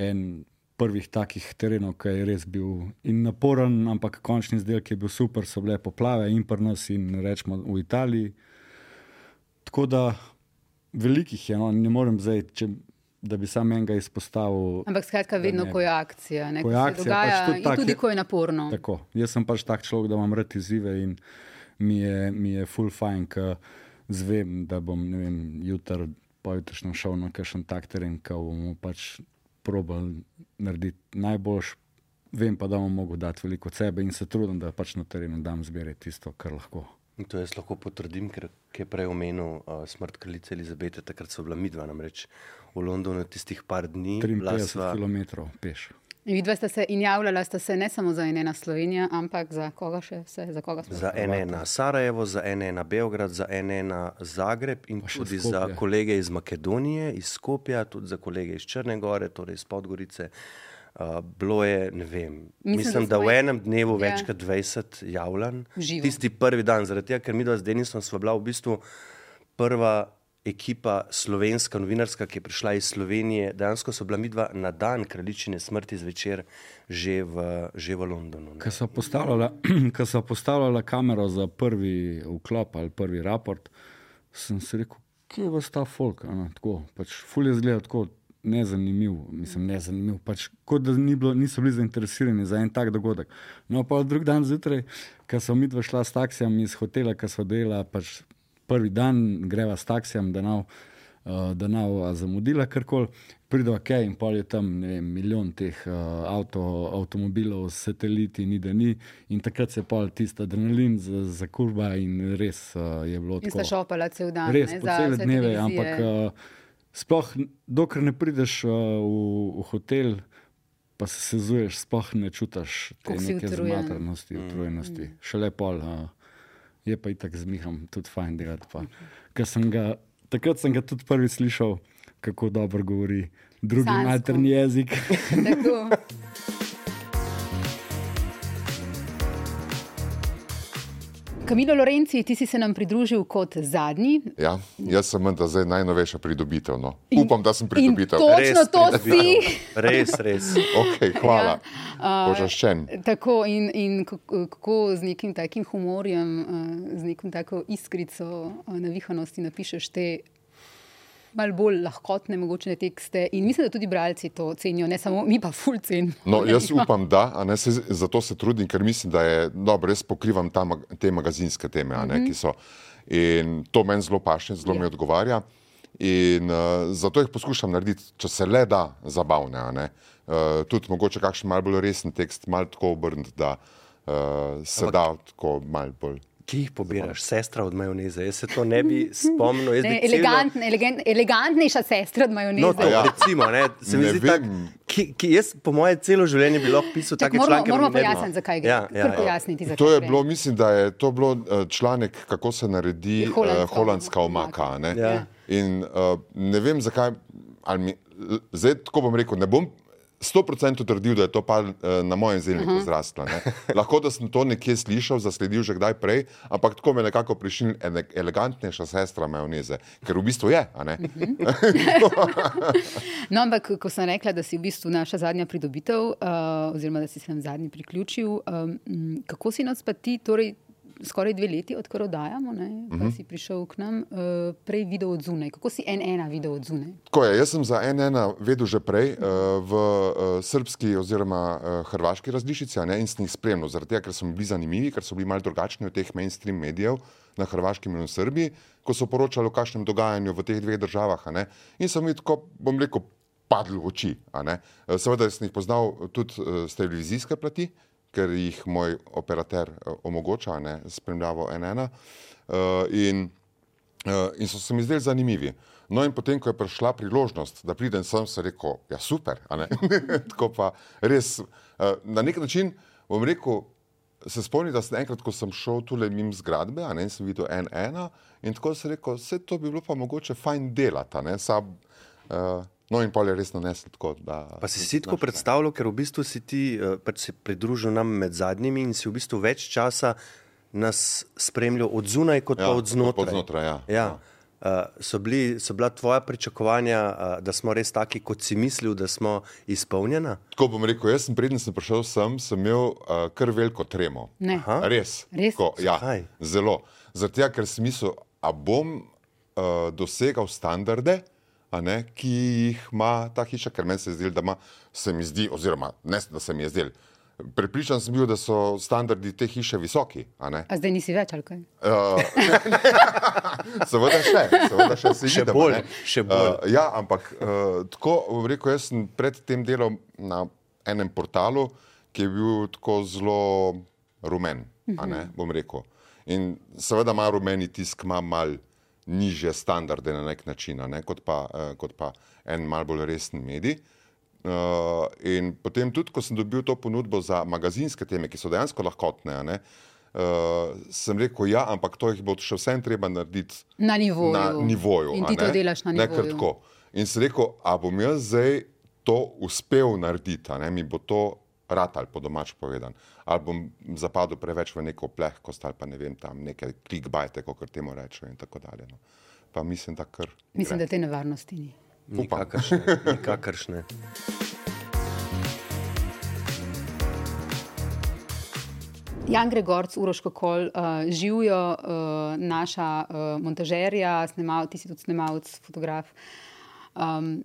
en prvih takih terenov, ki je res bil in naporen, ampak končni izdelek je bil super, so bile poplave in prnos in rečemo v Italiji. Tako da velikih je, no, ne morem zdaj, če, da bi sam enega izpostavil. Ampak skratka, vedno, ne ko je akcija, ne, Ko ko je se akcija, dogaja, pač tudi tak tudi ko je naporno. Tako. Jaz sem pač tak človek, da imam rad izzive in mi je, mi je full fajn, ker zvem, da bom ne vem, jutri, pojutrišnjem šel na kakšen tak teren, ki bomo pač probal narediti najboljš. Vem pa, da bom mogel dati veliko od sebe in se trudim, da pač na terenu dam zbere tisto, kar lahko. In to jaz lahko potrdim, ker je prej omenil uh, smrt kraljice Elizabete, takrat so bila midva namreč v Londonu tistih par dni. bila 53 sva- km peš. Vidva sta se in javljala sta se ne samo za ena Slovenija, ampak za koga še vse, za koga smo Za NN Sarajevo, za NN Beograd, za NN Zagreb in tudi Skopje. za kolege iz Makedonije, iz Skopja, tudi za kolege iz Črne Gore, torej iz Podgorice. Uh, bilo je, ne vem, Mislim, mislim, da da v enem dnevu Ja. več kot 20 javljanj. Živo. Tisti prvi dan, zaradi tega, ker mi dva z Denisom sva bila v bistvu prva ekipa slovenska, novinarska, ki je prišla iz Slovenije. Dejansko so bila midva na dan kraljičine smrti zvečer že v, že v Londonu. Ko so ko so postavljala kamero za prvi vklop ali prvi raport, sem si rekel, kje je vas ta folk. a ne, Tako, pač ful je zgleda tako nezanimiv, mislim, nezanimiv. Pač, kot da ni bilo, niso bili zainteresirani za en tak dogodek. No, pa drug dan zjutraj, ko so mi dva šla s taksijem iz hotela, ko so delala pač prvi dan, greva s taksijem, da nav. Uh, da nav zamudila karkoli, prideva kaj in pol je tam ne vem, milijon teh uh, avto, avtomobilov, sateliti, ni da ni. In takrat se je pol tisti adrenalin zakurba in res uh, je bilo In tako. sta šopala cel dan. Res, ne, po za cele dneve, televizije. ampak uh, sploh, dokler ne prideš uh, v, v hotel, pa se sezuješ, sploh ne čutiš te si neke utrujen. zmatranosti, utrujenosti. Mm. Šele pol. Uh, je pa itak z Mihom tudi fajn delati. Pa. Sem ga, takrat sem ga tudi prvi slišal, kako dobro govori drugi Sansko. materni jezik. Kamilo Lorenci, ti si se nam pridružil kot zadnji. Ja, jaz sem menda zdaj najnovejša pridobitev. No. Upam, da sem pridobitev. točno Res to pridobitev. si. Res, res. Okay, hvala. Ja, uh, Požaščen. Tako in, in kako, kako z nekim takim humorjem, uh, z nekim tako iskrico uh, navihanosti napišeš te malo bolj lahkotne, mogoče tekste. In mislim, da tudi bralci to cenijo, ne samo mi, pa ful cenimo. No, jaz upam, da, a ne, se, zato se trudim, ker mislim, da je dobro, res pokrivam ta, te magazinske teme, a ne, Mhm. ki so. In to meni zelo paše, zelo mi odgovarja. In uh, zato jih poskušam narediti, če se le da, zabavne. a ne. Uh, tudi mogoče kakšen malce bolj resen tekst, malo tako obrniti, da uh, se Ampak- da tako malce bolj. Ki jih pobiraš, sestra od majoneze. Jaz se to ne bi spomnil. jaz bi Ne, celo- elegantne, elegant, elegantnejša sestra od majoneze. No, to, ja. recimo, ne, se mi Ne zdi vem. tak, ki, ki jaz, po moje, celo življenje bi lahko pisal Čak, take moramo- ne pojasniti, zakaj gre. Ja, ja, ja. pojasniti, zakaj To je gre. bilo, mislim, da je to bilo eh, članek, kako se naredi eh, holandska holandska omaka. a ne. Ja. In uh, ne vem, zakaj, ali mi, zdaj tako bom rekel, ne bom. 100% trdil, da je to pa na mojem zelniku Mhm. zraslo. ne. Lahko da sem to nekje slišal, zasledil že kdaj prej, ampak tako me je nekako prišel ene- elegantnejša sestra majoneze, ker v bistvu je. a ne. No, ampak ko sem rekla, da si v bistvu naša zadnja pridobitev, uh, oziroma da si se nam zadnji priključil, um, kako si nas pa ti, torej skoraj dve leti, odkar oddajamo, ne, pa Mhm. si prišel k nam, uh, prej videl od zunaj. Kako si en ena videl od zunaj? Tako je, jaz sem za NN vedel že prej uh, v uh, srpski oziroma uh, hrvaški različici ne, in sem jih spremljal, zaradi tega, ker so bili zanimivi, ker so bili malo drugačni od teh mainstream medijev na Hrvaškem in v Srbiji, ko so poročali o kakšnem dogajanju v teh dveh državah. ne. In sem jih tako, bom rekel, padli v oči. Eh, Seveda sem jih poznal tudi uh, z televizijske plati, ker jih moj operater uh, omogoča, ne, spremljavo NN. Uh, in Uh, in so se mi zdeli zanimivi. No, in potem, ko je prišla priložnost, da pridem sem, sem rekel, ja, super. Tako pa res, uh, na nek način bom rekel, se spomnim, da sem enkrat, ko sem šel tule mimo zgradbe, ne in sem videl en ena, in tako sem rekel, vse to bi bilo pa mogoče fajn delati. ne, Sam, uh, no, in pol je res naneslo tako, da. Pa si si tako predstavljal, ker v bistvu si ti eh, pač se pridružil nam med zadnjimi in si v bistvu več časa nas spremljal od zunaj, kot Ja, pa od znotraj. od znotraj, ja. ja. Uh, so, bili, so bila tvoja pričakovanja, uh, da smo res taki, kot si mislil, da smo izpolnjena? Tako bom rekel, jaz sem preden sem prišel sem, sem imel uh, kar veliko tremo. Res. Res? Tako, ja, Zakaj? zelo. Zato, ja, ker sem mislil, a bom uh, dosegal standarde, a ne, ki jih ima ta hiša, ker meni se je zdelo, da ima, se mi zdi, oziroma ne, da se mi je zdelo. Prepričan sem bil, da so standardi te hiše visoki. a ne. A zdaj nisi več ali kaj? Uh, seveda še, seveda še, se Še vidimo, bolj, še bolj. Uh, ja, ampak uh, tako bom rekel, jaz sem pred tem delom na enem portalu, ki je bil tako zelo rumen, a ne, bom rekel. In seveda ima rumeni tisk, ima mal niže standarde na nek način, ne, kot, pa, uh, kot pa en mal bolj resen medij. Uh, in potem tudi, ko sem dobil to ponudbo za magazinske teme, ki so dejansko lahkotne, ne, uh, sem rekel, ja, ampak to jih bo še vsem treba narediti Na nivoju. na nivoju. In ti to ne? delaš na Ne kar nivoju. tako. In sem rekel, a bom jaz zdaj to uspel narediti, mi bo to ratal, po domač povedan. Ali bom zapadel preveč v neko plehkost, ali pa ne vem, tam neke klikbajte, kot temu rečejo in tako dalje. No. Pa mislim, da kar. Mislim, da te nevarnosti ni. Nikakršne. nikakršne. Jan Gregorc, Uroš Kokol, uh, živijo uh, naša uh, montažerja, snemal, ti si tudi snemalec, fotograf. Um,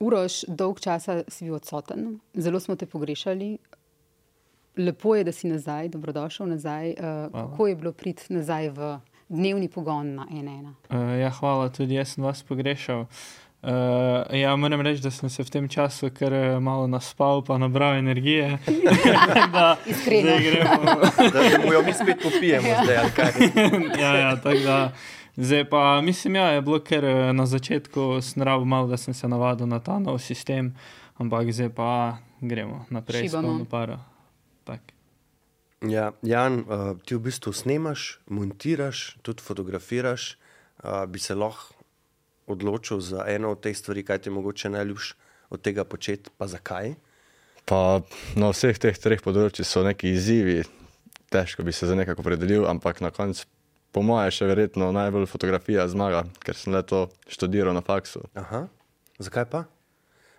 Uroš, dolg časa si bil odsoten, zelo smo te pogrešali. Lepo je, da si nazaj, dobrodošel nazaj. Uh, kako je bilo priti nazaj v dnevni pogon na NN? Uh, ja, hvala, tudi jaz sem vas pogrešal. Uh, ja, moram reči, da sem se v tem času kar eh, malo naspal, pa nabral energije. da, Iskreno. zdaj gremo. Da, da mu jo mi spet popijemo Ja. zdaj, ali kaj? ja, ja, tako da Zdaj pa mislim, ja, je bilo ker eh, na začetku snravo malo, da sem se navadil na ta nov sistem, ampak zdaj pa gremo naprej s Šibamo. polno paro. Tak. Ja, Jan, uh, ti v bistvu snemaš, montiraš, tudi fotografiraš. Uh, bi se lahko odločil za eno od teh stvari, kaj ti je mogoče najljubše od tega početi, pa zakaj? Pa na vseh teh treh področjih so neki izzivi, težko bi se za nekako opredelil, ampak na koncu, po mojem, še verjetno najbolj fotografija zmaga, ker sem le to študiral na faksu. Aha. Zakaj pa?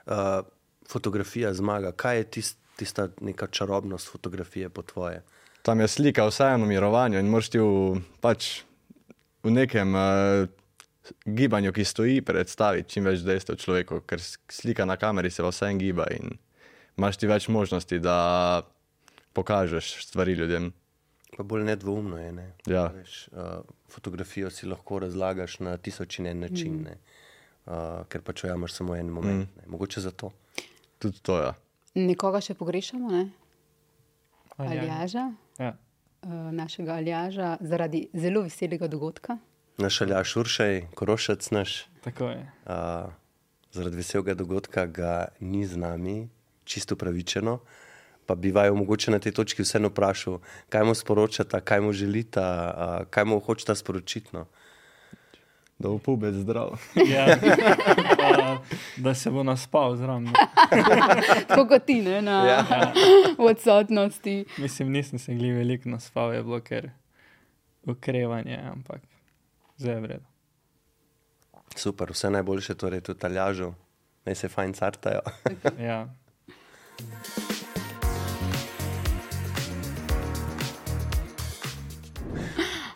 Uh, fotografija zmaga. Kaj je tist, tista neka čarobnost fotografije po tvoje? Tam je slika vseeno mirovanja in moraš ti v, pač v nekem uh, gibanju, ki stoji, predstaviti čim več dejstev človeku, ker slika na kameri se vseeno giba in imaš ti več možnosti, da pokažeš stvari ljudem. Pa bolj nedvoumno je. Ne? Ja. Veš, uh, fotografijo si lahko razlagaš na tisoč in en način, Mm. ne? uh, ker pač ojamaš samo en moment. Mm. Mogoče zato. Tudi to, ja. Nekoga še pogrešamo, ne? Aljaža. Aljaža, Ja. uh, našega Aljaža, zaradi zelo veselega dogodka. Naš aljaš Uršaj, korošec naš. Tako je. Uh, zaradi veselega dogodka ga ni z nami, čisto pravičeno. Pa bi vaju mogoče na tej točki vseeno vprašal, kaj mu sporočata, kaj mu želita, uh, kaj mu hočeta sporočiti. No? Da bo pubec zdrav. Ja, pa, da se bo naspal zraven. Tako kot ti, ne, na Ja. odsotnosti. Mislim, nisem se glih veliko naspal, je bilo ker ukrevanje, ampak zdaj je vredno. Super, vse najboljše, torej tudi aljažu, naj se fajn cartajo. Ja.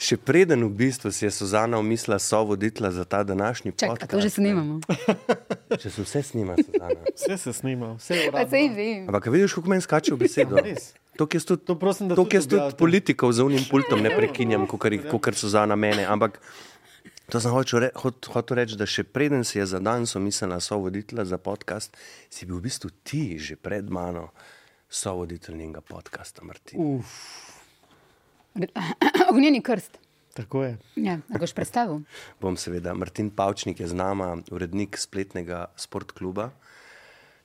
Še preden v bistvu si je Suzana umislila so voditla za ta današnji Čakaj, a podcast. to že snimamo. Če se vse snima, Suzana. Vse se snima, vse je vem. Ampak vidiš, kako meni skače v besedo? Res. To, jaz tudi, to, prosim, da to tudi tudi politikov za unim pultom ne prekinjam, kot Suzana mene. Ampak to sem hotel, re, hot, hotel reči, da še preden si je za dan somislila so voditla za podcast, si bil v bistvu ti že pred mano sovoditelj njenega podcasta, Martin. Uf, Ognjeni krst. tako je. Ja, boš predstavil? Bom seveda. Martin Pavčnik je z nama, urednik spletnega sportkluba,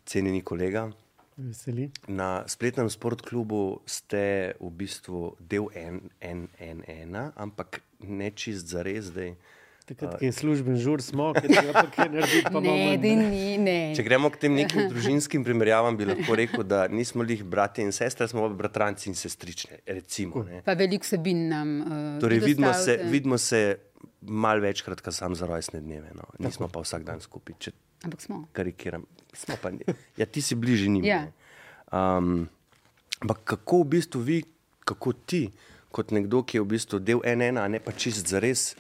cenjeni kolega. Veseli. Na spletnem sportklubu ste v bistvu del NNN, ampak ne čist za res zdaj. Takrat, ko je služben žur, smo, tega pa kaj narediti, pa Ne, ni, ne. Če gremo k tem nekim družinskim primerjavam, bi lahko rekel, da nismo lih bratje in sestre, smo pa bratranci in sestrične. Recimo, ne. Pa veliko sebin nam. Uh, Torej, vidimo se, vidimo se malo večkrat, kot sam za rojstne dneve. No. Nismo pa vsak dan skupaj. Če Ampak smo. karikiram, smo pa ne. Ja, ti si bližje njim. Ja. Um, ampak kako v bistvu vi, kako ti, kot nekdo, ki je v bistvu del NN, a ne pa čist za res,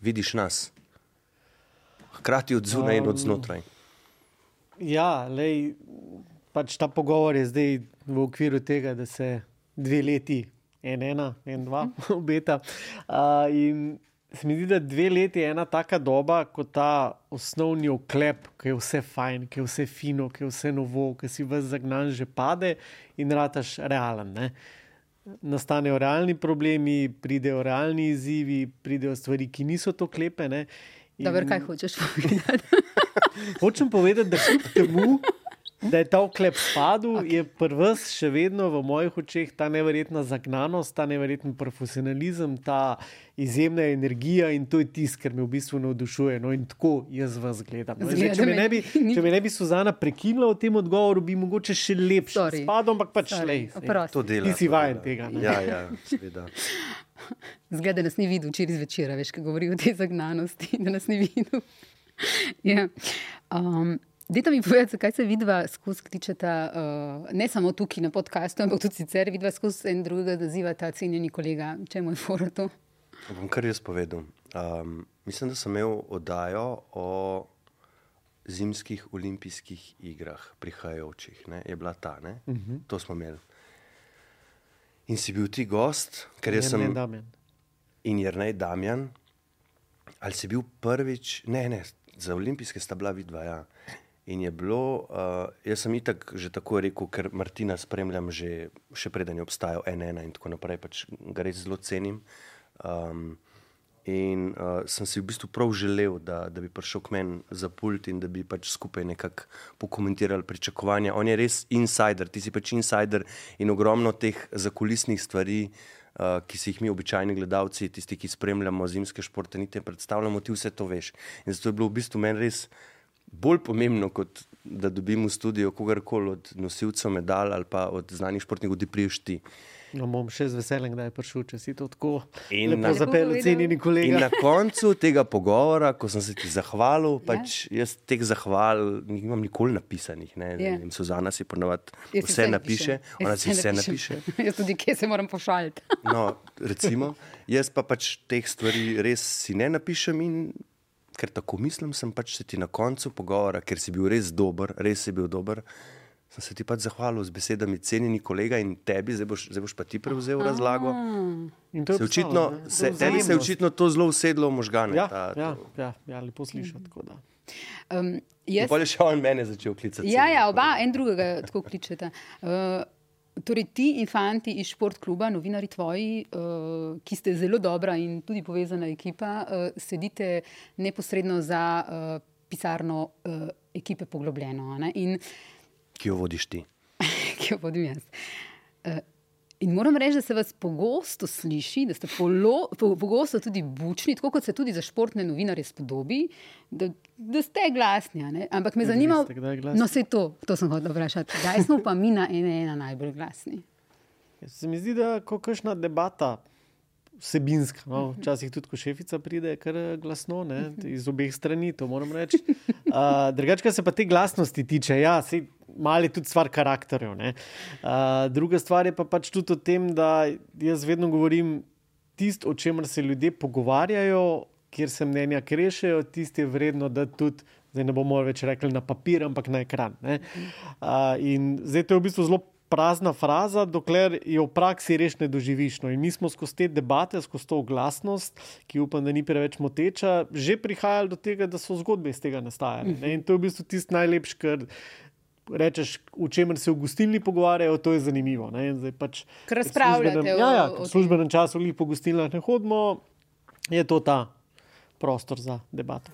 vidiš nas? Hkrati od zunaj in od Um, znotraj. Ja, lej, pač ta pogovor je zdaj v okviru tega, da se dve leti, en, ena, en, dva, obeta. Uh, in se mi zdi, da dve leti je ena taka doba, ko ta osnovni oklep, ki je vse fajn, ki je vse fino, ki je vse novo, ki si vas zagnan, že pade in rataš realen. Ne? Nastanejo realni problemi, pridejo realni izzivi, pridejo stvari, ki niso to klepe. Ne? Dobro, kaj hočeš povedati? Hočem povedati, da kljub temu, da je ta oklep spadal, okay. je prvs še vedno v mojih očeh ta neverjetna zagnanost, ta neverjeten profesionalizem, ta izjemna energija in to je tisto, kar me v bistvu navdušuje. No in tako jaz vas gledam. No, zdaj, če, me ne bi, če me ne bi Suzana prekinila v tem odgovoru, bi mogoče še lepše Sorry. spadal, ampak pač oprosti. To dela. Ti si vajen tega. ne. Ja, ja, seveda. Zgleda, da nas ni videl včeraj zvečer, veš, ki govori o tej zagnanosti, da nas ni videl. ja. um, Dajte mi povedati, zakaj se vidva skozi kličeta, uh, ne samo tukaj na podkastu, ampak tudi sicer vidva skozi en drugega nazivata cenjeni kolega. Čemu je fora to? Bom kar jaz povedal. Um, mislim, da sem imel oddajo o zimskih olimpijskih igrah, prihajajočih. Ne? Je bila ta, ne? Mhm. To smo imeli. In si bil ti gost, ker jaz sem. Damjan. In Jrnej Damjan. Ali si bil prvič, ne, ne, za olimpijske sta bila vidva. Ja. In je bilo, uh, jaz sem itak že tako rekel, ker Martina spremljam že, še preden je obstajal NN in tako naprej, pač ga res zelo cenim. Um, In uh, sem si v bistvu prav želel, da, da bi prišel k meni za pult in da bi pač skupaj nekako pokomentirali pričakovanja. On je res insider, ti si pač insider in ogromno teh zakulisnih stvari, uh, ki si jih mi, običajni gledalci, tisti, ki spremljamo zimske športe, niti ne predstavljamo, ti vse to veš. In zato je bilo v bistvu meni res bolj pomembno, kot da dobim v studio kogarkoli od nosilcev medalj ali pa od znanih športnikov, da priješ ti. No, bom še z veseljem, da je prišel, če si to tako In lepo zapeljal, cenjeni In kolega. na koncu tega pogovora, ko sem se ti zahvalil, pač jaz teh zahval nimam nikoli napisanih. Ne? Ja. Yeah. Suzana si ponovadi si vse napiše, Jaz ona si vse napišem. napiše. Jaz tudi, kje se moram pošaliti. No, recimo, jaz pa pač teh stvari res si ne napišem in ker tako mislim, sem pač se ti na koncu pogovora, ker si bil res dober, res si bil dober. Sem se ti pač zahvalil z besedami, cenjeni kolega, in tebi, zdaj boš, zdaj boš pa ti prevzel razlago. Je Se očitno, se, tebi se je očitno to zelo usedlo v možgane. Ja, ta, ja, ja, ja, lepo slišati. tako da. Um, jaz, pol je še on mene začel klicati. ja, ja, oba en drugega tako kličeta. Uh, Torej, ti infanti iz športkluba, novinari tvoji, uh, ki ste zelo dobra in tudi povezana ekipa, uh, sedite neposredno za uh, pisarno uh, ekipe Poglobljeno, ne? in Ki jo vodiš ti. ki jo vodim jaz. Uh, in moram reči, da se vas pogosto sliši, da ste polo, po, pogosto tudi bučni, tako kot se tudi za športne novinarje spodobi, da, da ste glasni. ne. Ampak me vi zanima, no, se to, to sem hotel vprašati. Kdaj smo pa mi na ene, ena najbolj glasni? Se mi zdi, da ko kakšna debata. Vsebinska, no, včasih tudi, ko šefica pride, kar eh, glasno, ne, iz obeh strani, to moram reči. Uh, Drugače, kar se pa te glasnosti tiče, ja, sej, malo je tudi stvar karakterjev. ne. Uh, druga stvar je pa pač tudi o tem, da jaz vedno govorim tisto, o čemer se ljudje pogovarjajo, kjer se mnenja krešejo, tisto je vredno, da tudi. Zdaj ne bomo več rekli na papir, ampak na ekran. ne. Uh, in zdaj to je v bistvu zelo prazna fraza, dokler jo v praksi res ne doživiš. No, in mi smo skozi te debate, skozi to glasnost, ki upam, da ni preveč moteča, že prihajali do tega, da so zgodbe iz tega nastajale. ne. In to je v bistvu tisto najlepše, kar rečeš, o čemer se v gostilni pogovarjajo, to je zanimivo. Pač, Ker ker v razpravljate službenem- o- Ja, ja, v službenem času ali po gostilnah ne hodimo, je to ta prostor za debato.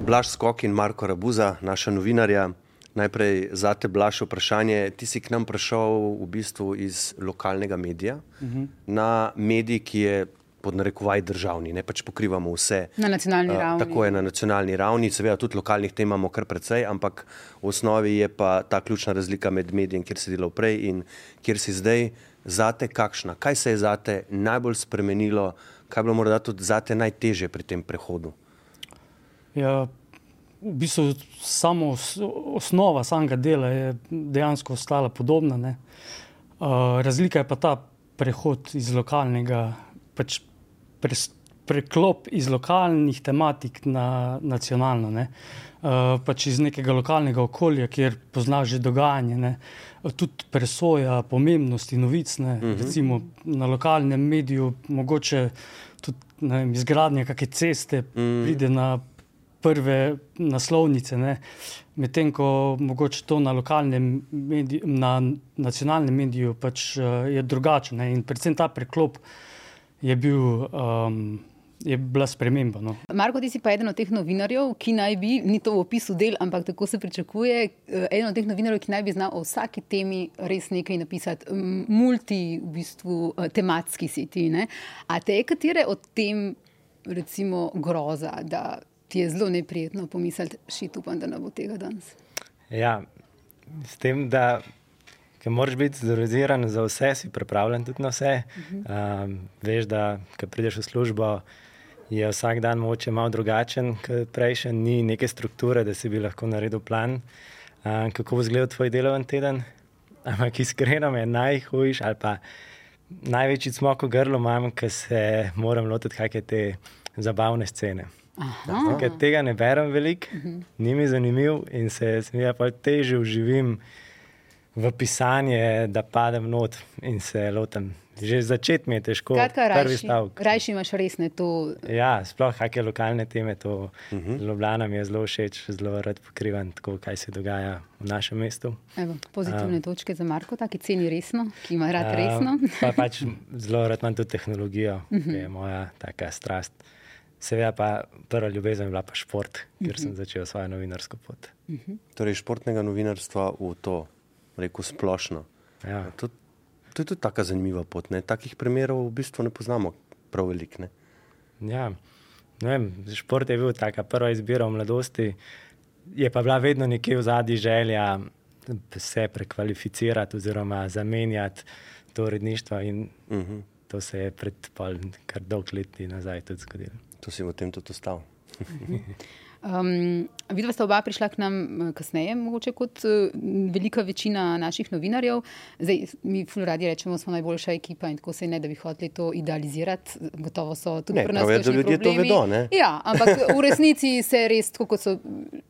Blaž Skok in Marko Rabuza, naša novinarja. Najprej za te, Blaž, vprašanje. Ti si k nam prišel v bistvu iz lokalnega medija Mhm. na medij, ki je pod narekovaj državni, ne pač pokrivamo vse. Na nacionalni Eh, ravni. Tako je na nacionalni ravni, seveda tudi lokalnih tem imamo kar precej, ampak v osnovi je pa ta ključna razlika med medijem, kjer si delal prej in kjer si zdaj. Zate kakšna? Kaj se je zate najbolj spremenilo, kaj je bilo morda tudi zate najtežje pri tem prehodu? Ja, v bistvu samo os- osnova samega dela je dejansko ostala podobna. ne. Uh, razlika je pa ta prehod iz lokalnega, pač pres, preklop iz lokalnih tematik na nacionalno. Ne. Uh, pač iz nekega lokalnega okolja, kjer poznaš že dogajanje, ne. tudi presoja pomembnosti novic. Ne. Mhm. Recimo na lokalnem mediju, mogoče tudi vem, izgradnja kakšne ceste, mm. pride na prve naslovnice, medtem ko mogoče to na lokalnem mediju, na nacionalnem mediju pač uh, je drugače. Ne. In predvsem ta preklop je bil. Um, Je bila sprememba. No. Marko, ti si pa eden od teh novinarjev, ki naj bi, ni to v opisu del, ampak tako se pričakuje, eh, eden od teh novinarjev, ki naj bi znal o vsaki temi res nekaj napisati. Multi, v bistvu, eh, tematski si ti. Ne? A te katere od tem, recimo, groza, da ti je zelo neprijetno pomisliti, šit upam, da ne bo tega danes. Ja, s tem, da ker moraš biti zorganiziran za vse, si pripravljen tudi na vse. Mhm. Um, veš, da ko prideš v službo, je vsak dan mogoče malo drugačen kot prejšnji, ni neke strukture, da si bi lahko naredil plan, um, kako bo izgledal tvoj delovni teden. Ampak iskreno je najhujš ali pa največji smok v grlu imam, ker se moram lotiti kakšne te zabavne scene. Aha. Ker tega ne berem veliko, Mhm. ni mi zanimiv in se mi je pa teže uživim v pisanje, da padem not in se lotim Že začeti mi je težko. Prvi stavek. rajši imaš resne to. Ja, sploh kakšne lokalne teme, to uh Mhm. -huh. Ljubljana mi je zelo všeč, zelo rad pokrivam, tako, kaj se dogaja v našem mestu. Evo, pozitivne um, točke za Marko, ki ceni resno, ki ima rad a, resno. Pa pač zelo rad imam tudi tehnologijo, uh -huh. ki je moja taka strast. Seveda pa prva ljubezen je bila pa šport, ker sem začel svojo novinarsko pot. Torej, športnega novinarstva v to, rekel splošno. Ja. To, to je tudi tako zanimiva pot. Ne? Takih primerov v bistvu ne poznamo prav veliko. ne. Ja, vem, šport je bil taka prva izbira v mladosti, je pa bila vedno nekje v zadnji želja se prekvalificirati oziroma zamenjati to uredništvo in uh Mhm. -huh. to se je pred pol, kar dolg leti nazaj tudi zgodilo. To si v tem tudi ostal. Um, Vidva sta oba prišla k nam eh, kasneje, mogoče kot uh, velika večina naših novinarjev. Zdaj, mi ful radi rečemo, smo najboljša ekipa in tako se ne, da bi hoteli to idealizirati. Gotovo so tudi Ne, pri nas prav je, da ljudje to problemi. vedo, ne? Ja, ampak v resnici se res, tako kot so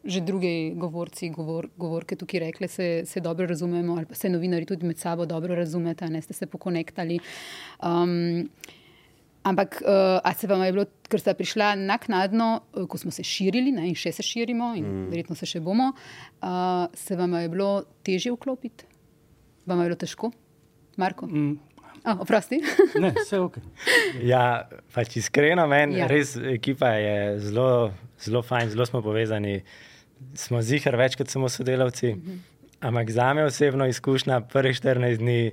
že drugi govorci, govor, govorke tukaj rekli, se, se dobro razumemo, ali pa se novinari tudi med sabo dobro razumete, ne ste se pokonektali. Um, Ampak, uh, a se vam je bilo, ker ste prišla naknadno, uh, ko smo se širili ne, in še se širimo, in Mm. mm. verjetno se še bomo, uh, se vam je bilo težje vklopiti? Vam je bilo težko, Marko? Mm. A, oprosti. Ne, vse je ok. Ja, pač iskreno meni, Ja. res ekipa je zelo, zelo fajn, zelo smo povezani. Smo zihar več kot samo sodelavci. Mhm. Ampak za me osebno izkušnja prvih 14 dni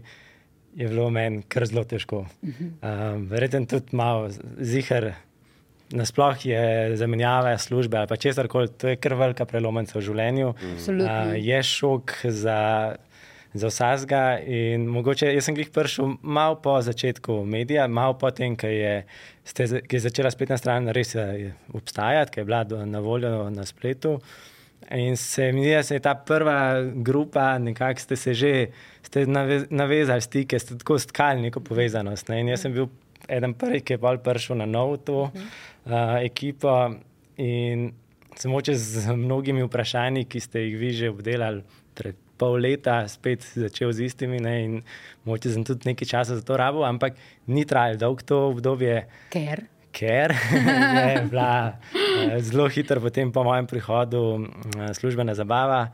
je bilo meni kar zelo težko. Mhm. Um, Verjetno tudi malo zihar. Nasploh je zamenjava službe ali pa česar koli, to je kar velika prelomnica v življenju. Absolutno. Uh, je šok za, za vsakega. Mogoče jaz sem jih prišel malo po začetku medija, malo po tem, ko je, ste, ko je začela spletna stran res eh, obstajati, ki je bila do, na voljo na spletu. In se mi zdi, da se je ta prva grupa, nekako ste se že ste nave, navezali stike, ste tako stkali neko povezanost. Ne? In jaz sem bil eden prvih, ki je bolj prišel na novo to uh, ekipo. In sem moče z mnogimi vprašanji, ki ste jih vi že obdelali pred pol leta, spet začel z istimi. Ne? In moče sem tudi nekaj časa za to rabo, ampak ni trajalo dolgo to obdobje. Ker? Ker je bila zelo hitro potem po mojem prihodu eh, službena zabava,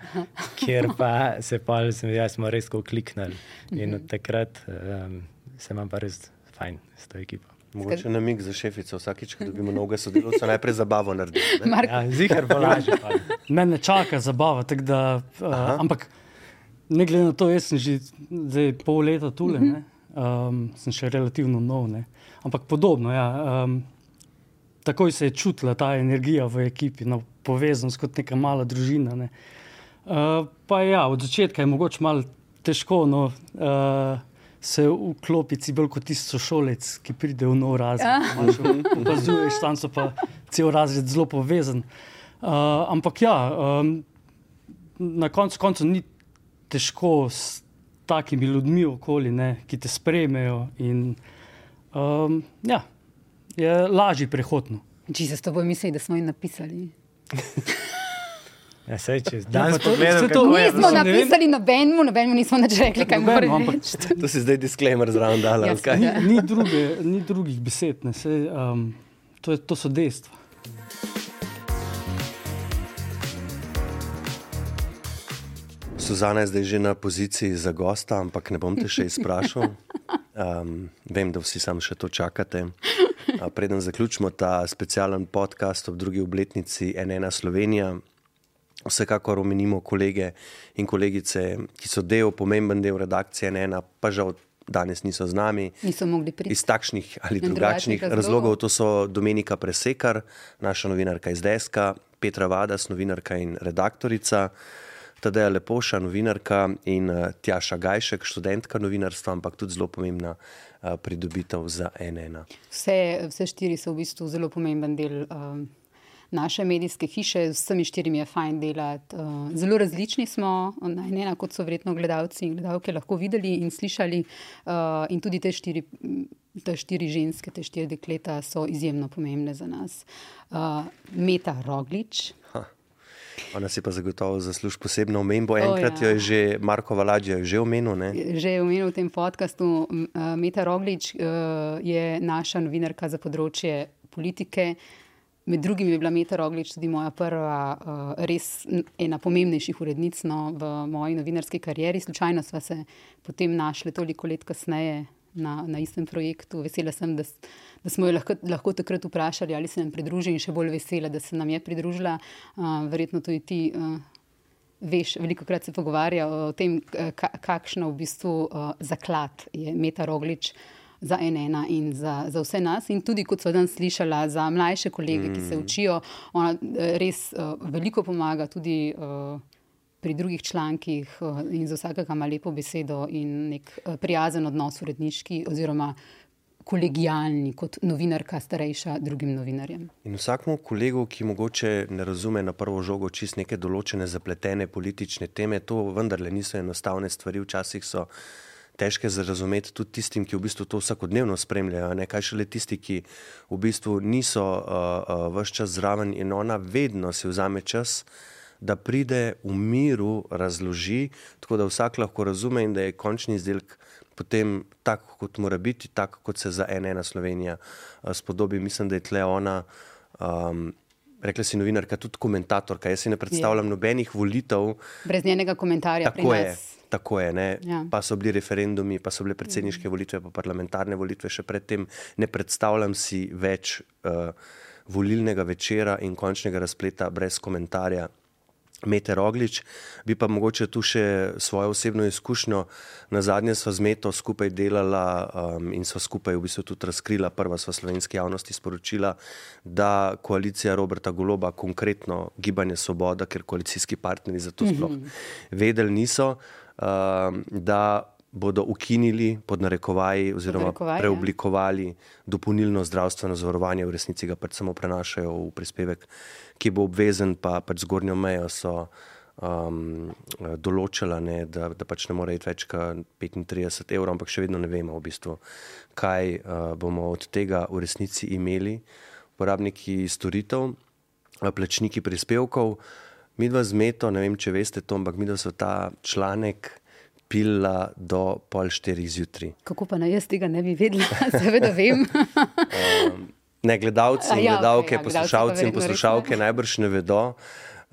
kjer pa se pol, sem videl, smo res kliknili. In od takrat um, se imam pa res fajn s to ekipo. Mogoče namig za šefico, vsakič, ko dobimo novega sodelavca, najprej zabavo naredimo. ne? Ja, zihar bo lažje. pa. Mene čaka zabava. tako Da, uh, ampak ne glede na to, jaz sem že zdaj pol leta tule, Mhm. ne, um, sem še relativno nov. Ne. Ampak podobno. Ja, um, takoj se je čutila ta energija v ekipi, no, povezanost kot neka mala družina. Ne. Uh, pa ja, od začetka je mogoče malo težko. No, uh, Se vklopiti bolj kot tisti sošolec, ki pride v nov razred. Ja. Opazuješ, tam so pa cel razred zelo povezan. Uh, ampak ja, um, na koncu koncev ni težko s takimi ljudmi okoli, ne, ki te sprejmejo. In, um, ja, je lažji prehod. No. Če se s tobой misli, da smo jim napisali. Ja, sej, če Ja, danes pa to- pogledam, saj to- kako je. Nismo vem. napisali nobenemu, nobenemu nismo nič rekli, kaj mora Nobeno, ampak reči. To si zdaj disclaimer zraven dala. ali kaj? Ni, ni, druge, ni drugih besed, ne, sej, um, to, je, to so dejstva. Suzana je zdaj že na poziciji za gosta, ampak ne bom te še izprašal. Um, vem, da vsi sam še to čakate. Preden zaključimo ta specialen podcast ob drugi obletnici NN Slovenija, vsekakor omenimo kolege in kolegice, ki so del, pomemben del redakcije NN, pa žal danes niso z nami. Niso mogli priti. Iz takšnih ali drugačnih razlogov. razlogov. To so Domenika Presekar, naša novinarka iz Deska, Petra Vadas, novinarka in redaktorica, Tadeja Lepoša, novinarka in uh, Tjaša Gajšek, študentka novinarstva, ampak tudi zelo pomembna uh, pridobitev za NN. Vse, vse štiri so v bistvu zelo pomemben del um, naše medijske hiše, s vsemi štirimi je fajn delati. Zelo različni smo, ena, kot so verjetno gledalci in gledalke lahko videli in slišali. In tudi te štiri, te štiri ženske, te štiri dekleta so izjemno pomembne za nas. Uh, Meta Roglič. Ona si pa zagotovo zasluži posebno omembo. Enkrat oh, ja. jo je že Marko Valadžija že omenil. Ne? Že je omenil v tem podkastu. Meta Roglič je naša novinarka za področje politike. Med drugim je bila Meta Roglič tudi moja prva, res ena pomembnejših urednic no, v moji novinarski karieri. Slučajno smo se potem našli toliko let kasneje na, na istem projektu. Vesela sem, da, da smo jo lahko, lahko takrat vprašali, ali se nam pridruži, in še bolj vesela, da se nam je pridružila. Uh, verjetno tudi ti. Uh, Veš, veliko krat se pogovarja o tem, kakšno v bistvu uh, zaklad je Meta Roglič za NN in za, za vse nas. In tudi, kot so danes slišala, za mlajše kolege, mm. ki se mm. učijo, ona res uh, veliko pomaga tudi. Uh, pri drugih člankih eh, in za vsakega ima lepo besedo in nek eh, prijazen odnos uredniški oziroma kolegijalni kot novinarka starejša drugim novinarjem. In vsakmu kolegu, ki mogoče ne razume na prvo žogo čist neke določene zapletene politične teme, to vendarle niso enostavne stvari, včasih so težke za razumeti tudi tistim, ki v bistvu to vsakodnevno spremljajo, ne kaj šele tisti, ki v bistvu niso uh, uh, vse čas zraven in ona vedno si vzame čas, da pride v miru, razloži, tako da vsak lahko razume in da je končni izdelek potem tako, kot mora biti, tako kot se za ena Slovenija uh, spodobi. Mislim, da je tle ona. Um, Rekla si novinarka, tudi komentatorka. Jaz si ne predstavljam je. nobenih volitev. Brez njenega komentarja. Tako je. Tako je ja. Pa so bili referendumi, pa so bile predsedniške volitve, pa parlamentarne volitve še predtem. Ne predstavljam si več uh, volilnega večera in končnega razpleta brez komentarja. Mete Roglič, bi pa mogoče tu še svojo osebno izkušnjo. Na zadnje sva z Meto skupaj delala um, in sva skupaj v bistvu tudi razkrila, prva sva slovenski javnosti sporočila, da koalicija Roberta Goloba, konkretno Gibanje Svoboda, ker koalicijski partneri za to sploh mhm. vedeli niso, um, da bodo ukinili pod narekovaji oziroma ja. preoblikovali dopolnilno zdravstveno zavarovanje, v resnici ga pač samo prenašajo v prispevek ki bo obvezen, pa pač zgornjo mejo so um, določila, ne, da, da pač ne more iti več kot 35 evrov, ampak še vedno ne vemo, v bistvu, kaj uh, bomo od tega v resnici imeli, uporabniki storitev, plačniki prispevkov. Mi dva zmeto, ne vem, če veste to, ampak mi dva so ta članek. Pila do pol štirih zjutraj. Kako pa naj jaz tega ne bi vedela, seveda vem. um, Ne, gledalci in ja, gledalke, okay, ja, poslušalci in poslušalke najbrž ne vedo.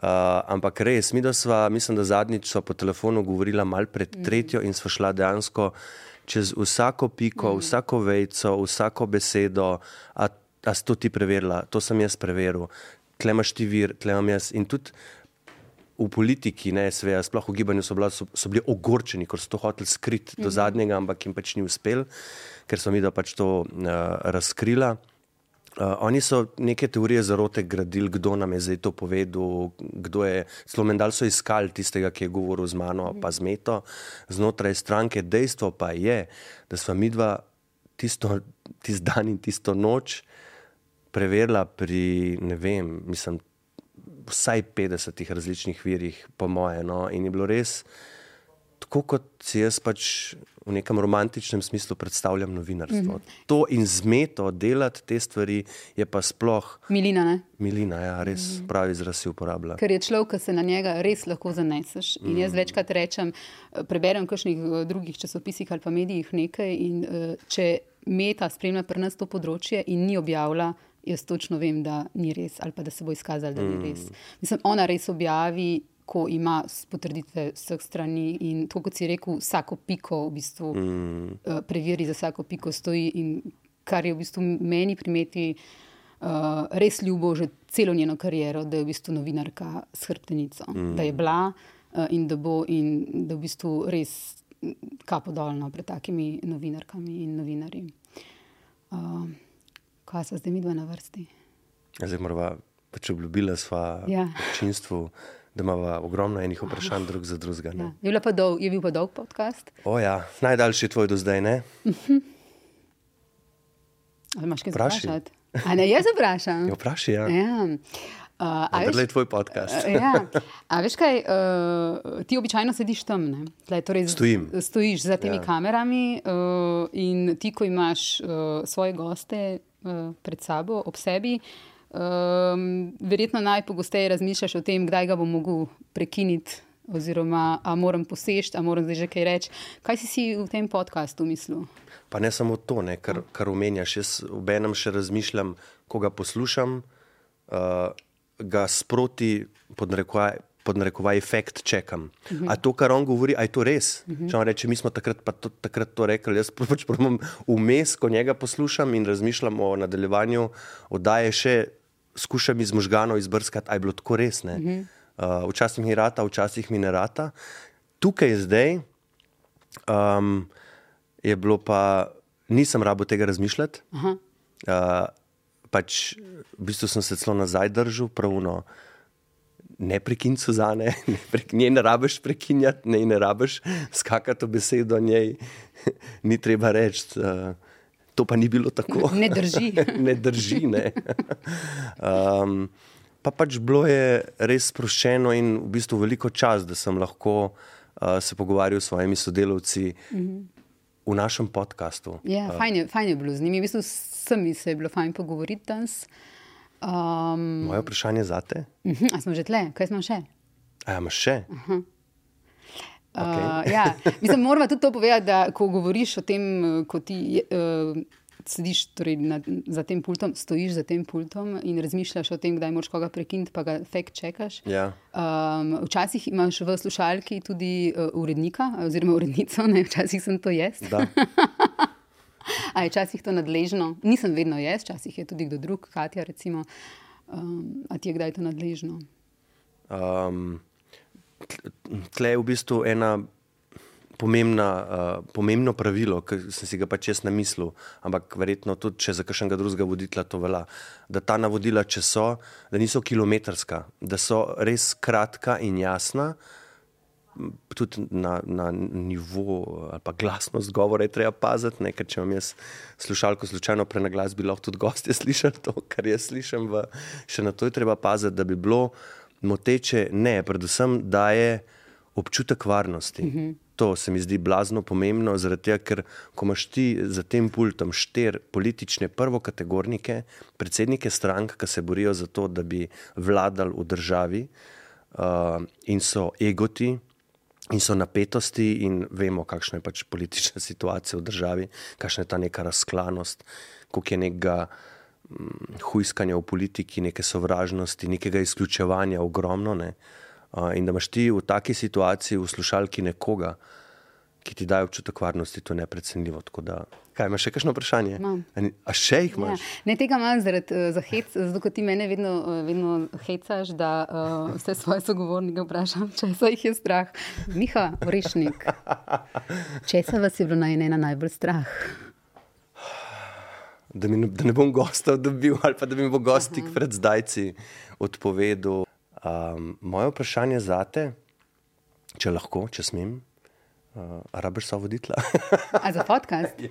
Uh, ampak res, mi sva, mislim, da zadnjič so po telefonu govorila mal pred mm. tretjo in sva šla dejansko čez vsako piko, mm. vsako vejco, vsako besedo. A, a si to ti preverila? To sem jaz preveril. Klemaš ti vir, klemam jaz. In tudi v politiki, ne sve, sploh v gibanju so, bila, so, so bili ogorčeni, ker so to hoteli skriti mm. do zadnjega, ampak jim pač ni uspel, ker so mi da pač to uh, razkrila. Uh, oni so neke teorije zarote gradili, kdo nam je zdaj to povedal, kdo je. Celo mendal so iskali tistega, ki je govoril z mano, pa z meto znotraj stranke. Dejstvo pa je, da smo mi dva tisto, tisto dan in tisto noč preverila pri, ne vem, mislim, vsaj 50 različnih virih, po moje. No? In je bilo res tako, kot si jaz pač v nekem romantičnem smislu predstavljam novinarstvo. Mm -hmm. To in zmeto delati te stvari je pa sploh. Milina, ne? Milina, ja, res mm -hmm. pravi izraz si uporablja. Ker je človek, ki se na njega res lahko zaneseš. In jaz mhm. večkrat rečem, preberem v kakšnih eh, drugih časopisih ali pa medijih nekaj. In uh, če meta spremlja pri nas to področje in ni objavila. Jaz točno vem, da ni res, ali pa da se bo izkazalo, da ni mm. res. Mislim, ona res objavi ko ima potrditve vseh strani in to, kot si rekel, vsako piko v bistvu mm. uh, preveri, za vsako piko stoji. In kar je v bistvu meni primeti uh, res ljubo, že celo njeno kariero, da je v bistvu novinarka s hrbtenico, mm. da je bila uh, in da bo in da v bistvu res kapodolno pred takimi novinarkami in novinarji. Uh, kaj so zdaj mi dva na vrsti? Zdaj moramo pač obljubila sva ja. občinstvu da imamo ogromno enih vprašanj, drug za drugega. Ja. Je, je bil pa dolg podcast? O, ja. Najdaljši tvoj do zdaj, ne? Imáš kaj vprašati? A ne, jaz vprašam. Ja, vprašaj, ja. ja. Uh, veš, je tvoj podcast. Uh, ja. A veš kaj, uh, ti običajno sediš tam, Tle, torej Stojim. Stojiš za temi ja. kamerami uh, in ti, ko imaš uh, svoje goste uh, pred sabo, ob sebi, Um, verjetno najpogosteje razmišljaš o tem, kdaj ga bom mogel prekiniti, oziroma ali moram posežeti, ali moram zdaj že kaj reči. Kaj si si v tem podkastu mislil? Pa ne samo to, ne, kar, kar omenjaš. Jaz v enem še razmišljam, ko ga poslušam, uh, ga sproti podnarekovaj. Podnarekovaj efekt čekam. Uh -huh. A to, kar on govori, je to res? Uh -huh. Če on reče, mi smo takrat, to, takrat to rekli, jaz pač pravim vmes, ko njega poslušam in razmišljam o nadaljevanju, oddaje še skušam iz možganov izbrskati, ali je bilo tako res. Uh -huh. uh, včasih mi rata, včasih mi ne rata. Tukaj zdaj um, je bilo pa, nisem rabo tega razmišljati. Uh -huh. uh, pač, v bistvu sem se celo nazaj držal, pravno. Ne prekinj Suzane, ne, prek, ne rabiš prekinjati, ne, ne rabiš skakati v besedo njej, ni treba reči. Uh, to pa ni bilo tako. Ne drži. ne drži. Ne. Um, pa pač bilo je res sproščeno in v bistvu veliko čas, da sem lahko uh, se pogovarjal s svojimi sodelavci mm -hmm. v našem podkastu. Ja, uh, fajn, je, fajn je bilo z njimi. V bistvu sem se je bilo fajn pogovoriti danes. Um, Moje vprašanje za te? Uh -huh, a smo že tle, kaj smo še? A imaš še? Uh -huh. Okay. Uh, ja. Mislim, moramo tudi to povedati, da ko govoriš o tem, ko ti uh, sediš torej na, za tem pultom, stojiš za tem pultom in razmišljaš o tem, kdaj moraš koga prekiniti, pa ga fekt čekaš. Ja. Um, včasih imaš v slušalki tudi uh, urednika, oziroma urednico, ne? včasih sem to jaz. A je včasih to nadležno? Nisem vedno jaz, včasih je tudi kdo drug, Katja. Recimo, um, a ti je kdaj to nadležno? Um, tle je v bistvu ena pomembna, uh, pomembno pravilo, ki sem si ga pač jaz namislil, ampak verjetno tudi če za kakšnega drugega voditelja to velja, da ta navodila, če so, da niso kilometrska, da so res kratka in jasna. Tudi na, na nivo ali pa glasnost govora je treba paziti, ne? ker če imam jaz slušalko, slučajno prenaglas, bi lahko tudi gosti slišali to, kar jaz slišim. V, še na to je treba paziti, da bi bilo moteče, ne, predvsem daje občutek varnosti. Mm -hmm. To se mi zdi blazno pomembno, zaradi tega, ker ko imaš ti za tem pultom štir politične prvokategornike, predsednike strank, ki se borijo za to, da bi vladali v državi uh, in so egoti. In so napetosti, in vemo, kakšna je pač politična situacija v državi, kakšna je ta neka razklanost, koliko je nekega Mm, huiskanja v politiki, neke sovražnosti, nekega izključevanja, ogromno. Ne? In da imaš ti v taki situaciji v slušalki nekoga, ki ti daje občutek varnosti, to je neprecenljivo. Da, kaj imaš še kakšno vprašanje? Mam. A še jih imaš? Ja. Ne, tega imam zaradi uh, hec, zato ker ti mene vedno, uh, vedno hecaš, da uh, vse svoje sogovornike vprašam, če se jih je strah. Miha, rešnik. Česa vas je bilo naj ena najbolj strah? da, mi, da ne bom gostov dobil, ali pa da mi bo gost tik pred zdajci odpovedal. Um, moje vprašanje za te, če lahko, če smem, uh, rabiš so voditla. A za podcast?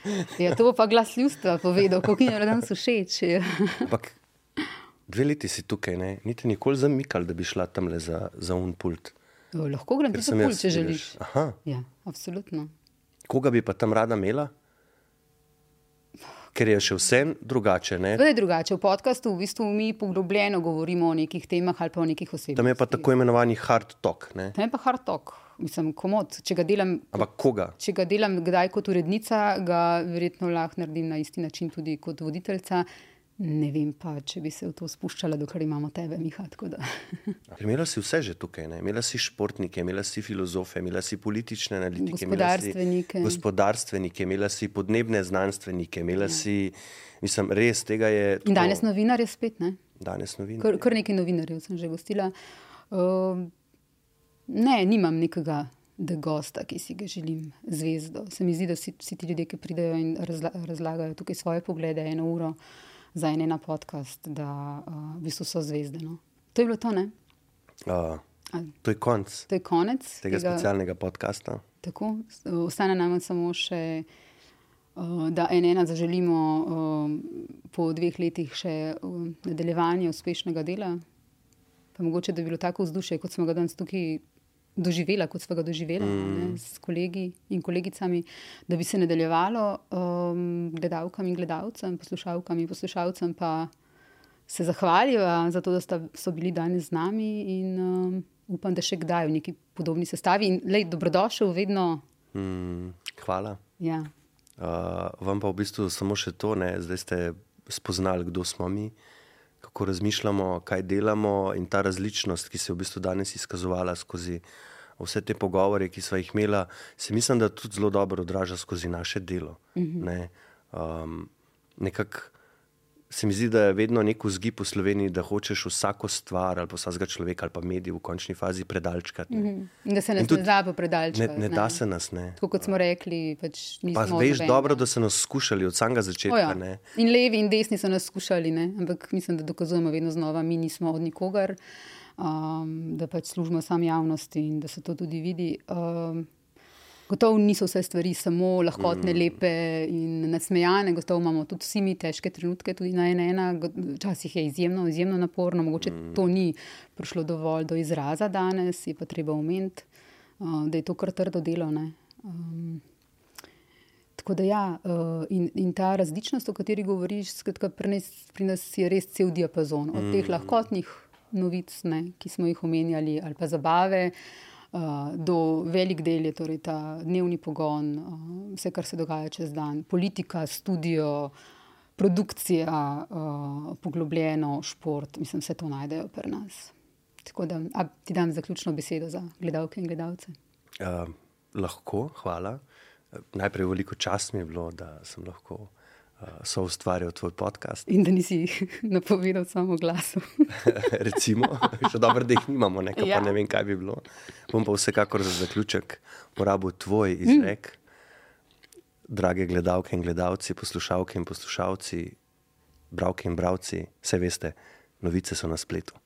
Ja. ja, to bo pa glas ljudstva povedal, kako jim je danes všeč. Ampak dve leti si tukaj, ne? niti nikoli zamikal, da bi šla tam le za, za un pult. Jo, lahko grem tudi za pult, če želiš. Aha. Ja, absolutno. Koga bi pa tam rada imela? ker je še vse drugače. To je drugače. V podkastu v bistvu mi poglobljeno govorimo o nekih temah ali pa o nekih osebah. Tam je pa tako imenovani hard talk. Ne? Tam je pa hard talk. Mislim, komod. Če ga delam, Ampak koga? Če ga delam kdaj kot urednica, ga verjetno lahko naredim na isti način tudi kot voditeljica. Ne vem pa, če bi se v to spuščala, dokler imamo tebe, Miha. Imela si vse že tukaj, ne? imela si športnike, imela si filozofe, imela si politične analitike, gospodarstvenike. Imela si gospodarstvenike, imela si podnebne znanstvenike, imela ja. si, mislim, res tega je. Tako... In danes novinar je spet, ne? Danes novinar. Kar, kar nekaj novinarjev sem že gostila. Uh, ne, nimam nekega. Da gosta, ki si ga želim, zvezdo. Se mi zdi, da vsi ti ljudje, ki pridejo in razla razlagajo tukaj svoje poglede, eno uro, za en na podcast, da uh, v bistvu so zvezde. No? To je bilo to, ne? Uh, to je konec. To je konec tega, tega specialnega podcasta. Tako, ostane nam samo še, uh, da en ena zaželimo uh, po dveh letih še uh, nadaljevanje uspešnega dela. Pa mogoče, da bi bilo tako vzdušje, kot smo ga danes tukaj doživela, kot smo ga doživeli mm. s kolegi in kolegicami, da bi se nadaljevalo um, gledalkam in gledalcem, poslušalkam in poslušalcem, pa se zahvaljujem za to, da sta, so bili danes z nami in um, upam, da še kdaj v neki podobni sestavi. In lej, dobrodošel vedno. Mm, hvala. Ja. Uh, vam pa v bistvu samo še to, ne? zdaj ste spoznali, kdo smo mi, kako razmišljamo, kaj delamo in ta različnost, ki se je v bistvu danes izkazovala skozi vse te pogovore, ki smo jih imeli, se mislim, da tudi zelo dobro odraža skozi naše delo. Mm -hmm. ne? um, nekako se mi zdi, da je vedno nek vzgib v Sloveniji, da hočeš vsako stvar ali vsakega človeka ali pa medije v končni fazi predalčkati. Mm -hmm. Da se nas tudi, ne da predalčkati. Ne, ne, ne da se nas ne. Tako kot smo rekli, pač pa veš dobro, da so nas skušali od samega začetka. Ja. In levi in desni so nas skušali, ne? ampak mislim, da dokazujemo vedno znova, mi nismo od nikogar, um, da pač služimo sam javnosti in da se to tudi vidi. Um, Gotovo niso vse stvari samo lahkotne, mm. lepe in nasmejane, gotovo imamo tudi vsi mi težke trenutke, tudi na ena, ena. Včasih je izjemno, izjemno naporno, mogoče mm. to ni prišlo dovolj do izraza danes, je pa treba omeniti, uh, da je to kar trdo delo. Um, tako da ja, uh, in, in ta različnost, o kateri govoriš, skratka, pri, nas, pri nas je res cel diapazon od mm. teh lahkotnih novic, ne, ki smo jih omenjali, ali pa zabave. Uh, do velik del je torej ta dnevni pogon, uh, vse, kar se dogaja čez dan, politika, studio, produkcija, uh, poglobljeno, šport, mislim, vse to najdejo pri nas. Tako da ti dam zaključno besedo za gledalke in gledalce. Uh, lahko, hvala. Najprej veliko čas mi je bilo, da sem lahko so ustvarjali tvoj podcast. In da nisi jih napovedal samo glasu. Recimo, še dobro, da jih nimamo, nekaj ja. pa ne vem, kaj bi bilo. Bom pa vsekakor za zaključek uporabil tvoj izrek. Mm. Drage gledalke in gledalci, poslušalke in poslušalci, bravke in bravci, vse veste, novice so na spletu.